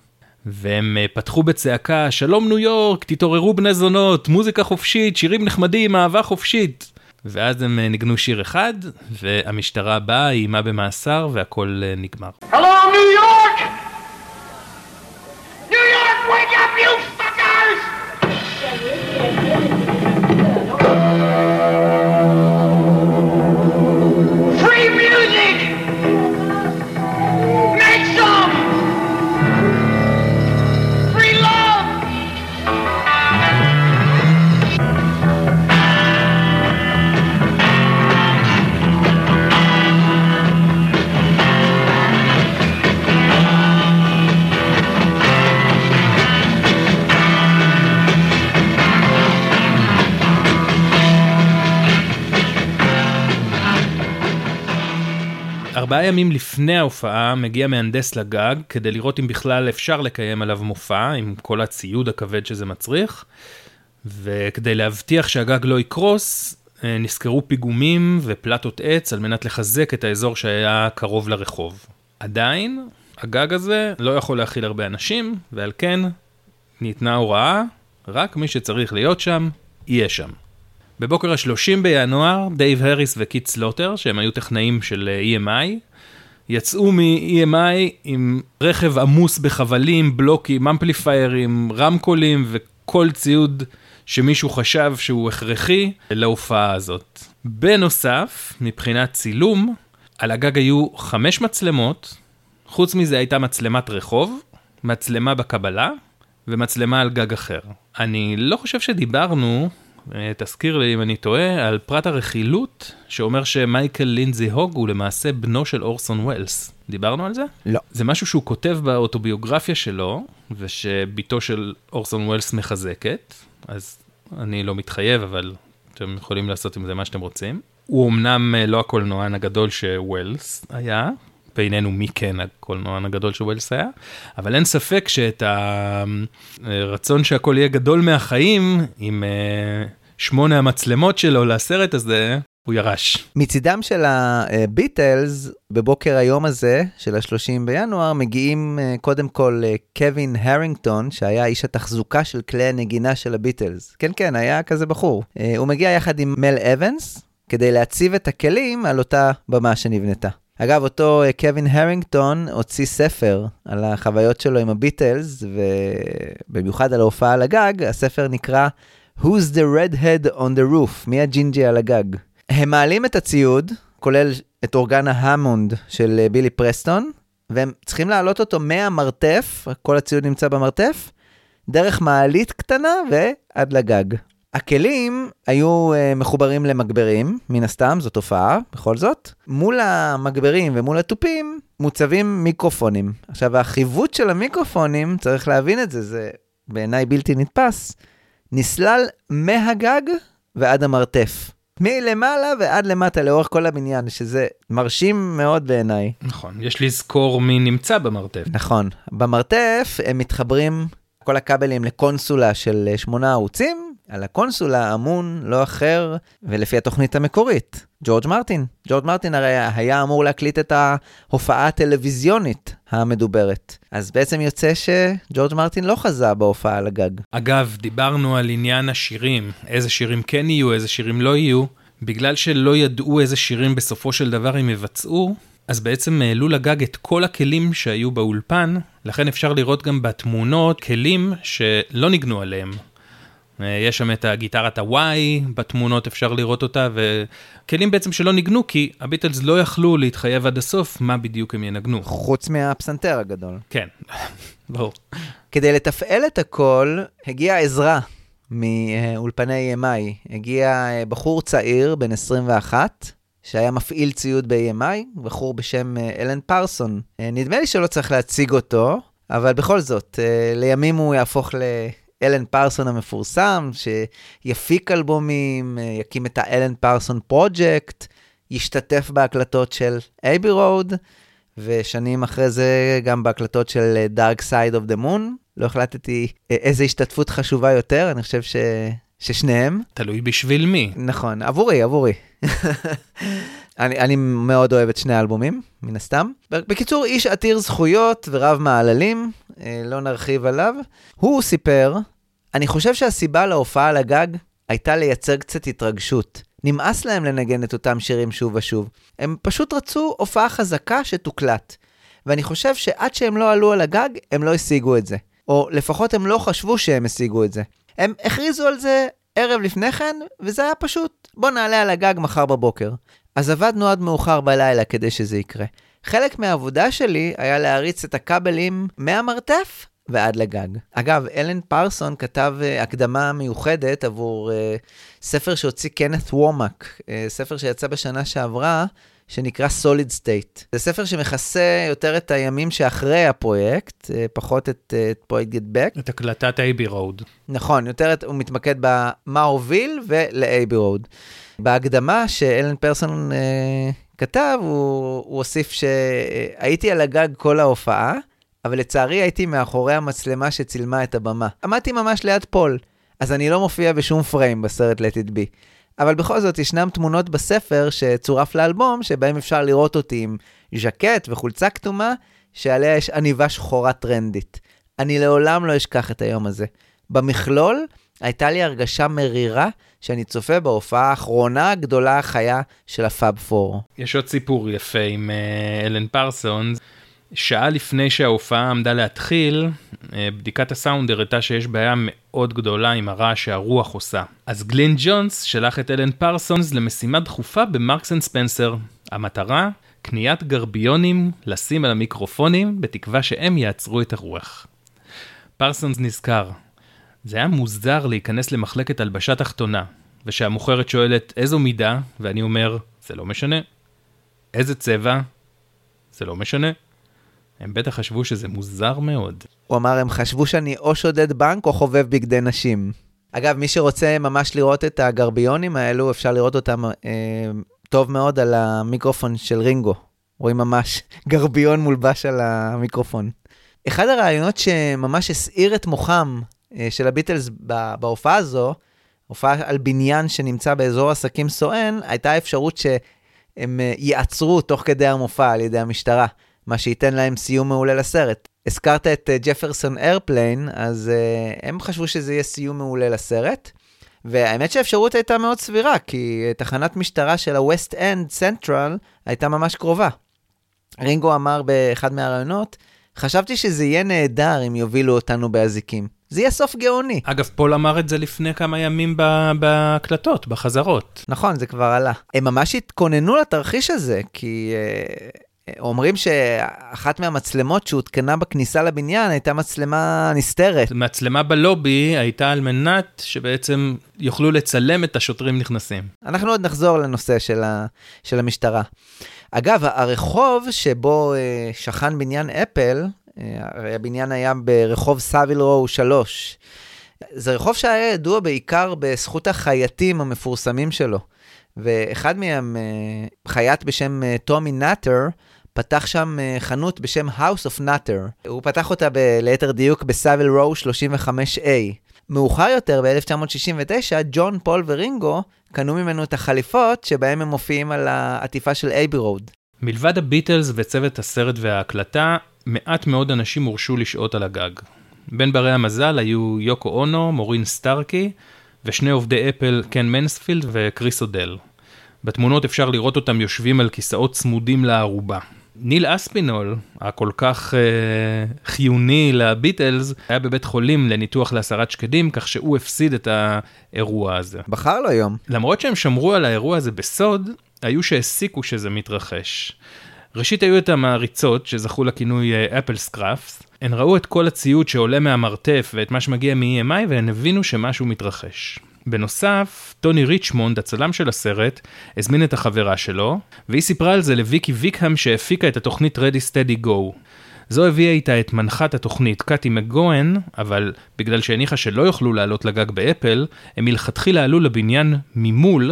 [SPEAKER 2] והם אה, פתחו בצעקה, שלום ניו יורק, תתעוררו בני זונות, מוזיקה חופשית, שירים נחמדים, אהבה חופשית. ואז הם אה, ניגנו שיר אחד, והמשטרה באה, איימה במאסר, והכל אה, נגמר.
[SPEAKER 7] Hello,
[SPEAKER 2] ארבעה ימים לפני ההופעה מגיע מהנדס לגג כדי לראות אם בכלל אפשר לקיים עליו מופע עם כל הציוד הכבד שזה מצריך. וכדי להבטיח שהגג לא יקרוס, אה, נסקרו פיגומים ופלטות עץ על מנת לחזק את האזור שהיה קרוב לרחוב. עדיין, הגג הזה לא יכול להכיל הרבה אנשים, ועל כן ניתנה הוראה, רק מי שצריך להיות שם, יהיה שם. בבוקר ה-30 בינואר, דייב הריס וקיט סלוטר, שהם היו טכנאים של אה, EMI, יצאו מ-EMI עם רכב עמוס בחבלים, בלוקים, אמפליפיירים, רמקולים וכל ציוד שמישהו חשב שהוא הכרחי להופעה הזאת. בנוסף, מבחינת צילום, על הגג היו חמש מצלמות, חוץ מזה הייתה מצלמת רחוב, מצלמה בקבלה ומצלמה על גג אחר. אני לא חושב שדיברנו תזכיר לי אם אני טועה, על פרט הרכילות שאומר שמייקל לינזי הוג הוא למעשה בנו של אורסון ווילס. דיברנו על זה?
[SPEAKER 1] לא.
[SPEAKER 2] זה משהו שהוא כותב באוטוביוגרפיה שלו, ושבתו של אורסון ווילס מחזקת, אז אני לא מתחייב, אבל אתם יכולים לעשות עם זה מה שאתם רוצים. הוא אמנם אה, לא הקולנוען הגדול שווילס היה, בינינו מי כן הקולנוען הגדול שווילס היה, אבל אין ספק שאת הרצון שהכל יהיה גדול מהחיים, עם אה, שמונה המצלמות שלו לסרט הזה, הוא ירש.
[SPEAKER 1] מצידם של הביטלס, בבוקר היום הזה, של ה-30 בינואר, מגיעים אה, קודם כל אה, קווין הרינגטון, שהיה איש התחזוקה של כלי הנגינה של הביטלס. כן, כן, היה כזה בחור. הוא מגיע יחד עם מל אבנס, כדי להציב את הכלים על אותה במה שנבנתה. אגב, אותו אה, קווין הרינגטון הוציא ספר על החוויות שלו עם הביטלס, ובמיוחד על ההופעה על הגג, הספר נקרא Who's the Redhead on the Roof? מי הג'ינג'י על הגג? הם מעלים את הציוד, כולל את אורגן ההמונד של אה, בילי פרסטון, והם צריכים להעלות אותו מהמרתף, כל הציוד נמצא במרתף, דרך מעלית קטנה ועד לגג. הכלים היו אה, מחוברים למגברים, מן הסתם, זו תופעה, בכל זאת. מול המגברים ומול התופים מוצבים מיקרופונים. עכשיו, החיווט של המיקרופונים, צריך להבין את זה, זה בעיניי בלתי נתפס, נסלל מהגג ועד המרתף. מלמעלה ועד למטה לאורך כל הבניין, שזה מרשים מאוד בעיניי.
[SPEAKER 2] נכון, יש לזכור מי נמצא במרתף.
[SPEAKER 1] נכון. במרתף הם מתחברים כל הכבלים לקונסולה של אה, שמונה ערוצים. על הקונסולה אמון לא אחר, ולפי התוכנית המקורית, ג'ורג' מרטין. ג'ורג' מרטין הרי היה אמור להקליט את ההופעה הטלוויזיונית המדוברת. אז בעצם יוצא שג'ורג' מרטין לא חזה בהופעה על הגג.
[SPEAKER 2] אגב, דיברנו על עניין השירים, איזה שירים כן יהיו, איזה שירים לא יהיו. בגלל שלא ידעו איזה שירים בסופו של דבר הם יבצעו, אז בעצם העלו לגג את כל הכלים שהיו באולפן, לכן אפשר לראות גם בתמונות כלים שלא ניגנו עליהם. אה, יש שם את הגיטרת הוואי, בתמונות אפשר לראות אותה, וכלים בעצם שלא ניגנו, כי הביטלס לא יכלו להתחייב עד הסוף מה בדיוק הם ינגנו.
[SPEAKER 1] חוץ מהפסנתר הגדול.
[SPEAKER 2] כן, ברור.
[SPEAKER 1] כדי לתפעל את הכל, הגיעה עזרה מאולפני EMI. הגיע אה, בחור צעיר, בן 21, שהיה מפעיל ציוד ב-EMI, בחור בשם אה, אלן פרסון. נדמה לי שלא צריך להציג אותו, אבל בכל זאת, לימים הוא יהפוך לאלן פרסון המפורסם, שיפיק אלבומים, יקים את האלן פרסון פרויקט, ישתתף בהקלטות של אייבי רוד, ושנים אחרי זה גם בהקלטות של Dark Side of the Moon. לא החלטתי איזה השתתפות חשובה יותר, אני חושב ש... ששניהם.
[SPEAKER 2] תלוי בשביל מי.
[SPEAKER 1] נכון, עבורי, עבורי. אני, אני מאוד אוהב את שני האלבומים, מן הסתם. בקיצור, איש עתיר זכויות ורב מעללים, אה, לא נרחיב עליו. הוא סיפר, אני חושב שהסיבה להופעה על הגג הייתה לייצר קצת התרגשות. נמאס להם לנגן את אותם שירים שוב ושוב. הם פשוט רצו הופעה חזקה שתוקלט. ואני חושב שעד שהם לא עלו על הגג, הם לא השיגו את זה. או לפחות הם לא חשבו שהם השיגו את זה. הם הכריזו על זה ערב לפני כן, וזה היה פשוט, בוא נעלה על הגג מחר בבוקר. אז עבדנו עד מאוחר בלילה כדי שזה יקרה. חלק מהעבודה שלי היה להריץ את הכבלים מהמרתף ועד לגג. אגב, אלן פרסונס כתב אה, הקדמה מיוחדת עבור אה, ספר שהוציא קנת וומק, אה, ספר שיצא בשנה שעברה, שנקרא Solid State. זה ספר שמכסה יותר את הימים שאחרי הפרויקט, פחות את, את פרויקט Get Back.
[SPEAKER 2] את הקלטת אייבי רוד.
[SPEAKER 1] נכון, יותר את, הוא מתמקד במה הוביל לאייבי רוד. בהקדמה שאלן פרסון uh, כתב, הוא, הוא הוסיף שהייתי על הגג כל ההופעה, אבל לצערי הייתי מאחורי המצלמה שצילמה את הבמה. עמדתי ממש ליד פול, אז אני לא מופיע בשום פריים בסרט Let It Be. אבל בכל זאת, ישנם תמונות בספר שצורף לאלבום, שבהם אפשר לראות אותי עם ז'קט וחולצה כתומה, שעליה יש עניבה שחורה טרנדית. אני לעולם לא אשכח את היום הזה. במכלול, הייתה לי הרגשה מרירה שאני צופה בהופעה האחרונה הגדולה החיה של ה Fab Four.
[SPEAKER 2] יש עוד סיפור יפה עם אה, אלן פרסונס. שעה לפני שההופעה עמדה להתחיל, אה, בדיקת הסאונד הראתה שיש בעיה מאוד גדולה עם הרעש שהרוח עושה. אז גלין ג'ונס שלח את אלן פרסונס למשימה דחופה במרקס אנד ספנסר. המטרה, קניית גרביונים לשים על המיקרופונים, בתקווה שהם יעצרו את הרוח. פרסונס נזכר, זה היה מוזר להיכנס למחלקת הלבשה תחתונה, ושהמוכרת שואלת איזו מידה, ואני אומר, זה לא משנה. איזה צבע? זה לא משנה. הם בטח חשבו שזה מוזר מאוד.
[SPEAKER 1] הוא אמר, הם חשבו שאני או שודד בנק או חובב בגדי נשים. אגב, מי שרוצה ממש לראות את הגרביונים האלו, אפשר לראות אותם אה, טוב מאוד על המיקרופון של רינגו. רואים ממש גרביון מולבש על המיקרופון. אחד הרעיונות שממש הסעיר את מוחם של הביטלס בהופעה הזו, הופעה על בניין שנמצא באזור עסקים סואן, הייתה אפשרות שהם אה, ייעצרו תוך כדי המופע על ידי המשטרה. מה שייתן להם סיום מעולה לסרט. הזכרת את ג'פרסון איירפליין, אז הם חשבו שזה יהיה סיום מעולה לסרט. והאמת שהאפשרות הייתה מאוד סבירה, כי תחנת משטרה של ה-West End Central הייתה ממש קרובה. רינגו אמר באחד מהרעיונות, חשבתי שזה יהיה נהדר אם יובילו אותנו באזיקים. זה יהיה סוף גאוני.
[SPEAKER 2] אגב, פול אמר את זה לפני כמה ימים בהקלטות, בחזרות.
[SPEAKER 1] נכון, זה כבר עלה. הם ממש התכוננו לתרחיש הזה, כי uh, אומרים שאחת מהמצלמות שהותקנה בכניסה לבניין הייתה מצלמה נסתרת.
[SPEAKER 2] מצלמה בלובי הייתה על מנת שבעצם יוכלו לצלם את השוטרים נכנסים.
[SPEAKER 1] אנחנו עוד נחזור לנושא של, ה, של המשטרה. אגב, הרחוב שבו אה, שכן בניין אפל, אה, הרי הבניין היה ברחוב סאביל רו 3. זה רחוב שהיה ידוע בעיקר בזכות החייטים המפורסמים שלו. ואחד מהם, אה, חייט בשם אה, טומי נאטר, פתח שם אה, חנות בשם House of Nutter. הוא פתח אותה ב- ליתר דיוק בסאביל רו 35A. מאוחר יותר, ב-1969, ג'ון, פול ורינגו קנו ממנו את החליפות שבהם הם מופיעים על העטיפה של אייבי רוד.
[SPEAKER 2] מלבד הביטלס וצוות הסרט וההקלטה, מעט מאוד אנשים הורשו לשהות על הגג. בין ברי המזל היו יוקו אונו, מורין סטארקי, ושני עובדי אפל, קן מנספילד וקריס אודל. בתמונות אפשר לראות אותם יושבים על כיסאות צמודים לארובה. ניל אספינול, הכל כך אה, חיוני לביטלס, היה בבית חולים לניתוח להסרת שקדים, כך שהוא הפסיד את האירוע הזה.
[SPEAKER 1] בחר לו יום.
[SPEAKER 2] למרות שהם שמרו על האירוע הזה בסוד, היו שהסיקו שזה מתרחש. ראשית היו את המעריצות שזכו לכינוי Apple Scruffs, הן ראו את כל הציוד שעולה מהמרתף ואת מה שמגיע מ-EMI והן הבינו שמשהו מתרחש. בנוסף, טוני ריצ'מונד, הצלם של הסרט, הזמין את החברה שלו, והיא סיפרה על זה לוויקי ויקהם שהפיקה את התוכנית Ready Steady Go. זו הביאה איתה את מנחת התוכנית קאטי מקגוון, אבל בגלל שהניחה שלא יוכלו לעלות לגג באפל, הם מלכתחילה עלו לבניין ממול,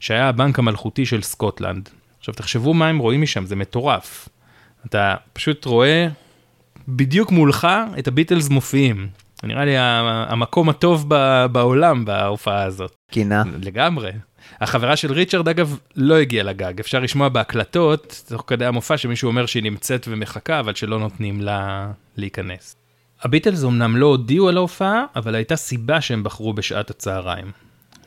[SPEAKER 2] שהיה הבנק המלכותי של סקוטלנד. עכשיו תחשבו מה הם רואים משם, זה מטורף. אתה פשוט רואה בדיוק מולך את הביטלס מופיעים. נראה לי המקום הטוב ב- בעולם בהופעה הזאת.
[SPEAKER 1] קנאה.
[SPEAKER 2] לגמרי. החברה של ריצ'רד אגב לא הגיעה לגג, אפשר לשמוע בהקלטות, תוך כדי המופע שמישהו אומר שהיא נמצאת ומחכה, אבל שלא נותנים לה להיכנס. הביטלס אמנם לא הודיעו על ההופעה, אבל הייתה סיבה שהם בחרו בשעת הצהריים.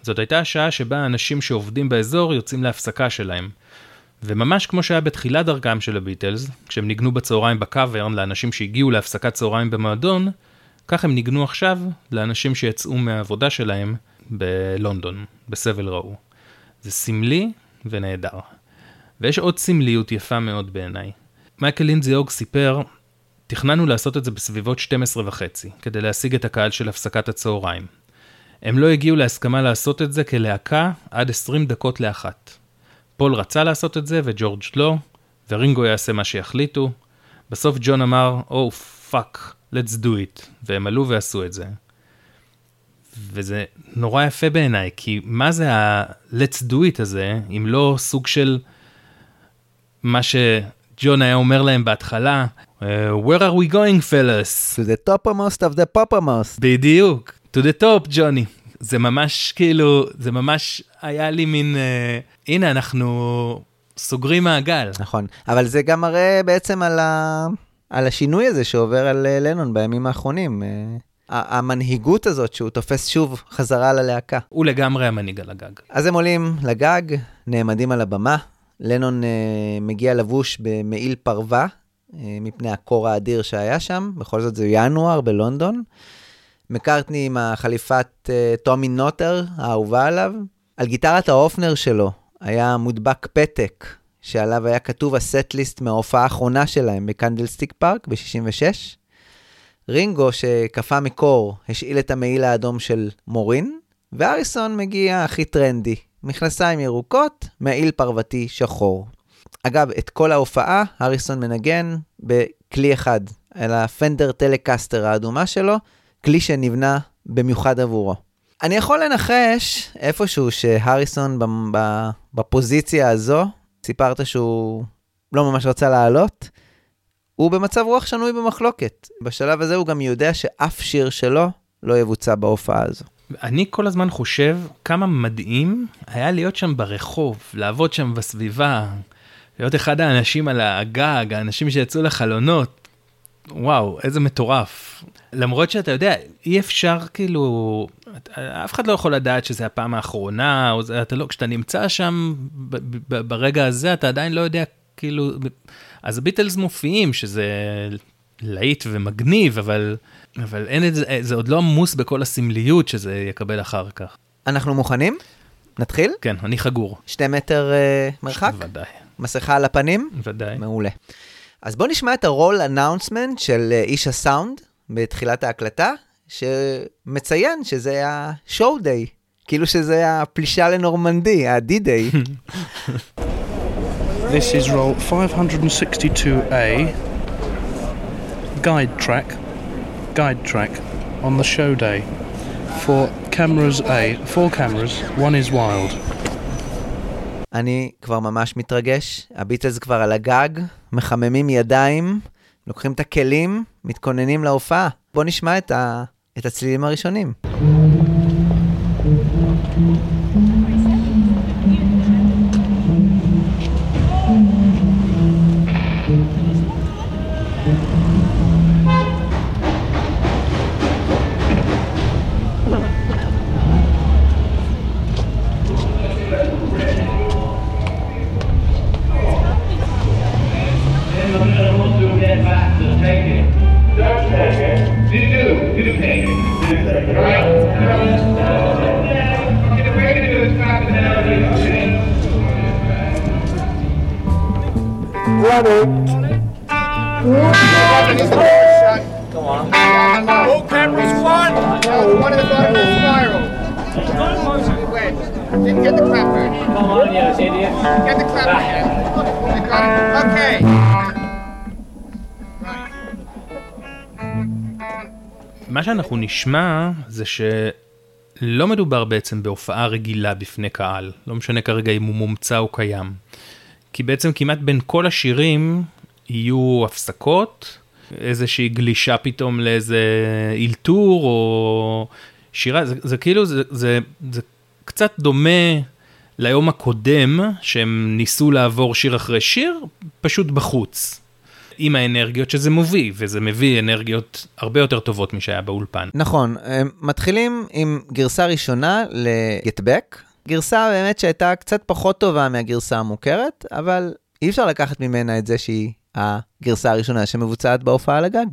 [SPEAKER 2] זאת הייתה השעה שבה האנשים שעובדים באזור יוצאים להפסקה שלהם. וממש כמו שהיה בתחילת דרכם של הביטלס, כשהם ניגנו בצהריים בקאברן לאנשים שהגיעו להפסקת צהריים במועדון, כך הם ניגנו עכשיו לאנשים שיצאו מהעבודה שלהם בלונדון, בסבל ראו. זה סמלי ונהדר. ויש עוד סמליות יפה מאוד בעיניי. מייקל לינזי אוג סיפר, תכננו לעשות את זה בסביבות 12 וחצי, כדי להשיג את הקהל של הפסקת הצהריים. הם לא הגיעו להסכמה לעשות את זה כלהקה עד 20 דקות לאחת. פול רצה לעשות את זה וג'ורג' לא, ורינגו יעשה מה שיחליטו. בסוף ג'ון אמר, או oh, fuck, let's do it, והם עלו ועשו את זה. וזה נורא יפה בעיניי, כי מה זה ה-let's do it הזה, אם לא סוג של מה שג'ון היה אומר להם בהתחלה, אה, where are we going fellas?
[SPEAKER 1] To the toppermost of the poppermost.
[SPEAKER 2] בדיוק, to the top ג'וני. זה ממש כאילו, זה ממש היה לי מין, אה, הנה אנחנו סוגרים מעגל.
[SPEAKER 1] נכון, אבל זה גם מראה בעצם על, ה... על השינוי הזה שעובר על אה, לנון בימים האחרונים. ה- המנהיגות הזאת שהוא תופס שוב חזרה ללהקה.
[SPEAKER 2] הוא לגמרי המנהיג על הגג.
[SPEAKER 1] אז הם עולים לגג, נעמדים על הבמה, לנון אה, מגיע לבוש במעיל פרווה, אה, מפני הקור האדיר שהיה שם, בכל זאת זה ינואר בלונדון. מקארטני עם החליפת אה, טומי נוטר, האהובה עליו. על גיטרת האופנר שלו היה מודבק פתק, שעליו היה כתוב ה-set list מההופעה האחרונה שלהם בקנדלסטיק פארק ב-66. רינגו, שקפא מקור, השאיל את המעיל האדום של מורין, והאריסון מגיע הכי טרנדי, מכנסיים ירוקות, מעיל פרוותי שחור. אגב, את כל ההופעה האריסון מנגן בכלי אחד, על הפנדר טלקסטר האדומה שלו, כלי שנבנה במיוחד עבורו. אני יכול לנחש איפשהו שהריסון בפוזיציה הזו, סיפרת שהוא לא ממש רצה לעלות, הוא במצב רוח שנוי במחלוקת. בשלב הזה הוא גם יודע שאף שיר שלו לא יבוצע בהופעה הזו.
[SPEAKER 2] אני כל הזמן חושב כמה מדהים היה להיות שם ברחוב, לעבוד שם בסביבה, להיות אחד האנשים על הגג, האנשים שיצאו לחלונות. וואו, איזה מטורף. למרות שאתה יודע, אי אפשר כאילו, אף אחד לא יכול לדעת שזה הפעם האחרונה, או זה, אתה לא, כשאתה נמצא שם ב, ב, ברגע הזה, אתה עדיין לא יודע, כאילו, אז הביטלס מופיעים, שזה להיט ומגניב, אבל, אבל אין את זה, זה עוד לא עמוס בכל הסמליות שזה יקבל אחר כך.
[SPEAKER 1] אנחנו מוכנים? נתחיל?
[SPEAKER 2] כן, אני חגור.
[SPEAKER 1] שתי מטר אה, מרחק?
[SPEAKER 2] ודאי.
[SPEAKER 1] מסכה על הפנים?
[SPEAKER 2] ודאי.
[SPEAKER 1] מעולה. אז בוא נשמע את הרול אנאונסמנט של אה, איש הסאונד בתחילת ההקלטה, שמציין שזה השואו דיי, כאילו שזה הפלישה לנורמנדי, ה-D-Day.
[SPEAKER 12] This is roll 562A, guide track, guide track on the show day. For cameras A, four cameras, one is wild.
[SPEAKER 1] אני כבר ממש מתרגש, הביטלס כבר על הגג, מחממים ידיים, לוקחים את הכלים, מתכוננים להופעה. בוא נשמע את, ה... את הצלילים הראשונים.
[SPEAKER 7] Okay.
[SPEAKER 2] מה שאנחנו נשמע זה שלא מדובר בעצם בהופעה רגילה בפני קהל, לא משנה כרגע אם הוא מומצא או קיים. כי בעצם כמעט בין כל השירים יהיו הפסקות, איזושהי גלישה פתאום לאיזה אילתור או שירה, זה, זה כאילו, זה, זה, זה קצת דומה ליום הקודם, שהם ניסו לעבור שיר אחרי שיר, פשוט בחוץ. עם האנרגיות שזה מביא, וזה מביא אנרגיות הרבה יותר טובות משהיה באולפן.
[SPEAKER 1] נכון, מתחילים עם גרסה ראשונה ל-Get Back, גרסה באמת שהייתה קצת פחות טובה מהגרסה המוכרת, אבל אי אפשר לקחת ממנה את זה שהיא הגרסה הראשונה שמבוצעת בהופעה על הגג.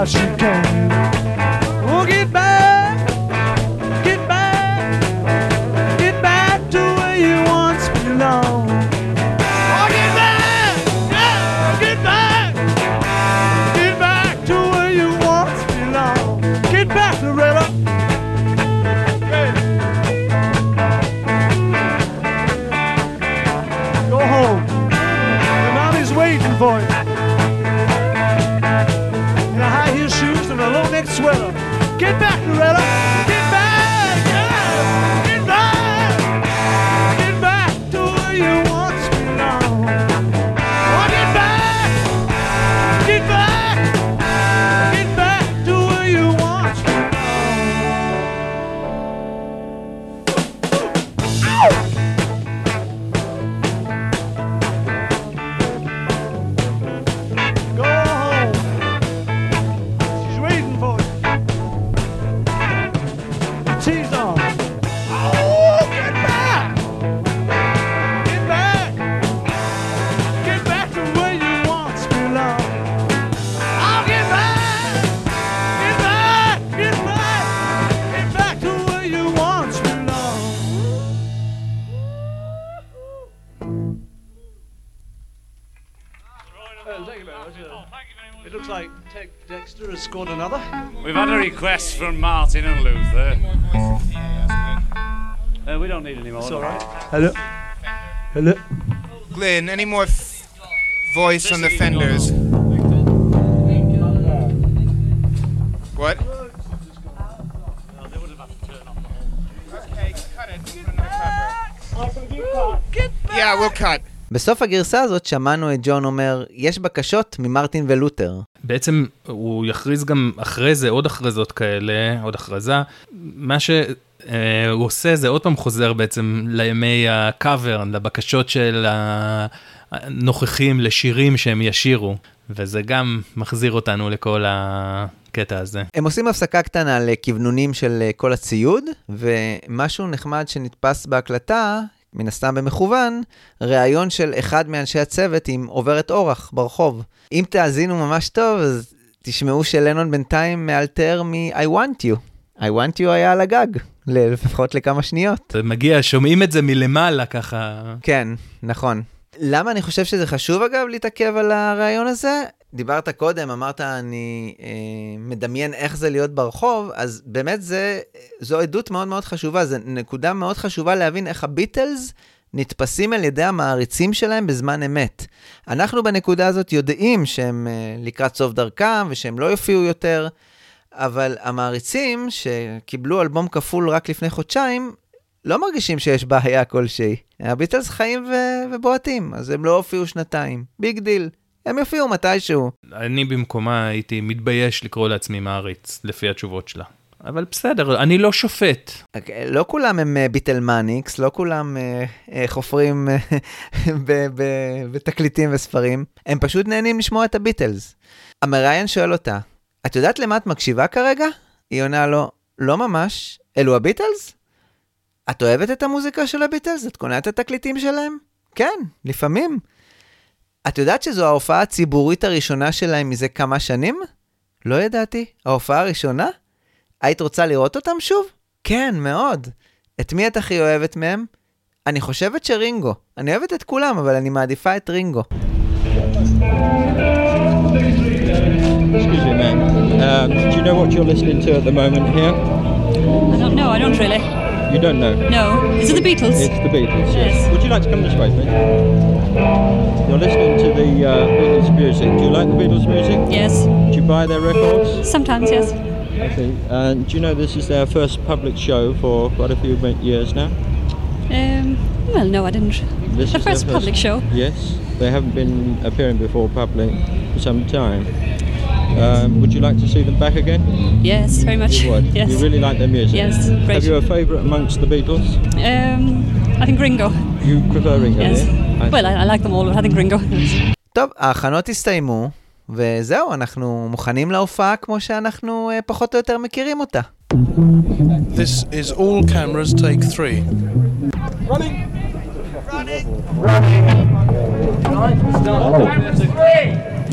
[SPEAKER 7] How she
[SPEAKER 13] came. Any more
[SPEAKER 9] f- voice on the fenders? What? Yeah, we'll cut.
[SPEAKER 1] בסוף הגרסה הזאת שמענו את ג'ון אומר, יש בקשות ממרטין ולותר.
[SPEAKER 2] בעצם הוא יכריז גם אחרי זה עוד הכרזות כאלה, עוד הכרזה. מה שהוא עושה זה עוד פעם חוזר בעצם לימי הקאבר, לבקשות של הנוכחים לשירים שהם ישירו, וזה גם מחזיר אותנו לכל הקטע הזה.
[SPEAKER 1] הם עושים הפסקה קטנה לכוונונים של אה, כל הציוד, ומשהו נחמד שנתפס בהקלטה, מן הסתם במכוון, ראיון של אחד מאנשי הצוות עם עוברת אורח ברחוב. אם תאזינו ממש טוב, אז תשמעו שלנון בינתיים מאלתר מ-I want you. I want you היה על הגג, לפחות לכמה שניות.
[SPEAKER 2] זה מגיע, שומעים את זה מלמעלה ככה.
[SPEAKER 1] כן, נכון. למה אני חושב שזה חשוב אגב להתעכב על הרעיון הזה? דיברת קודם, אמרת אני אה, מדמיין איך זה להיות ברחוב, אז באמת זה, זו עדות מאוד מאוד חשובה, זו נקודה מאוד חשובה להבין איך הביטלס נתפסים על ידי המעריצים שלהם בזמן אמת. אנחנו בנקודה הזאת יודעים שהם אה, לקראת סוף דרכם ושהם לא יופיעו יותר, אבל המעריצים שקיבלו אלבום כפול רק לפני חודשיים, לא מרגישים שיש בעיה כלשהי. הביטלס חיים ו- ובועטים, אז הם לא הופיעו שנתיים. Big deal. הם יופיעו מתישהו.
[SPEAKER 2] אני במקומה הייתי מתבייש לקרוא לעצמי מעריץ, לפי התשובות שלה. אבל בסדר, אני לא שופט.
[SPEAKER 1] לא כולם הם אה, Beatlemaniacs, לא כולם אה, אה, חופרים בתקליטים וספרים, הם פשוט נהנים לשמוע את הביטלס. המראיין שואל אותה, את יודעת למה את מקשיבה כרגע? היא עונה לו, לא ממש, אלו הביטלס? את אוהבת את המוזיקה של הביטלס? את קונה את התקליטים שלהם? כן, לפעמים. את יודעת שזו ההופעה הציבורית הראשונה שלהם מזה כמה שנים? לא ידעתי. ההופעה הראשונה? היית רוצה לראות אותם שוב? כן, מאוד. את מי את הכי אוהבת מהם? אני חושבת שרינגו. אני אוהבת את כולם, אבל אני מעדיפה את רינגו.
[SPEAKER 14] Excuse me, ma'am. Um, do you know what you're listening to at the moment here?
[SPEAKER 15] I don't know, I don't really.
[SPEAKER 14] You don't know?
[SPEAKER 15] No. Is it the Beatles?
[SPEAKER 14] It's the Beatles, yes.
[SPEAKER 15] Yes.
[SPEAKER 14] Would you like to come this way, please? You're listening to the uh, Beatles music. Do you like the Beatles music?
[SPEAKER 15] Yes.
[SPEAKER 14] Do you buy their records?
[SPEAKER 15] Sometimes, yes.
[SPEAKER 14] I see. And do you know this is their first public show for quite a few years now?
[SPEAKER 15] Um, well, no, I didn't.
[SPEAKER 14] This
[SPEAKER 15] the
[SPEAKER 14] their
[SPEAKER 15] first public show.
[SPEAKER 14] Yes. They haven't been appearing before public for some time. Um, would you like to see them back again?
[SPEAKER 15] Yes, very much.
[SPEAKER 14] You would?
[SPEAKER 15] Yes.
[SPEAKER 14] You really like their music?
[SPEAKER 15] Yes, great.
[SPEAKER 14] Have you a favourite amongst the Beatles?
[SPEAKER 15] Um, I think Ringo.
[SPEAKER 14] You prefer Ringo,
[SPEAKER 15] Yes.
[SPEAKER 14] yeah? I
[SPEAKER 15] Well, I, I like them all, but I think Ringo.
[SPEAKER 1] טוב, ההכנות הסתיימו, וזהו, אנחנו מוכנים להופעה כמו שאנחנו אה, פחות או יותר מכירים אותה.
[SPEAKER 12] This is all cameras, take three.
[SPEAKER 7] Four. Georgia was a man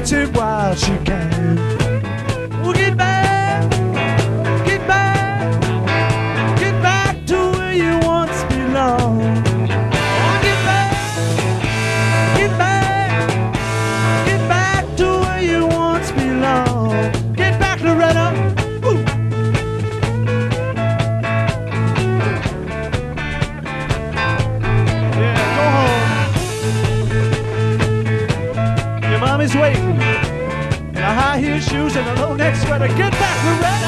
[SPEAKER 7] it
[SPEAKER 16] while she can. better get back
[SPEAKER 7] around.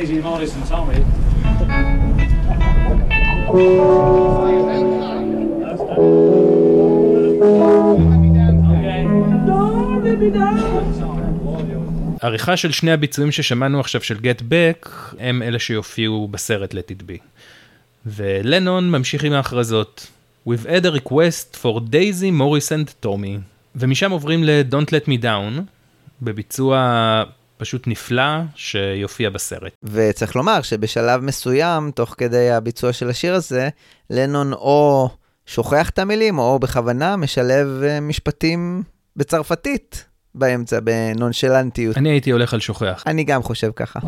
[SPEAKER 7] Daisy, Morris and Tommy.
[SPEAKER 2] העריכה של שני הביצועים ששמענו עכשיו של גט בק הם אלה שיופיעו בסרט Let It Be. ולנון ממשיך עם ההכרזות. We've had a request for Daisy, Morris and Tommy. ומשם עוברים ל-Don't Let Me Down, בביצוע פשוט נפלא שיופיע בסרט.
[SPEAKER 1] וצריך לומר שבשלב מסוים, תוך כדי הביצוע של השיר הזה, לנון או שוכח את המילים, או בכוונה משלב אה, משפטים בצרפתית באמצע, בנונשלנטיות.
[SPEAKER 2] אני הייתי הולך על שוכח.
[SPEAKER 1] אני גם חושב ככה.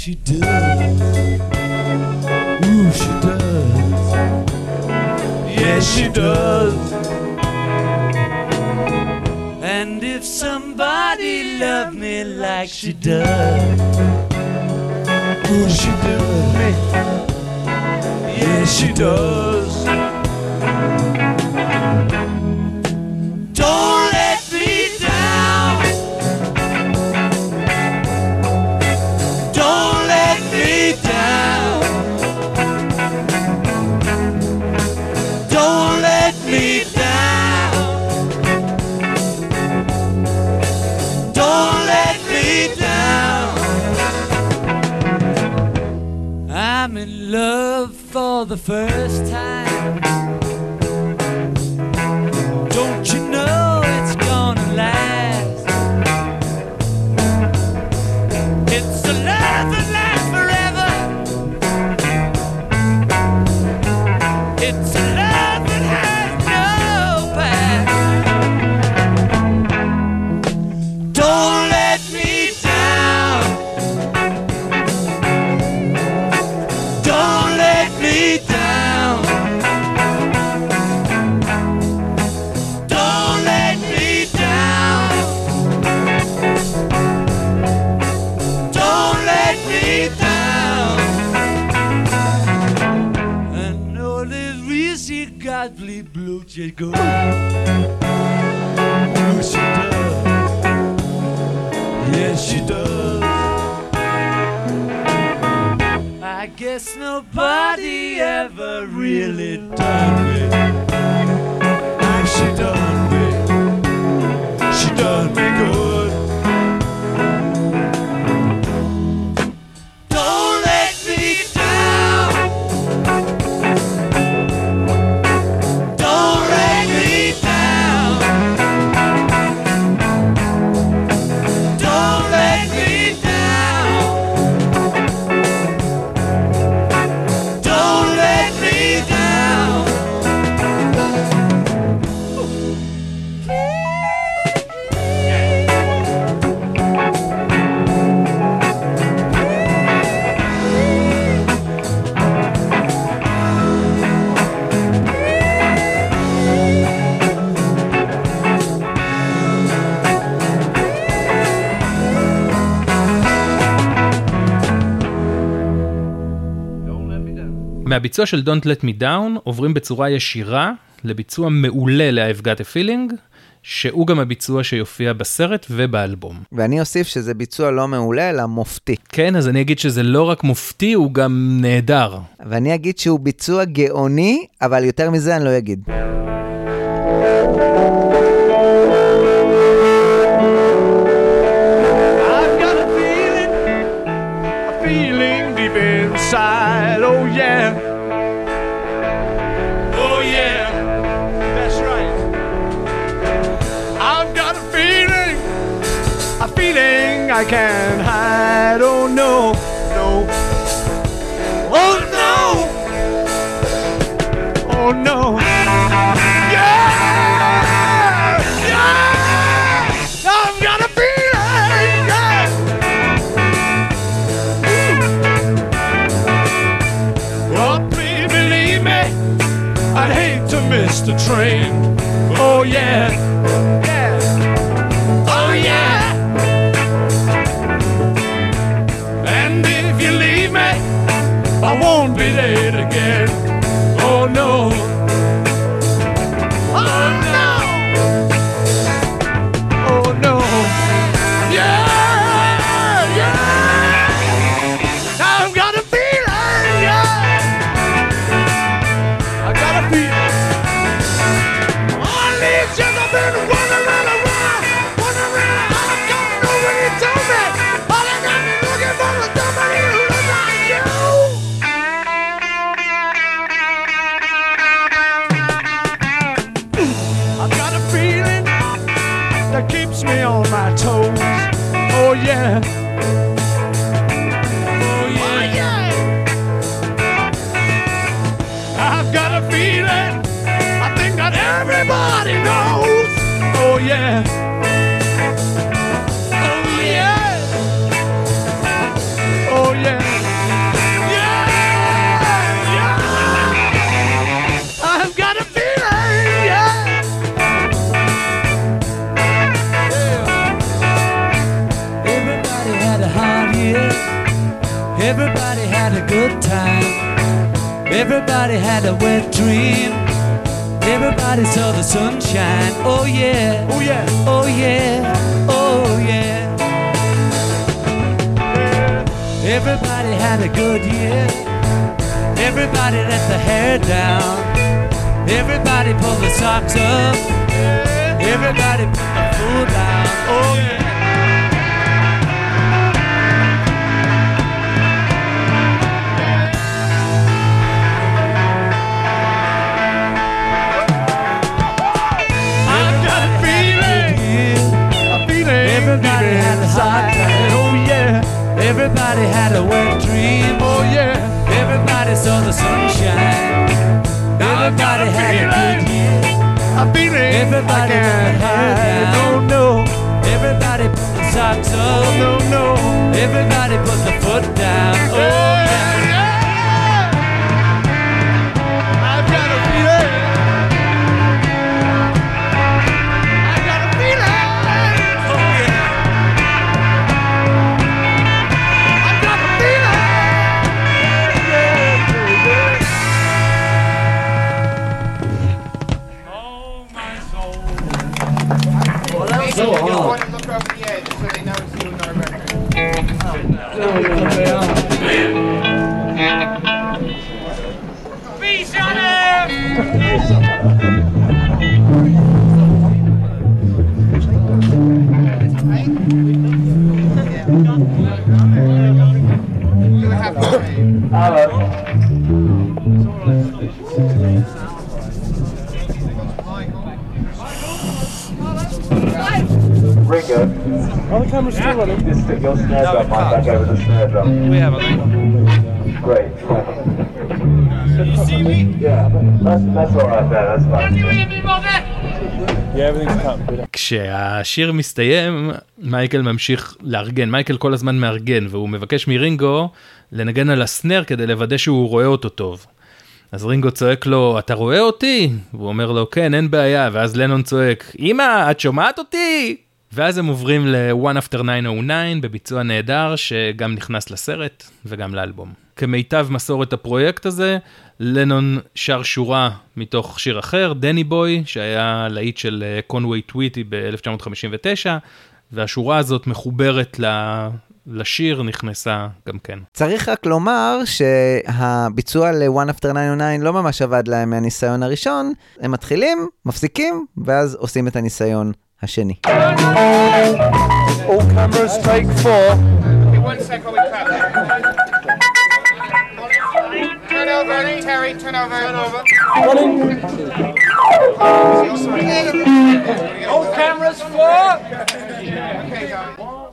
[SPEAKER 16] She does. Ooh, she does. Yes, she does. And if somebody loved me like she does, would she do me? Yes, she does. Love for the first time. Go. Oh, she does. Yes, she does. I guess nobody ever really done
[SPEAKER 2] מהביצוע של Don't Let Me Down עוברים בצורה ישירה לביצוע מעולה ל-I've Got a Feeling, שהוא גם הביצוע שיופיע בסרט ובאלבום.
[SPEAKER 1] ואני אוסיף שזה ביצוע לא מעולה, אלא מופתי.
[SPEAKER 2] כן, אז אני אגיד שזה לא רק מופתי, הוא גם נהדר.
[SPEAKER 1] ואני אגיד שהוא ביצוע גאוני, אבל יותר מזה אני לא אגיד.
[SPEAKER 7] I've got a feeling, a feeling deep inside. I can't hide, oh no.
[SPEAKER 2] כשהשיר מסתיים, מייקל ממשיך לארגן, מייקל כל הזמן מארגן, והוא מבקש מרינגו לנגן על הסנר כדי לוודא שהוא רואה אותו טוב. אז רינגו צועק לו, אתה רואה אותי? והוא אומר לו, כן, אין בעיה, ואז לנון צועק, אמא, את שומעת אותי? ואז הם עוברים ל-One After 909 בביצוע נהדר, שגם נכנס לסרט וגם לאלבום. כמיטב מסורת הפרויקט הזה, לנון שר שורה מתוך שיר אחר, דני בוי, שהיה להיט של אה, קונווי טוויטי ב-1959, והשורה הזאת מחוברת ל- לשיר, נכנסה גם כן.
[SPEAKER 1] צריך רק לומר שהביצוע ל-One After 909 לא ממש עבד להם מהניסיון הראשון, הם מתחילים, מפסיקים, ואז עושים את הניסיון השני.
[SPEAKER 7] All cameras take four.
[SPEAKER 9] One sec while. Turn over, Terry, turn over. Turn over.
[SPEAKER 7] All cameras four.
[SPEAKER 9] Okay, go.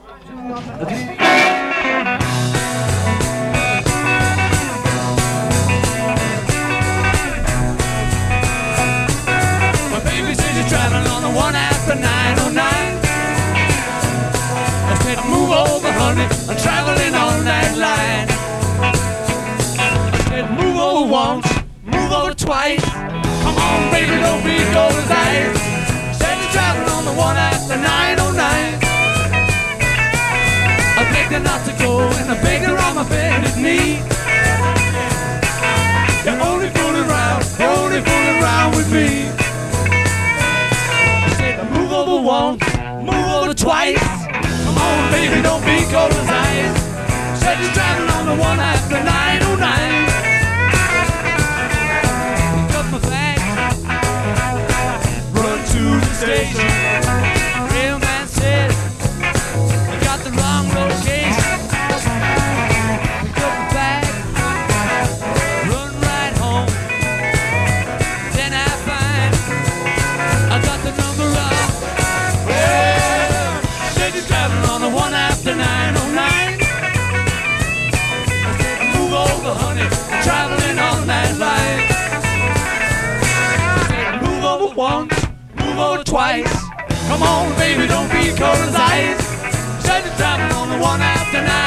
[SPEAKER 16] My baby says you're traveling on the one after 909. I said, move over, honey. I'm traveling on twice. Come on, baby, don't be cold as ice. Said you're on the one after 909. I begged her not to go, and I begged her on my bended knee. You're only fooling around, you're only fooling around with me. I said, move over once, move over twice. Come on, baby, don't be cold as ice. Said you're driving on the one after 909. Station. Twice. Come on, baby, don't be cold as ice. Said you're driving on the one after 909.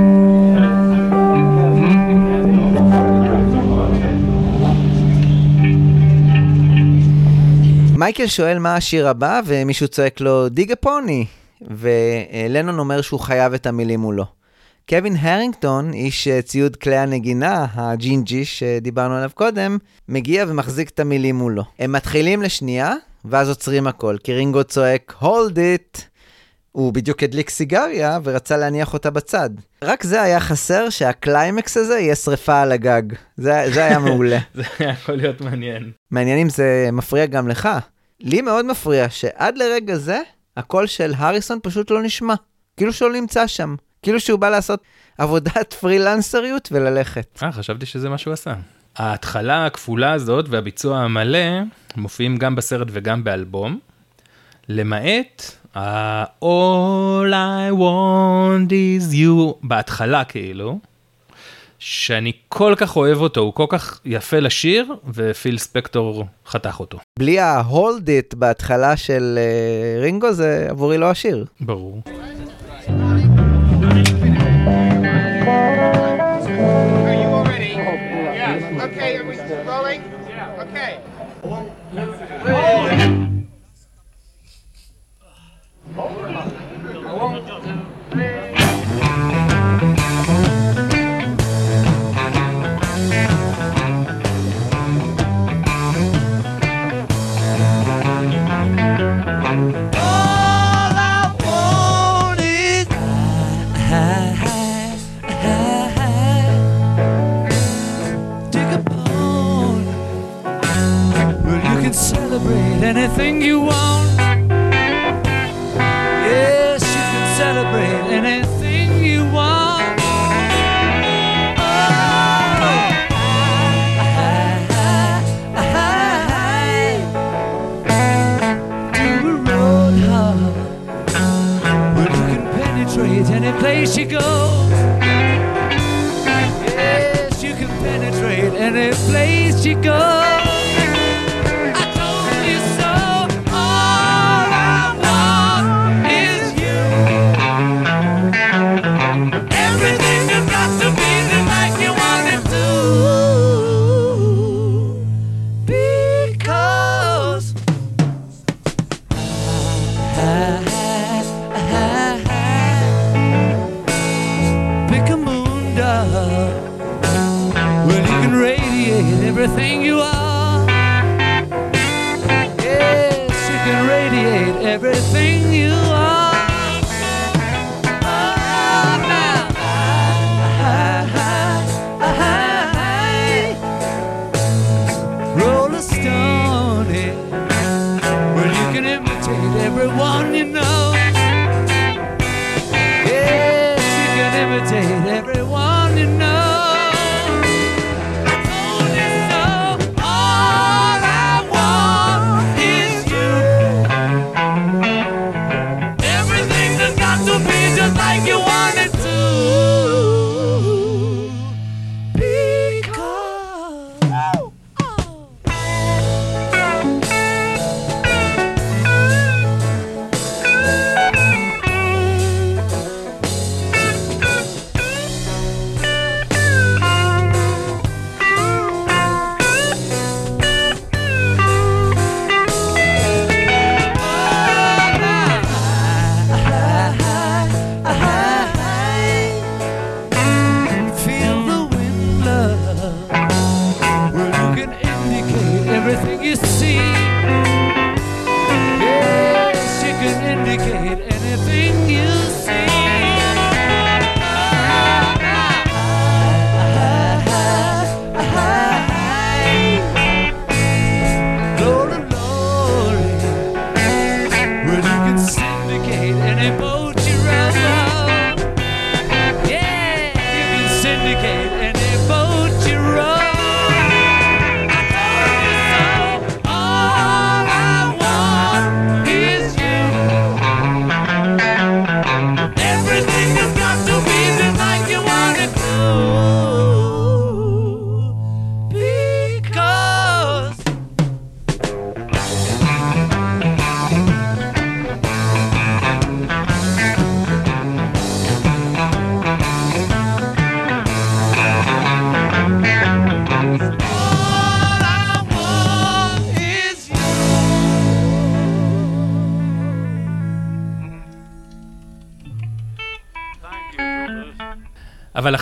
[SPEAKER 1] מייקל שואל מה השיר הבא, ומישהו צועק לו, Dig a Pony, ולנון אומר שהוא חייב את המילים מולו. קווין הרינגטון, איש אה, ציוד כלי הנגינה, הג'ינג'י שדיברנו עליו קודם, מגיע ומחזיק את המילים מולו. הם מתחילים לשנייה, ואז עוצרים הכל, כי רינגו צועק, hold it. הוא בדיוק הדליק סיגריה ורצה להניח אותה בצד. רק זה היה חסר שהקליימקס הזה יהיה שריפה על הגג. זה, זה היה מעולה.
[SPEAKER 2] זה יכול להיות מעניין.
[SPEAKER 1] מעניין אם זה מפריע גם לך. לי מאוד מפריע שעד לרגע זה, הקול של הריסון פשוט לא נשמע. כאילו שהוא לא נמצא שם. כאילו שהוא בא לעשות עבודת פרילנסריות וללכת.
[SPEAKER 2] אה, חשבתי שזה מה שהוא עשה. ההתחלה הכפולה הזאת והביצוע המלא מופיעים גם בסרט וגם באלבום. למעט ה- All I want is you בהתחלה כאילו, שאני כל כך אוהב אותו, הוא כל כך יפה לשיר, ופיל ספקטור חתך אותו.
[SPEAKER 1] בלי ה-hold it בהתחלה של אה, רינגו זה עבורי לא השיר.
[SPEAKER 2] ברור.
[SPEAKER 16] Anything you want. Yes, you can celebrate anything you want. To a roadhog. Well, you can penetrate any place you go. Yes, you can penetrate any place you go.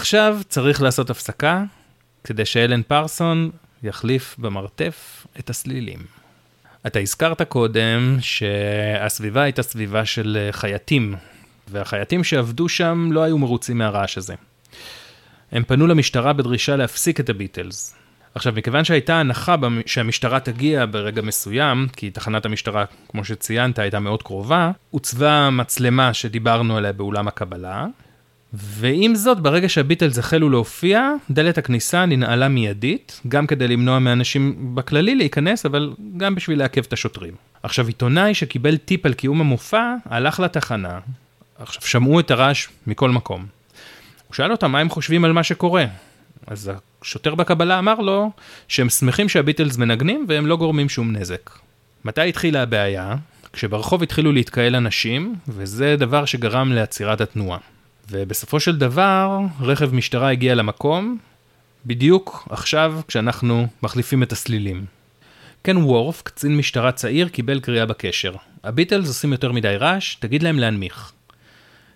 [SPEAKER 2] עכשיו צריך לעשות הפסקה, כדי שאלן פרסון יחליף במרתף את הסלילים. אתה הזכרת קודם שהסביבה הייתה סביבה של אה, חייטים, והחייטים שעבדו שם לא היו מרוצים מהרעש הזה. הם פנו למשטרה בדרישה להפסיק את הביטלס. עכשיו, מכיוון שהייתה הנחה שהמשטרה תגיע ברגע מסוים, כי תחנת המשטרה, כמו שציינת, הייתה מאוד קרובה, הוצבה מצלמה שדיברנו עליה באולם הקבלה, ועם זאת, ברגע שהביטלס החלו להופיע, דלת הכניסה ננעלה מיידית, גם כדי למנוע מאנשים בכללי להיכנס, אבל גם בשביל לעכב את השוטרים. עכשיו, עיתונאי שקיבל טיפ על קיום המופע, הלך לתחנה. עכשיו, שמעו את הרעש מכל מקום. הוא שאל אותם מה הם חושבים על מה שקורה. אז השוטר בקבלה אמר לו שהם שמחים שהביטלס מנגנים והם לא גורמים שום נזק. מתי התחילה הבעיה? כשברחוב התחילו להתקהל אנשים, וזה דבר שגרם לעצירת התנועה. ובסופו של דבר, רכב משטרה הגיע למקום, בדיוק עכשיו כשאנחנו מחליפים את הסלילים. קן וורף, קצין משטרה צעיר, קיבל קריאה בקשר. הביטלס עושים יותר מדי רעש, תגיד להם להנמיך.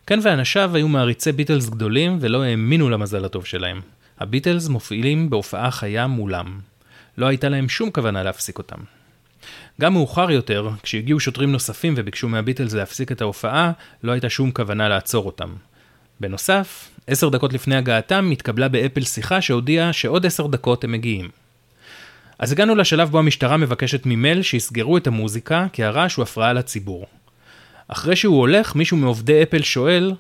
[SPEAKER 2] קן ואנשיו היו מעריצי ביטלס גדולים ולא האמינו למזל הטוב שלהם. הביטלס מופיעים בהופעה חיה מולם. לא הייתה להם שום כוונה להפסיק אותם. גם מאוחר יותר, כשהגיעו שוטרים נוספים וביקשו מהביטלס להפסיק את ההופעה, לא הייתה שום כוונה לעצור אותם. בנוסף, עשר דקות לפני הגעתם התקבלה באפל שיחה שהודיעה שעוד עשר דקות הם מגיעים. אז הגענו לשלב בו המשטרה מבקשת ממל שיסגרו את המוזיקה, כי הרעש הוא הפרעה לציבור. אחרי שהוא הולך, מישהו מעובדי אפל שואל,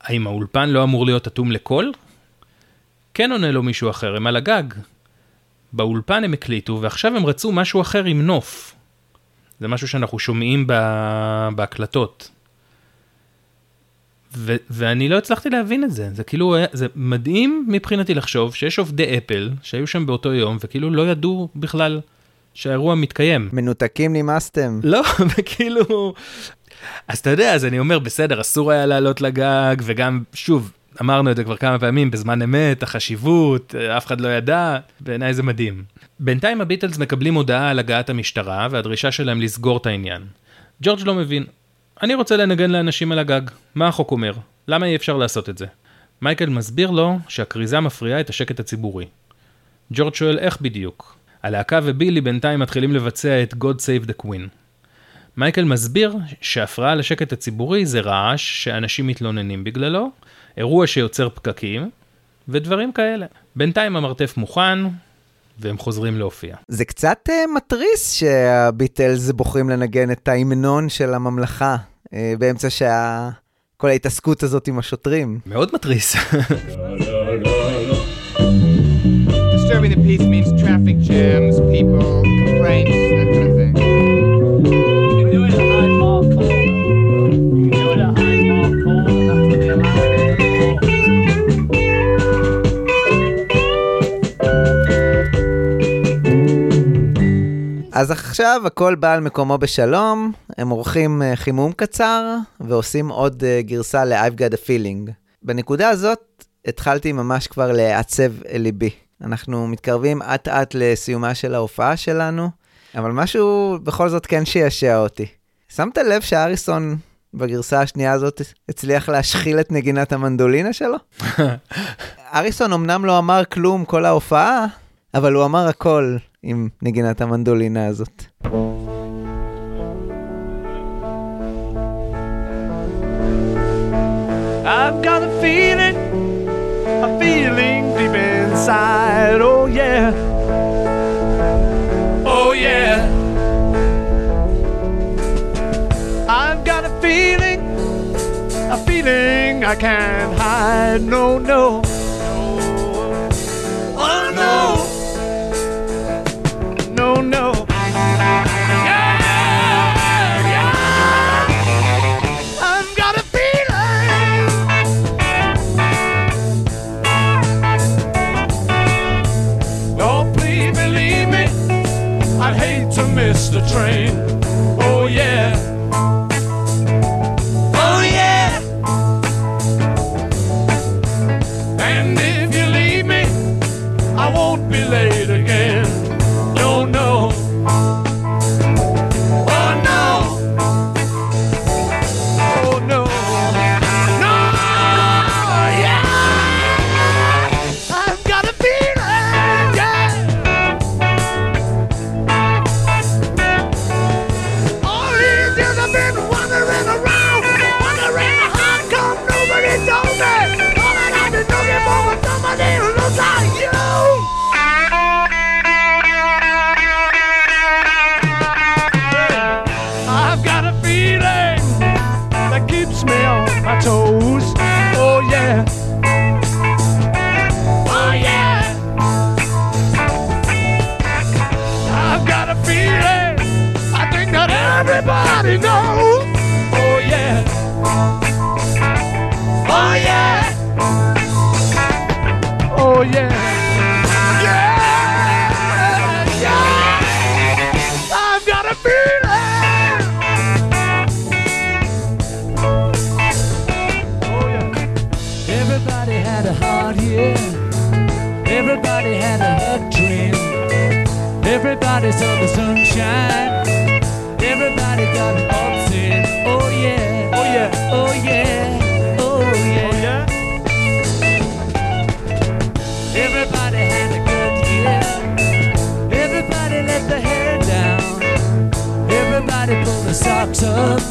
[SPEAKER 2] האם האולפן לא אמור להיות אטום לקול? כן עונה לו מישהו אחר, הם על הגג. באולפן הם הקליטו, ועכשיו הם רצו משהו אחר עם נוף. זה משהו שאנחנו שומעים בהקלטות. ו- ואני לא הצלחתי להבין את זה, זה כאילו, היה- זה מדהים מבחינתי לחשוב שיש עובדי אפל שהיו שם באותו יום, וכאילו לא ידעו בכלל שהאירוע מתקיים.
[SPEAKER 1] מנותקים נמאסתם.
[SPEAKER 2] לא, וכאילו... אז אתה יודע, אז אני אומר, בסדר, אסור היה לעלות לגג, וגם, שוב, אמרנו את זה כבר כמה פעמים, בזמן אמת, החשיבות, אף אחד לא ידע, בעיניי זה מדהים. בינתיים הביטלס מקבלים הודעה על הגעת המשטרה, והדרישה שלהם לסגור את העניין. ג'ורג' לא מבין. אני רוצה לנגן לאנשים על הגג. מה החוק אומר? למה אי אפשר לעשות את זה? מייקל מסביר לו שהכריזה מפריעה את השקט הציבורי. ג'ורג' שואל איך בדיוק. הלהקה ובילי בינתיים מתחילים לבצע את God Save the Queen. מייקל מסביר שהפרעה לשקט הציבורי זה רעש שאנשים מתלוננים בגללו, אירוע שיוצר פקקים, ודברים כאלה. בינתיים המרתף מוכן, והם חוזרים להופיע.
[SPEAKER 1] זה קצת uh, מתריס שהביטלס בוחרים לנגן את ההמנון של הממלכה uh, באמצע שה... כל ההתעסקות הזאת עם השוטרים.
[SPEAKER 2] מאוד מתריס.
[SPEAKER 9] Disturbing the peace means traffic jams, people, complaints,
[SPEAKER 1] אז עכשיו הכל בא על מקומו בשלום, הם עורכים uh, חימום קצר ועושים עוד uh, גרסה ל-I've got a feeling. בנקודה הזאת התחלתי ממש כבר לעצב אל ליבי. אנחנו מתקרבים אט אט לסיומה של ההופעה שלנו, אבל משהו בכל זאת כן שישע אותי. שמת לב שאריסון בגרסה השנייה הזאת הצליח להשחיל את נגינת המנדולינה שלו? אריסון אמנם לא אמר כלום כל ההופעה, אבל הוא אמר הכל עם נגינת המנדולינה הזאת.
[SPEAKER 7] I've got a feeling, a feeling deep inside. Oh yeah, oh yeah. I've got a feeling, a feeling I can't hide. No, no,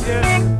[SPEAKER 7] yeah.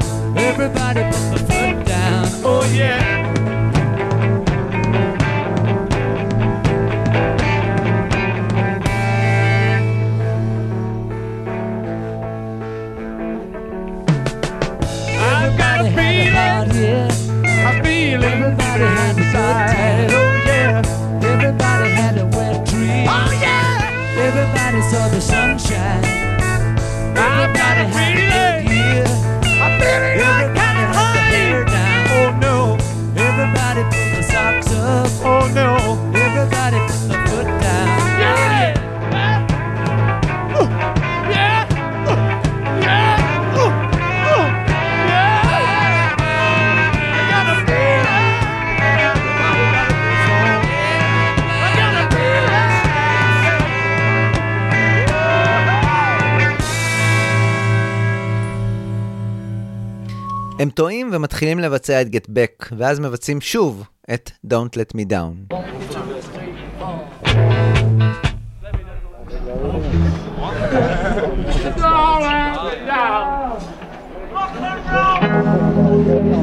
[SPEAKER 1] הם טועים ומתחילים לבצע את Get Back, ואז מבצעים שוב את Don't Let Me Down.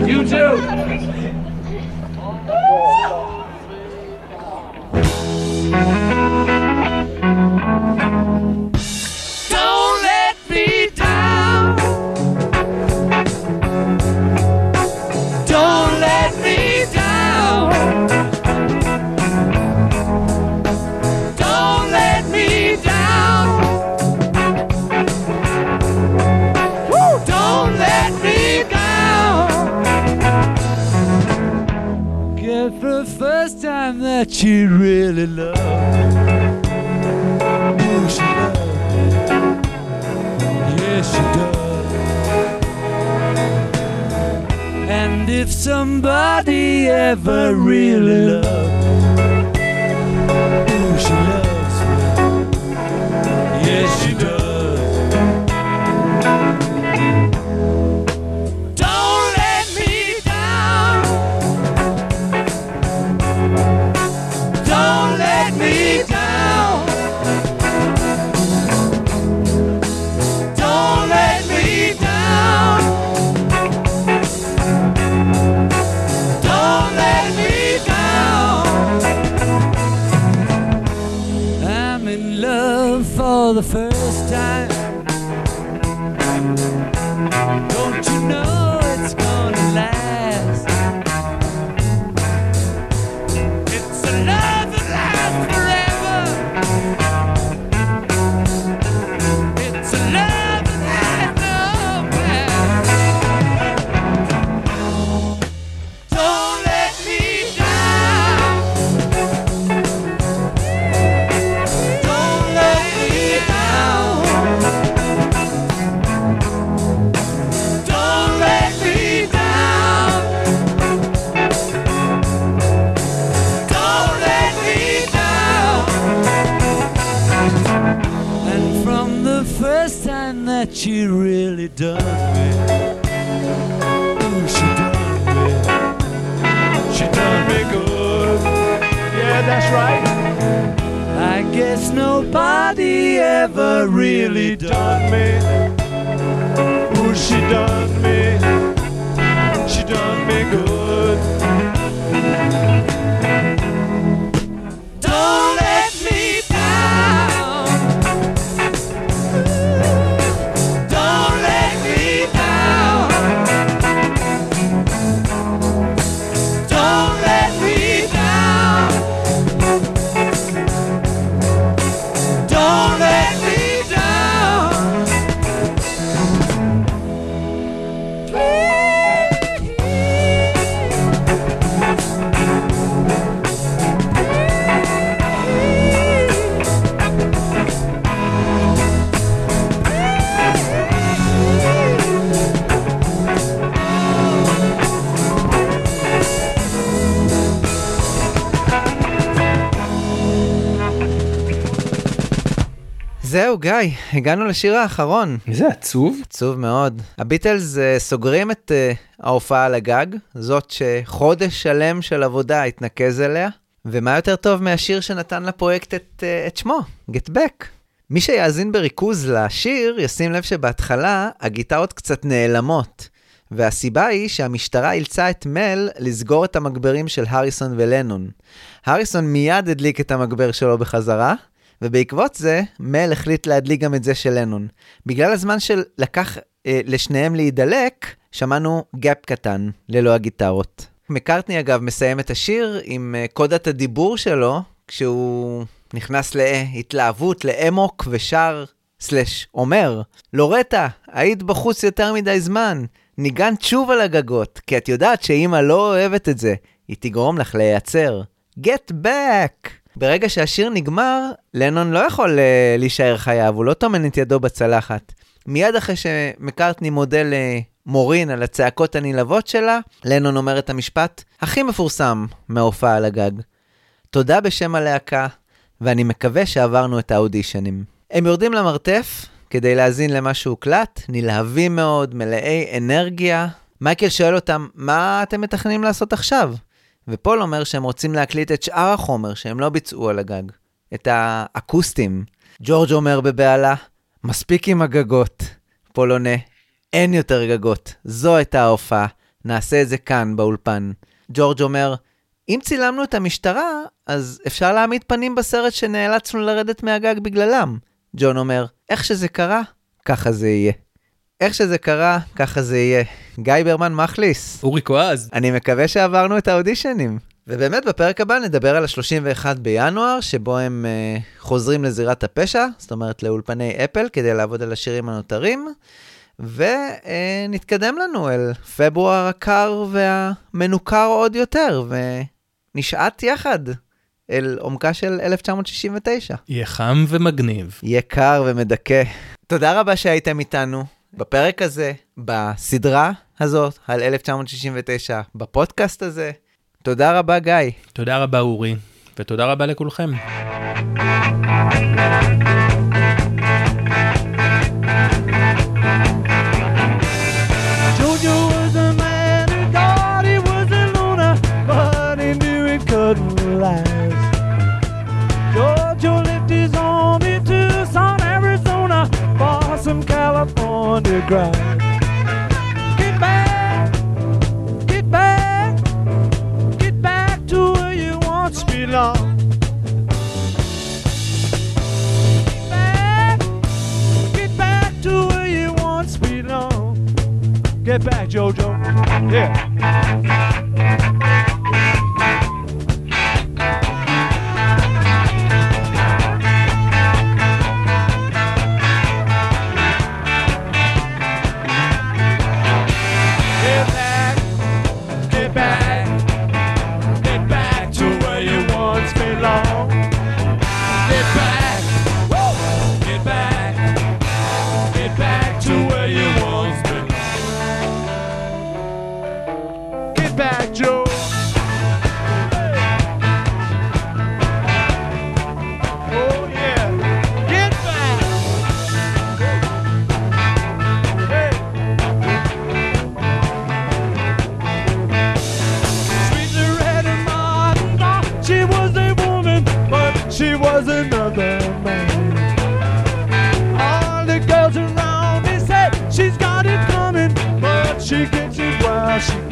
[SPEAKER 7] You too.
[SPEAKER 16] man that she really loves, Oh, she does. Yes, she does. And if somebody ever really loves, oh, she loves. really done me. Ooh, she done me. She done me good.
[SPEAKER 7] Yeah, that's right.
[SPEAKER 16] I guess nobody ever really done me.
[SPEAKER 7] Ooh, she done me. She done me good.
[SPEAKER 1] גיא, הגענו לשיר האחרון.
[SPEAKER 2] איזה עצוב.
[SPEAKER 1] עצוב מאוד. הביטלס uh, סוגרים את uh, ההופעה על הגג, זאת שחודש שלם של עבודה התנקז אליה, ומה יותר טוב מהשיר שנתן לפרויקט את, uh, את שמו, Get Back. מי שיאזין בריכוז לשיר, ישים לב שבהתחלה הגיטרות קצת נעלמות. והסיבה היא שהמשטרה אילצה את מל לסגור את המגברים של הריסון ולנון. הריסון מיד הדליק את המגבר שלו בחזרה, ובעקבות זה, מל החליט להדליק גם את זה של לנון. בגלל הזמן שלקח אה, לשניהם להידלק, שמענו gap קטן, ללא הגיטרות. מקארטני אגב מסיים את השיר עם אה, קודת הדיבור שלו, כשהוא נכנס להתלהבות, לאמוק, ושר, slash, אומר, לורטה, היית בחוץ יותר מדי זמן, ניגנת שוב על הגגות, כי את יודעת שאמא לא אוהבת את זה, היא תגרום לך להיעצר. Get back! ברגע שהשיר נגמר, לנון לא יכול uh, להישאר חייב, הוא לא טומן את ידו בצלחת. מיד אחרי שמקארטני מודה למורין על הצעקות הנלהבות שלה, לנון אומר את המשפט הכי מפורסם מההופעה על הגג. תודה בשם הלהקה, ואני מקווה שעברנו את האודישנים. הם יורדים למרתף כדי להאזין למה שהוקלט, נלהבים מאוד, מלאי אנרגיה. מייקל שואל אותם, מה אתם מתכננים לעשות עכשיו? ופול אומר שהם רוצים להקליט את שאר החומר שהם לא ביצעו על הגג, את האקוסטים. ג'ורג' אומר בבהלה, מספיק עם הגגות. פול עונה, אין יותר גגות, זו הייתה ההופעה, נעשה את זה כאן, באולפן. ג'ורג' אומר, אם צילמנו את המשטרה, אז אפשר להעמיד פנים בסרט שנאלצנו לרדת מהגג בגללם. ג'ון אומר, איך שזה קרה, ככה זה יהיה. איך שזה קרה, ככה זה יהיה. גיא ברמן מחליס.
[SPEAKER 2] אורי קואז.
[SPEAKER 1] אני מקווה שעברנו את האודישנים. ובאמת, בפרק הבא נדבר על ה-31 בינואר, שבו הם uh, חוזרים לזירת הפשע, זאת אומרת לאולפני אפל, כדי לעבוד על השירים הנותרים, ונתקדם uh, לנו אל פברואר הקר והמנוכר עוד יותר, ונשעט יחד אל עומקה של 1969.
[SPEAKER 2] יהיה חם ומגניב.
[SPEAKER 1] יהיה קר ומדכא. תודה רבה שהייתם איתנו. בפרק הזה, בסדרה הזאת על 1969, בפודקאסט הזה. תודה רבה, גיא.
[SPEAKER 2] תודה רבה, אורי, ותודה רבה לכולכם.
[SPEAKER 7] Get back, get back, get back to where you once belonged. Get back, get back to where you once belonged. Get back, Jojo. Yeah. 心。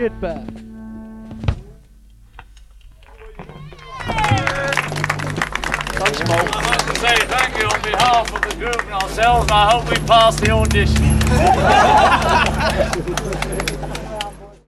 [SPEAKER 7] Get Back.
[SPEAKER 16] Thanks, Paul. I'd like to say thank you on behalf of the group and ourselves, and I hope we pass the audition.